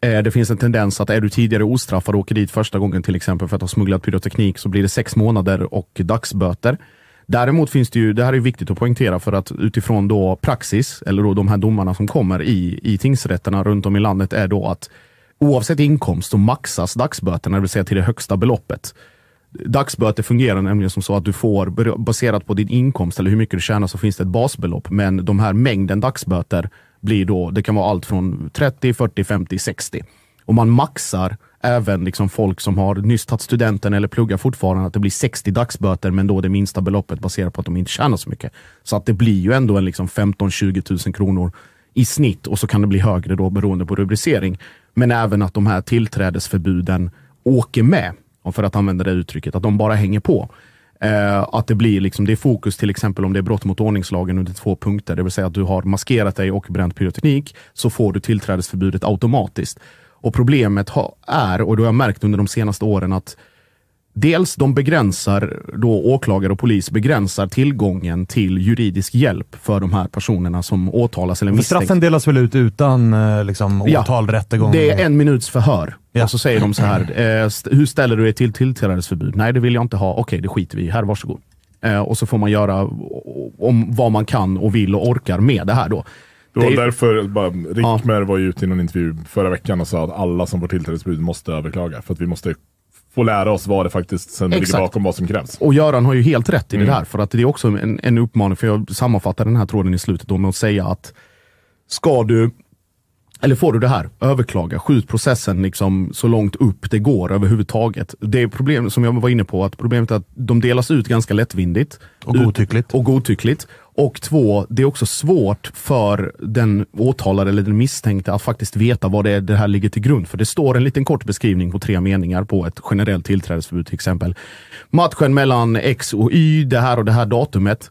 Eh, Det finns en tendens att är du tidigare ostraffad och åker dit första gången till exempel för att ha smugglat pyroteknik så blir det sex månader och dagsböter. Däremot finns det ju, det här är viktigt att poängtera för att utifrån då praxis, eller då de här domarna som kommer i, i tingsrätterna runt om i landet är då att oavsett inkomst så maxas dagsböterna, det vill säga till det högsta beloppet. Dagsböter fungerar nämligen som så att du får, baserat på din inkomst eller hur mycket du tjänar så finns det ett basbelopp. Men de här mängden dagsböter blir då, det kan vara allt från 30, 40, 50, 60. Och man maxar även liksom folk som har nyss tagit studenten eller pluggar fortfarande att det blir 60 dagsböter men då det minsta beloppet baserat på att de inte tjänar så mycket. Så att det blir ju ändå en liksom 15-20 000 kronor i snitt och så kan det bli högre då beroende på rubricering. Men även att de här tillträdesförbuden åker med, för att använda det uttrycket, att de bara hänger på. Eh, att det blir liksom, det är fokus till exempel om det är brott mot ordningslagen under två punkter, det vill säga att du har maskerat dig och bränt pyroteknik, så får du tillträdesförbudet automatiskt. Och problemet ha, är, och det har jag märkt under de senaste åren, att dels de begränsar, då åklagare och polis begränsar tillgången till juridisk hjälp för de här personerna som åtalas eller misstänks. straffen delas väl ut utan eh, liksom, Ja. åtal, rättegång? Det är en minuts förhör. Ja. Och så säger de så här, eh, hur ställer du dig till tillträdesförbud? Nej, det vill jag inte ha. Okej, det skiter vi i. Här, varsågod. Eh, och så får man göra om vad man kan och vill och orkar med det här då. Det var Det är- därför bara, Rickmer var ju ute i någon intervju förra veckan och sa att alla som får tillträdesförbud måste överklaga. För att vi måste få lära oss vad det faktiskt sen ligger bakom vad som krävs. Och Göran har ju helt rätt i Mm. det där, för att det är också en, en uppmaning, för jag sammanfattar den här tråden i slutet då med att säga att ska du, eller får du det här, överklaga, skjut processen liksom så långt upp det går överhuvudtaget. Det är problem som jag var inne på, att problemet är att de delas ut ganska lättvindigt. Och godtyckligt. Och godtyckligt. Och två, det är också svårt för den åtalade eller den misstänkte att faktiskt veta vad det är det här ligger till grund för. Det står en liten kort beskrivning på tre meningar på ett generellt tillträdesförbud till exempel. Matchen mellan X och Y, det här och det här datumet.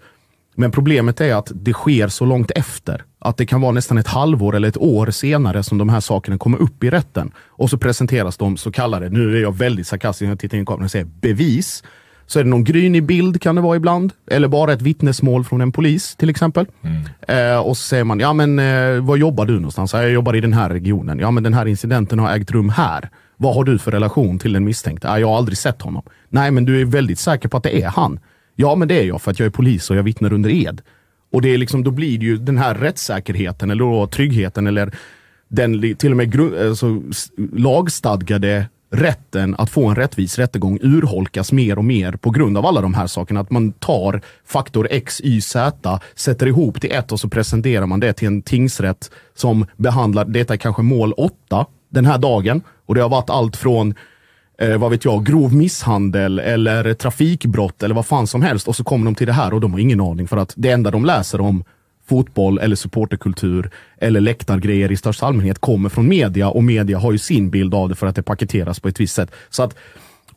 Men problemet är att det sker så långt efter. Att det kan vara nästan ett halvår eller ett år senare som de här sakerna kommer upp i rätten. Och så presenteras de så kallade, nu är jag väldigt sarkastisk när jag tittar in i kameran och säger bevis. Så är det någon grynig bild kan det vara ibland. Eller bara ett vittnesmål från en polis till exempel. Eh, och så säger man, ja men eh, var jobbar du någonstans? "Ja, Jag jobbar i den här regionen. Ja men den här incidenten har ägt rum här. Vad har du för relation till den misstänkte? "Ja, jag har aldrig sett honom. Nej men du är väldigt säker på att det är han. Ja men det är jag för att jag är polis och jag vittnar under ed. Och det är liksom, då blir det ju den här rättssäkerheten eller tryggheten eller den till och med alltså, lagstadgade rätten att få en rättvis rättegång urholkas mer och mer på grund av alla de här sakerna. Att man tar faktor X, Y, Z, sätter ihop till ett och så presenterar man det till en tingsrätt som behandlar, detta är kanske mål 8 den här dagen. Och det har varit allt från eh, vad vet jag, grov misshandel eller trafikbrott eller vad fan som helst. Och så kommer de till det här och de har ingen aning för att det enda de läser om fotboll eller supporterkultur eller läktargrejer i största allmänhet kommer från media och media har ju sin bild av det för att det paketeras på ett visst sätt. Så att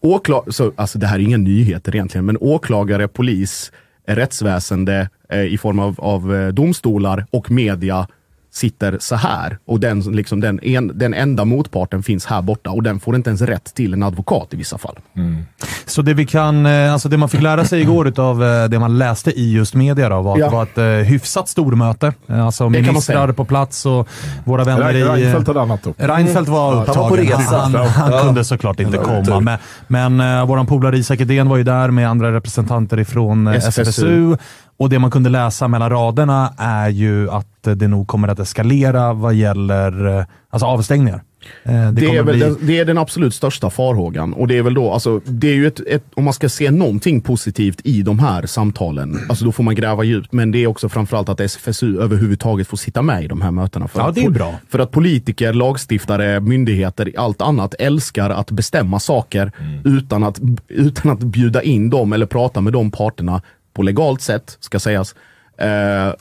åklag så, alltså det här är inga nyheter egentligen, men åklagare, polis, rättsväsende eh, i form av, av eh, domstolar och media sitter så här och den, liksom, den, en, den enda motparten finns här borta och den får inte ens rätt till en advokat i vissa fall. Så det vi kan, eh, alltså det man fick lära sig igår av det man läste i just media då, var att Ja. det var ett eh, hyfsat stormöte. Eh, Alltså man ministrar på plats och våra vänner i... Reinfeldt hade annat upp. Reinfeldt var Han var på upptagen. resa. Han, han Ja. kunde såklart inte komma. Men, men uh, vår polare Isak Edén var ju där med andra representanter ifrån eh, SFSU. SFSU. Och det man kunde läsa mellan raderna är ju att eh, det nog kommer att eskalera vad gäller eh, alltså avstängningar. Eh, Det, Det, är väl bli... den, det är den absolut största farhågan. Och det är väl då, alltså, det är ju ett, ett, om man ska se någonting positivt i de här samtalen, alltså då får man gräva djupt. Men det är också framförallt att SFSU överhuvudtaget får sitta med i de här mötena. För Ja, att det är bra. För att politiker, lagstiftare, myndigheter, allt annat älskar att bestämma saker utan, att, utan att bjuda in dem eller prata med de parterna på legalt sätt, ska sägas. Eh,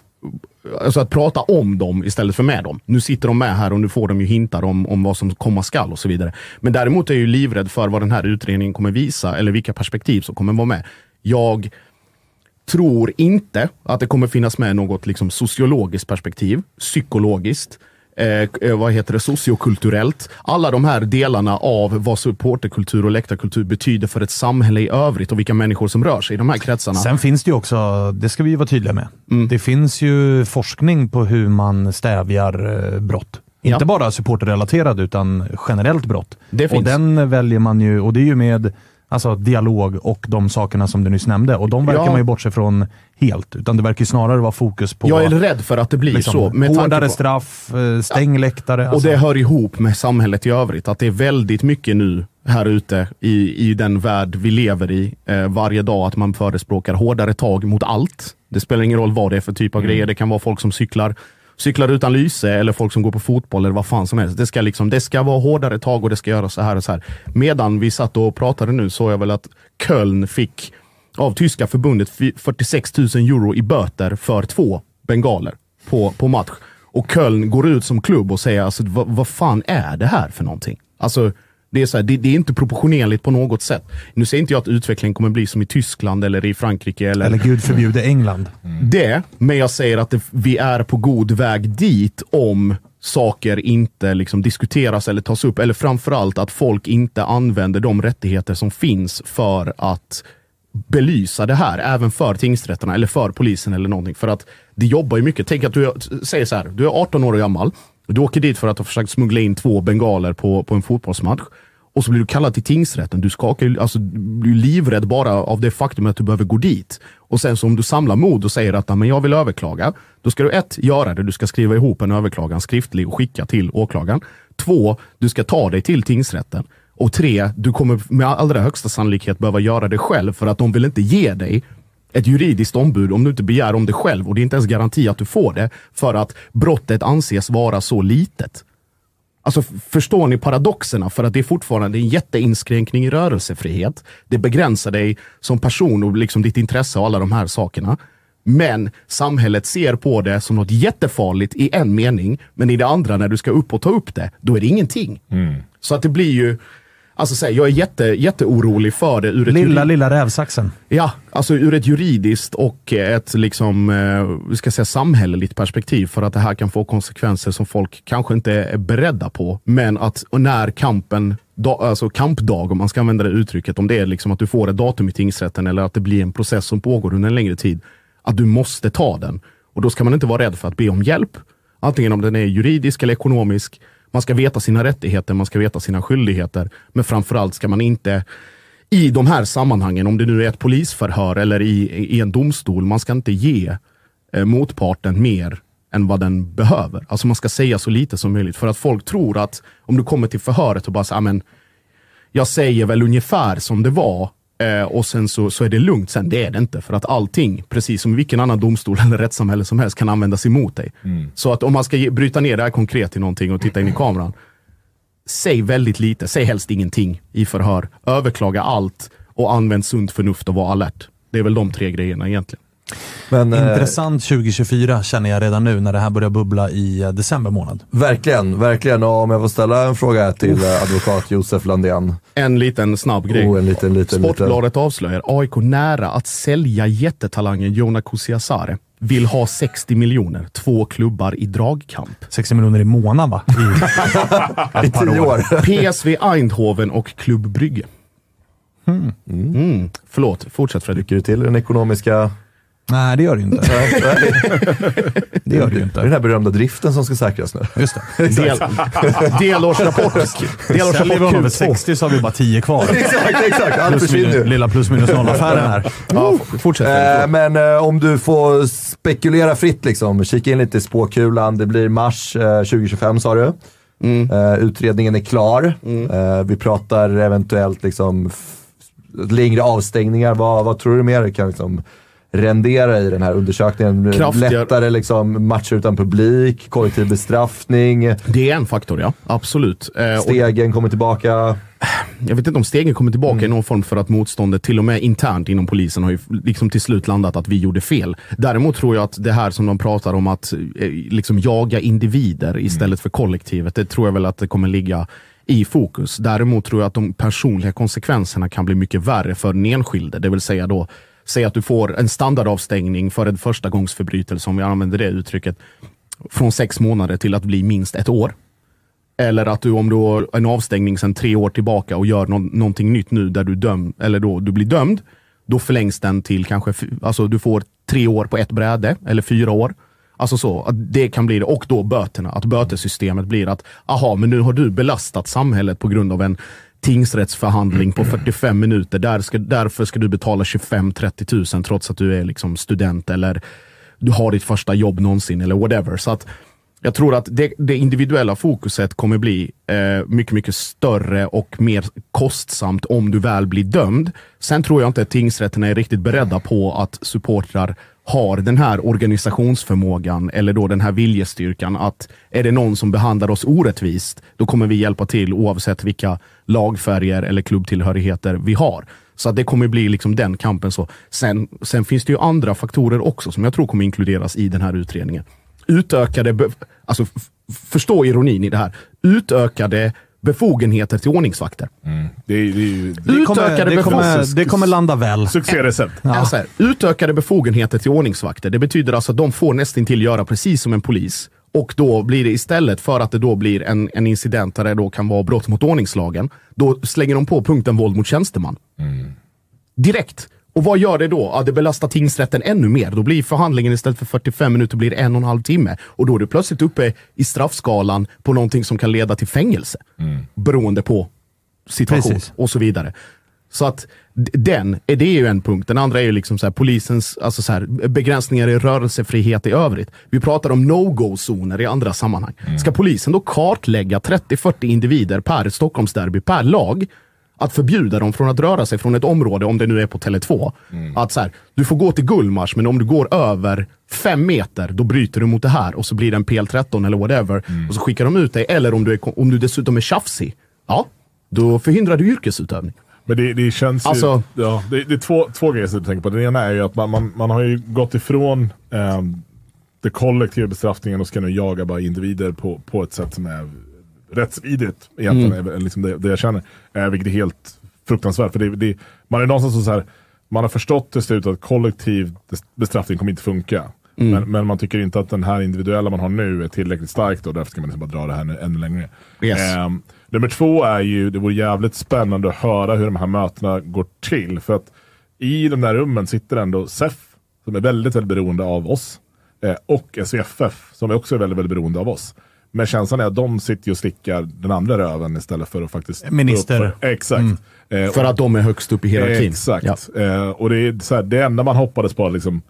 Alltså att prata om dem istället för med dem. Nu sitter de med här och nu får de ju hintar om, om vad som komma skall och så vidare. Men däremot är jag ju livrädd för vad den här utredningen kommer visa eller vilka perspektiv som kommer vara med. Jag tror inte att det kommer finnas med något liksom sociologiskt perspektiv, psykologiskt, eh, eh, vad heter det, sociokulturellt. Alla de här delarna av vad supporterkultur och läktarkultur betyder för ett samhälle i övrigt och vilka människor som rör sig i de här kretsarna. Sen finns det ju också, det ska vi ju vara tydliga med, det finns ju forskning på hur man stävjar eh, brott. Ja. Inte bara supporterrelaterad utan generellt brott. Det och finns. den väljer man ju, och det är ju med alltså, dialog och de sakerna som du nyss nämnde. Och de verkar Ja. man ju bortse från helt, utan det verkar snarare vara fokus på jag är rädd för att det blir liksom, så. med hårdare på- straff, eh, stäng läktare. Och Alltså. det hör ihop med samhället i övrigt. Att det är väldigt mycket nu här ute i, i den värld vi lever i eh, varje dag att man förespråkar hårdare tag mot allt. Det spelar ingen roll vad det är för typ av grejer. Det kan vara folk som cyklar cyklar utan lyse eller folk som går på fotboll eller vad fan som helst. Det ska, liksom, det ska vara hårdare tag och det ska göras så här och så här. Medan vi satt och pratade nu såg jag väl att Köln fick av tyska förbundet 46 000 euro i böter för två bengaler på, på match. Och Köln går ut som klubb och säger alltså, vad, vad fan är det här för någonting? Alltså, det är, så här, det, det är inte proportionerligt på något sätt. Nu säger inte jag att utvecklingen kommer bli som i Tyskland eller i Frankrike. Eller, Eller gud förbjude England. det, men jag säger att det, vi är på god väg dit om saker inte liksom diskuteras eller tas upp. Eller framförallt att folk inte använder de rättigheter som finns för att belysa det här, även för tingsrätterna eller för polisen eller någonting. För att det jobbar ju mycket. Tänk att du säger så här, du är 18 år gammal. Du åker dit för att ha försökt smuggla in två bengaler på, på en fotbollsmatch. Och så blir du kallad till tingsrätten. Du skakar alltså, blir livrädd bara av det faktum att du behöver gå dit. Och sen så om du samlar mod och säger att men jag vill överklaga. Då ska du ett, göra det. Du ska skriva ihop en överklagan skriftlig och skicka till åklagaren. Två, du ska ta dig till tingsrätten. Och tre, du kommer med allra högsta sannolikhet behöva göra det själv för att de vill inte ge dig ett juridiskt ombud om du inte begär om det själv. Och det är inte ens garanti att du får det för att brottet anses vara så litet. Alltså förstår ni paradoxerna? För att det är fortfarande en jätteinskränkning i rörelsefrihet. Det begränsar dig som person och liksom ditt intresse och alla de här sakerna. Men samhället ser på det som något jättefarligt i en mening, men i det andra, när du ska upp och ta upp det, då är det ingenting. Så att det blir ju, alltså så här, jag är jätte, jätteorolig för det ur ett Lilla, lilla rävsaxen. Ja, alltså ur ett juridiskt och ett liksom, eh, vi ska säga samhälleligt perspektiv för att det här kan få konsekvenser som folk kanske inte är beredda på. Men att när kampen, da, alltså kampdag om man ska använda det uttrycket, om det är liksom att du får ett datum i tingsrätten eller att det blir en process som pågår under en längre tid, att du måste ta den. Och då ska man inte vara rädd för att be om hjälp. Antingen om den är juridisk eller ekonomisk. Man ska veta sina rättigheter, man ska veta sina skyldigheter. Men framförallt ska man inte i de här sammanhangen, om det nu är ett polisförhör eller i, i en domstol, man ska inte ge eh, motparten mer än vad den behöver. Alltså man ska säga så lite som möjligt. För att folk tror att om du kommer till förhöret och bara säger, ah, jag säger väl ungefär som det var eh, och sen så, så är det lugnt. Sen det är det inte. För att allting, precis som vilken annan domstol eller rättssamhälle som helst, kan användas emot dig. Så att om man ska ge, bryta ner det här konkret till någonting och titta in i kameran. Säg väldigt lite, säg helst ingenting i förhör. Överklaga allt och använd sunt förnuft och var alert. Det är väl de tre grejerna egentligen. Men, eh, Intressant 2024 känner jag redan nu när det här börjar bubbla i eh, december månad. Verkligen, verkligen. Och om jag får ställa en fråga till eh, advokat Josef Landén. En liten snabb grej. Oh, en liten, liten, liten. Sportbladet avslöjar AIK nära att sälja jättetalangen Jona Kusiasare. Vill ha 60 miljoner. Två klubbar i dragkamp. 60 miljoner i månaden va? I, I tio år. PSV Eindhoven och Klubb Brygge. Mm. Förlåt, fortsätt Fredrik. Tycker du till den ekonomiska... Nej, det gör det inte. det gör det ju Det är inte. den här berömda driften som ska säkras nu. Just det. Del, delårsrapport. Delårsrapport Q2. 60 så har vi bara 10 kvar. exakt, exakt. Allt Plus försvinner lilla plus minus noll-affären här. Ja, fortsätt. Eh, men eh, om du får spekulera fritt, liksom, kika in lite i spåkulan. Det blir mars eh, 2025 sa du. Eh, utredningen är klar. Eh, vi pratar eventuellt liksom, längre avstängningar. Vad, vad tror du mer kan liksom, rendera i den här undersökningen? Kraftigare- Lättare liksom, matcher utan publik, kollektiv bestraffning, Det är en faktor ja, absolut. Eh, stegen kommer tillbaka. jag vet inte om stegen kommer tillbaka Mm. i någon form för att motståndet, till och med internt inom polisen, har ju liksom till slut landat att vi gjorde fel. Däremot tror jag att det här som de pratar om att eh, liksom jaga individer Mm. istället för kollektivet, det tror jag väl att det kommer ligga i fokus. Däremot tror jag att de personliga konsekvenserna kan bli mycket värre för den enskilde. Det vill säga då, säg att du får en standardavstängning för en förstagångsförbrytelse, om vi använder det uttrycket, från sex månader till att bli minst ett år. Eller att du om du har en avstängning sedan tre år tillbaka och gör no någonting nytt nu där du, döm, eller då, du blir dömd. Då förlängs den till kanske, alltså du får tre år på ett bräde, eller fyra år. Alltså så, att det kan bli det. Och då böterna, att bötesystemet blir att, aha, men nu har du belastat samhället på grund av en tingsrättsförhandling på 45 minuter. Där ska, därför ska du betala 25-30 tusen trots att du är liksom student eller du har ditt första jobb någonsin eller whatever. Så att jag tror att det, det individuella fokuset kommer bli eh, mycket, mycket större och mer kostsamt om du väl blir dömd. Sen tror jag inte att tingsrätterna är riktigt beredda på att supportrar har den här organisationsförmågan eller då den här viljestyrkan att är det någon som behandlar oss orättvist, då kommer vi hjälpa till oavsett vilka lagfärger eller klubbtillhörigheter vi har. Så att det kommer bli liksom den kampen. så. Sen, sen finns det ju andra faktorer också som jag tror kommer inkluderas i den här utredningen utökade, alltså förstå ironin i det här, utökade befogenheter till ordningsvakter. Det, är- det Det kommer, Utökade det, kommer, befogenheter. det kommer landa väl. succérecept. Ja. Så här, utökade befogenheter till ordningsvakter. Det betyder alltså att de får nästan till göra precis som en polis och då blir det istället för att det då blir en, en incident där det då kan vara brott mot ordningslagen, då slänger de på punkten våld mot tjänsteman. Direkt. Och vad gör det då? Ja, det belastar tingsrätten ännu mer. Då blir förhandlingen istället för 45 minuter blir en och en halv timme. Och då är du plötsligt uppe i straffskalan på någonting som kan leda till fängelse. Beroende på situation Precis. och så vidare. Så att den, är det är ju en punkt. Den andra är ju liksom så här, polisens alltså så här, begränsningar i rörelsefrihet i övrigt. Vi pratar om no-go-zoner i andra sammanhang. Ska polisen då kartlägga 30-40 individer per Stockholmsderby, per lag, att förbjuda dem från att röra sig från ett område, om det nu är på Tele2. Att så här, du får gå till Gullmars, men om du går över fem meter, då bryter du mot det här och så blir det en PL13 eller whatever. Och så skickar de ut dig. Eller om du, är, om du dessutom är tjafsig, ja, då förhindrar du yrkesutövning. Men det, det känns ju... Alltså- ja, det, det är två, två grejer som jag tänker på. Den ena är ju att man, man, man har ju gått ifrån um, det kollektiva bestraffningen och ska nu jaga bara individer på, på ett sätt som är rättsvidrigt. Egentligen Mm. är liksom det, det jag känner. Eh, vilket är helt fruktansvärt. För det, det, man är någonstans så, här, man har förstått till slut att kollektiv bestraffning kommer inte funka. Mm. Men, men man tycker inte att den här individuella man har nu är tillräckligt stark och därför ska man liksom bara dra det här ännu, längre. Yes. Ehm, nummer två är ju, det vore jävligt spännande att höra hur de här mötena går till. För att i de där rummen sitter ändå SEF, som är väldigt, väldigt beroende av oss. Eh, och SVFF, som är också väldigt, väldigt beroende av oss. Men känslan är att de sitter och slickar den andra röven istället för att faktiskt... Minister. exakt. Eh, För att de är högst upp i hierarkin. Exakt. Eh, och det är så här, det enda man hoppades på, liksom,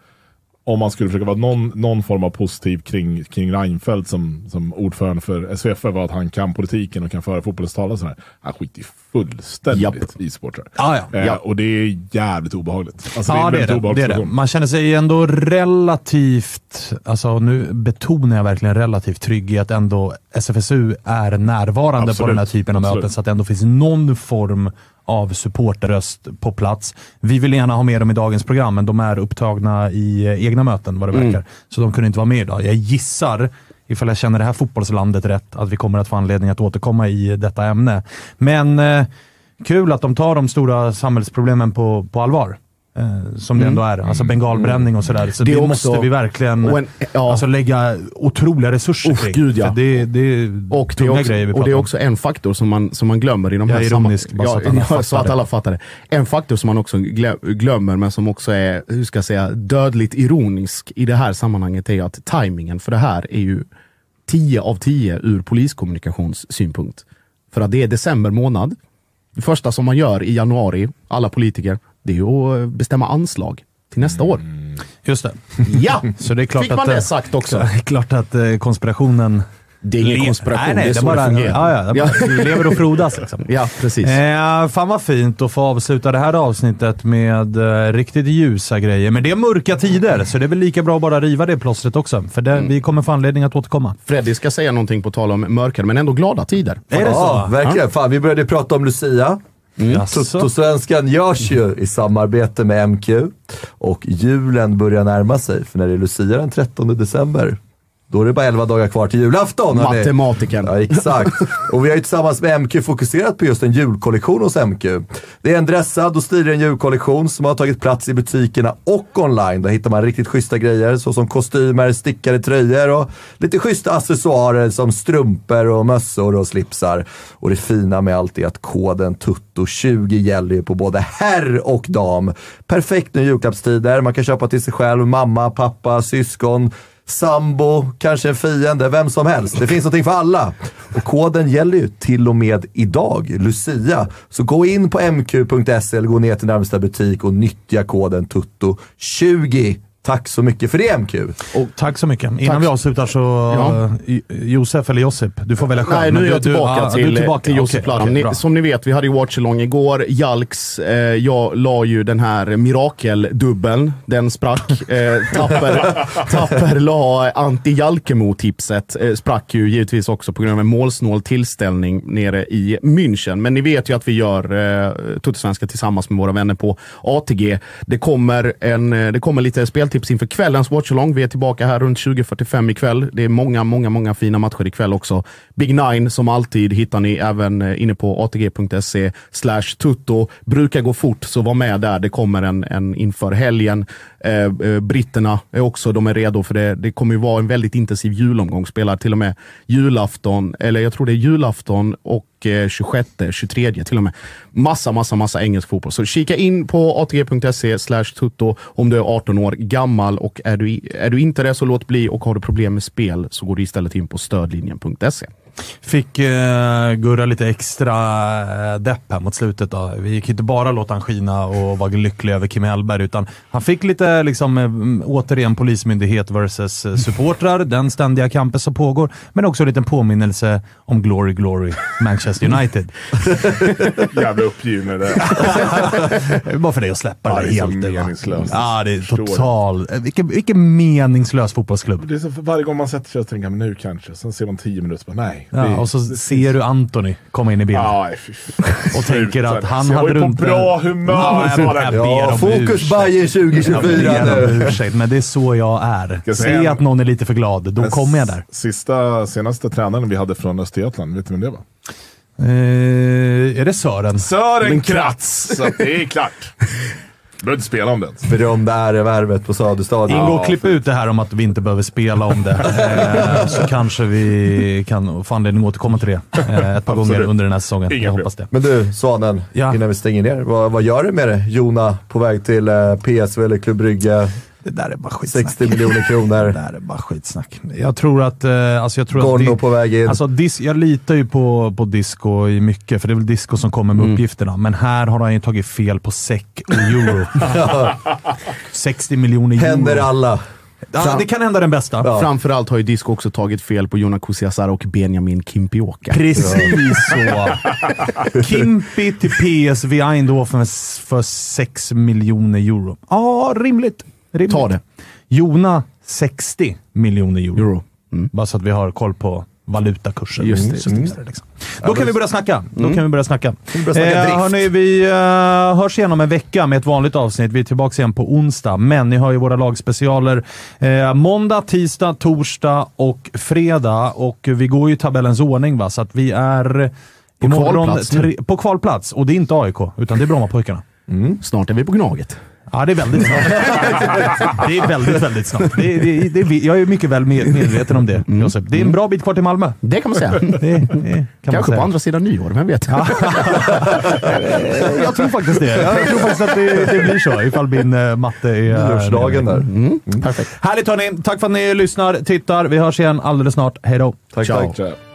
om man skulle försöka vara någon, någon form av positiv kring, kring Reinfeldt som, som ordförande för SVF var att han kan politiken och kan föra fotbollens talan. så här. Han skiter fullständigt Japp. i supportrar. Ah, ja. Eh, Ja. Och det är jävligt obehagligt. Alltså, en det är det. obehaglig det, är det. Man känner sig ändå relativt, alltså nu betonar jag verkligen relativt trygg i att ändå SFSU är närvarande på Absolut. den här typen av Absolut. möten, så att det ändå finns någon form av supporterröst på plats. Vi vill gärna ha med dem i dagens program, men de är upptagna i eh, egna möten vad det Mm. verkar. Så de kunde inte vara med idag. Jag gissar, ifall jag känner det här fotbollslandet rätt, att vi kommer att få anledning att återkomma i detta ämne. Men eh, kul att de tar de stora samhällsproblemen på, på allvar. Eh, som det ändå är. Alltså bengalbränning och sådär. Så Det det, också- måste vi verkligen en- ja. alltså, lägga otroliga resurser Usch, kring. gud, ja. Det, det Och det, är också, grejer vi och det är också en faktor som man, som man glömmer i de här är ironisk, bara alla ja, fattar så att alla fattar det. En faktor som man också glö- glömmer, men som också är, hur ska jag säga, dödligt ironisk i det här sammanhanget är att tajmingen för det här är ju 10 av 10 ur poliskommunikationssynpunkt. För att det är december månad. Det första som man gör i januari, alla politiker, det är ju att bestämma anslag till nästa år. Just det. Ja! Så det är klart Fick man att, det eh, sagt också? Det är klart att eh, konspirationen... Det är ingen konspiration, nej, nej, det är så bara, det fungerar. Ja, ja, bara lever och frodas. Liksom. Ja, precis. Eh, fan vad fint att få avsluta det här avsnittet med eh, riktigt ljusa grejer. Men det är mörka tider, så det är väl lika bra att bara riva det plåstret också. För det, vi kommer få anledning att återkomma. Freddy ska säga någonting på tal om mörkare, men ändå glada tider. Är det Ja, så? verkligen. Fan, vi började prata om Lucia. Jaså? Toto-svenskan görs ju i samarbete med MQ och julen börjar närma sig. För när det är Lucia den 13 december, då är det bara 11 dagar kvar till julafton. Matematiken. Ja, exakt. Och vi har ju tillsammans med MQ fokuserat på just en julkollektion hos MQ. Det är en dressad och stilig julkollektion som har tagit plats i butikerna och online. Där hittar man riktigt schyssta grejer såsom kostymer, stickade tröjor och lite schyssta accessoarer som strumpor och mössor och slipsar. Och det fina med allt är att koden TUTTO20 gäller ju på både herr och dam. Perfekt nu i julklappstider. Man kan köpa till sig själv, mamma, pappa, syskon sambo, kanske en fiende, vem som helst. Det finns någonting för alla. Och koden gäller ju till och med idag, Lucia. Så gå in på mq.se eller gå ner till närmsta butik och nyttja koden TUTTO20. Tack så mycket för det MQ. Och tack så mycket. Innan Tack. vi avslutar så... Ja. eh, Josef eller Josip, du får välja själv. Nej, nu är du- jag du- tillbaka ja, till, du är tillbaka. till okej, Ni- bra. Som ni vet, vi hade ju watchalong igår. Jalks, eh, jag la ju den här mirakeldubbeln. Den sprack. Eh, Tapper, Tapper la anti-Jalkemo-tipset. Eh, sprack ju givetvis också på grund av en målsnål tillställning nere i München. Men ni vet ju att vi gör eh, Tuttosvenska tillsammans med våra vänner på ATG. Det kommer, en, eh, det kommer lite speltips inför kvällens watchalong. Vi är tillbaka här runt 20.45 ikväll. Det är många, många, många fina matcher ikväll också. Big Nine som alltid hittar ni även eh, inne på atg.se slash tutto. Brukar gå fort, så var med där. Det kommer en, en inför helgen. Eh, eh, britterna är också, de är redo för det. Det kommer ju vara en väldigt intensiv julomgång. Spelar till och med julafton, eller jag tror det är julafton och 26, 23 till och med. Massa, massa, massa engelsk fotboll. Så kika in på atg.se slash tutto om du är 18 år gammal och är du, är du inte det så låt bli och har du problem med spel så går du istället in på stödlinjen.se. Fick uh, Gurra lite extra uh, depp här mot slutet. Då. Vi gick inte bara låta han skina och vara lycklig över Kim Hellberg, utan han fick lite, liksom, uh, återigen, polismyndighet versus uh, supportrar. den ständiga kampen som pågår. Men också en liten påminnelse om Glory, Glory, Manchester United. Jävla uppgivna det. Det är bara för dig att släppa Ja, det, det är helt. va? meningslöst. Ja, det är total... eh, Vilken, vilken meningslös fotbollsklubb. Det är så, varje gång man sätter sig och tänker men nu kanske, sen ser man tio minuter och bara nej. Ja, det- och så det- ser du Anthony komma in i bilden. Ja, och tänker att han jag hade var ju på runt bra humör. Ja, jag, jag Ja, om fokus. Bayern 2024 Jag ber om nu. ursäkt, men det är så jag är. jag Se att någon är lite för glad, då kommer jag där. Sista, senaste tränaren vi hade från Östergötland, vet du vem det var? Eh, är det Sören? Sören Kratz! Så det är klart. Behöver inte spela om det. Berömda ärevärvet på Söderstadion. Ingo, klipp ut det här om att vi inte behöver spela om det. Eh, så kanske vi kan få anledning att återkomma till det eh, ett par gånger under den här säsongen. Inga jag hoppas det. Men du, Svanen, Ja. innan vi stänger ner. Vad, vad gör du med det? Jona på väg till eh, PSV eller Klubb Brygge. Det där är bara skitsnack. 60 miljoner Det kronor. där är bara skitsnack. Jag tror att... Eh, alltså jag tror att Gorno det- på väg in. Alltså, dis, jag litar ju på, på Disco i mycket, för det är väl Disco som kommer med uppgifterna. Men här har han ju tagit fel på SEK och euro. 60 miljoner euro. Händer alla. Ja, det kan hända den bästa. Ja. Framförallt har ju Disco också tagit fel på Jonas Kusiasar och Benjamin Kimpioka. Precis så. Kimpi till PSV Eindhoven för 6 miljoner euro. Ja, rimligt. Rimligt. Ta det. Jona 60 miljoner euro. Euro. Mm. Bara så att vi har koll på valutakursen. Just det. Finns det liksom. Då kan vi börja snacka. Då kan vi börja snacka. vi börja snacka drift. hörni, vi uh, hörs igen om en vecka med ett vanligt avsnitt. Vi är tillbaka igen på onsdag, men ni har ju våra lagspecialer eh, måndag, tisdag, torsdag och fredag. Och vi går ju i tabellens ordning, va? så att vi är På imorgon kvalplats tre, på kvalplats. Och det är inte AIK, utan det är Brommapojkarna. Snart är vi på Gnaget. Ja, det är väldigt snabbt. det är väldigt, väldigt snabbt. Det, det, det, jag är mycket väl med, medveten om det, Josef. Det är en bra bit kvar till Malmö. Det kan man säga. Det, det kan man Kanske säga. på andra sidan nyår, vem vet? Jag tror faktiskt det. Jag tror faktiskt att det, det blir så, ifall min eh, matte är... Nyårsdagen där. Mm. Perfekt. Härligt hörni! Tack för att ni lyssnar, tittar. Vi hörs igen alldeles snart. Hej då! Tack, Ciao. tack.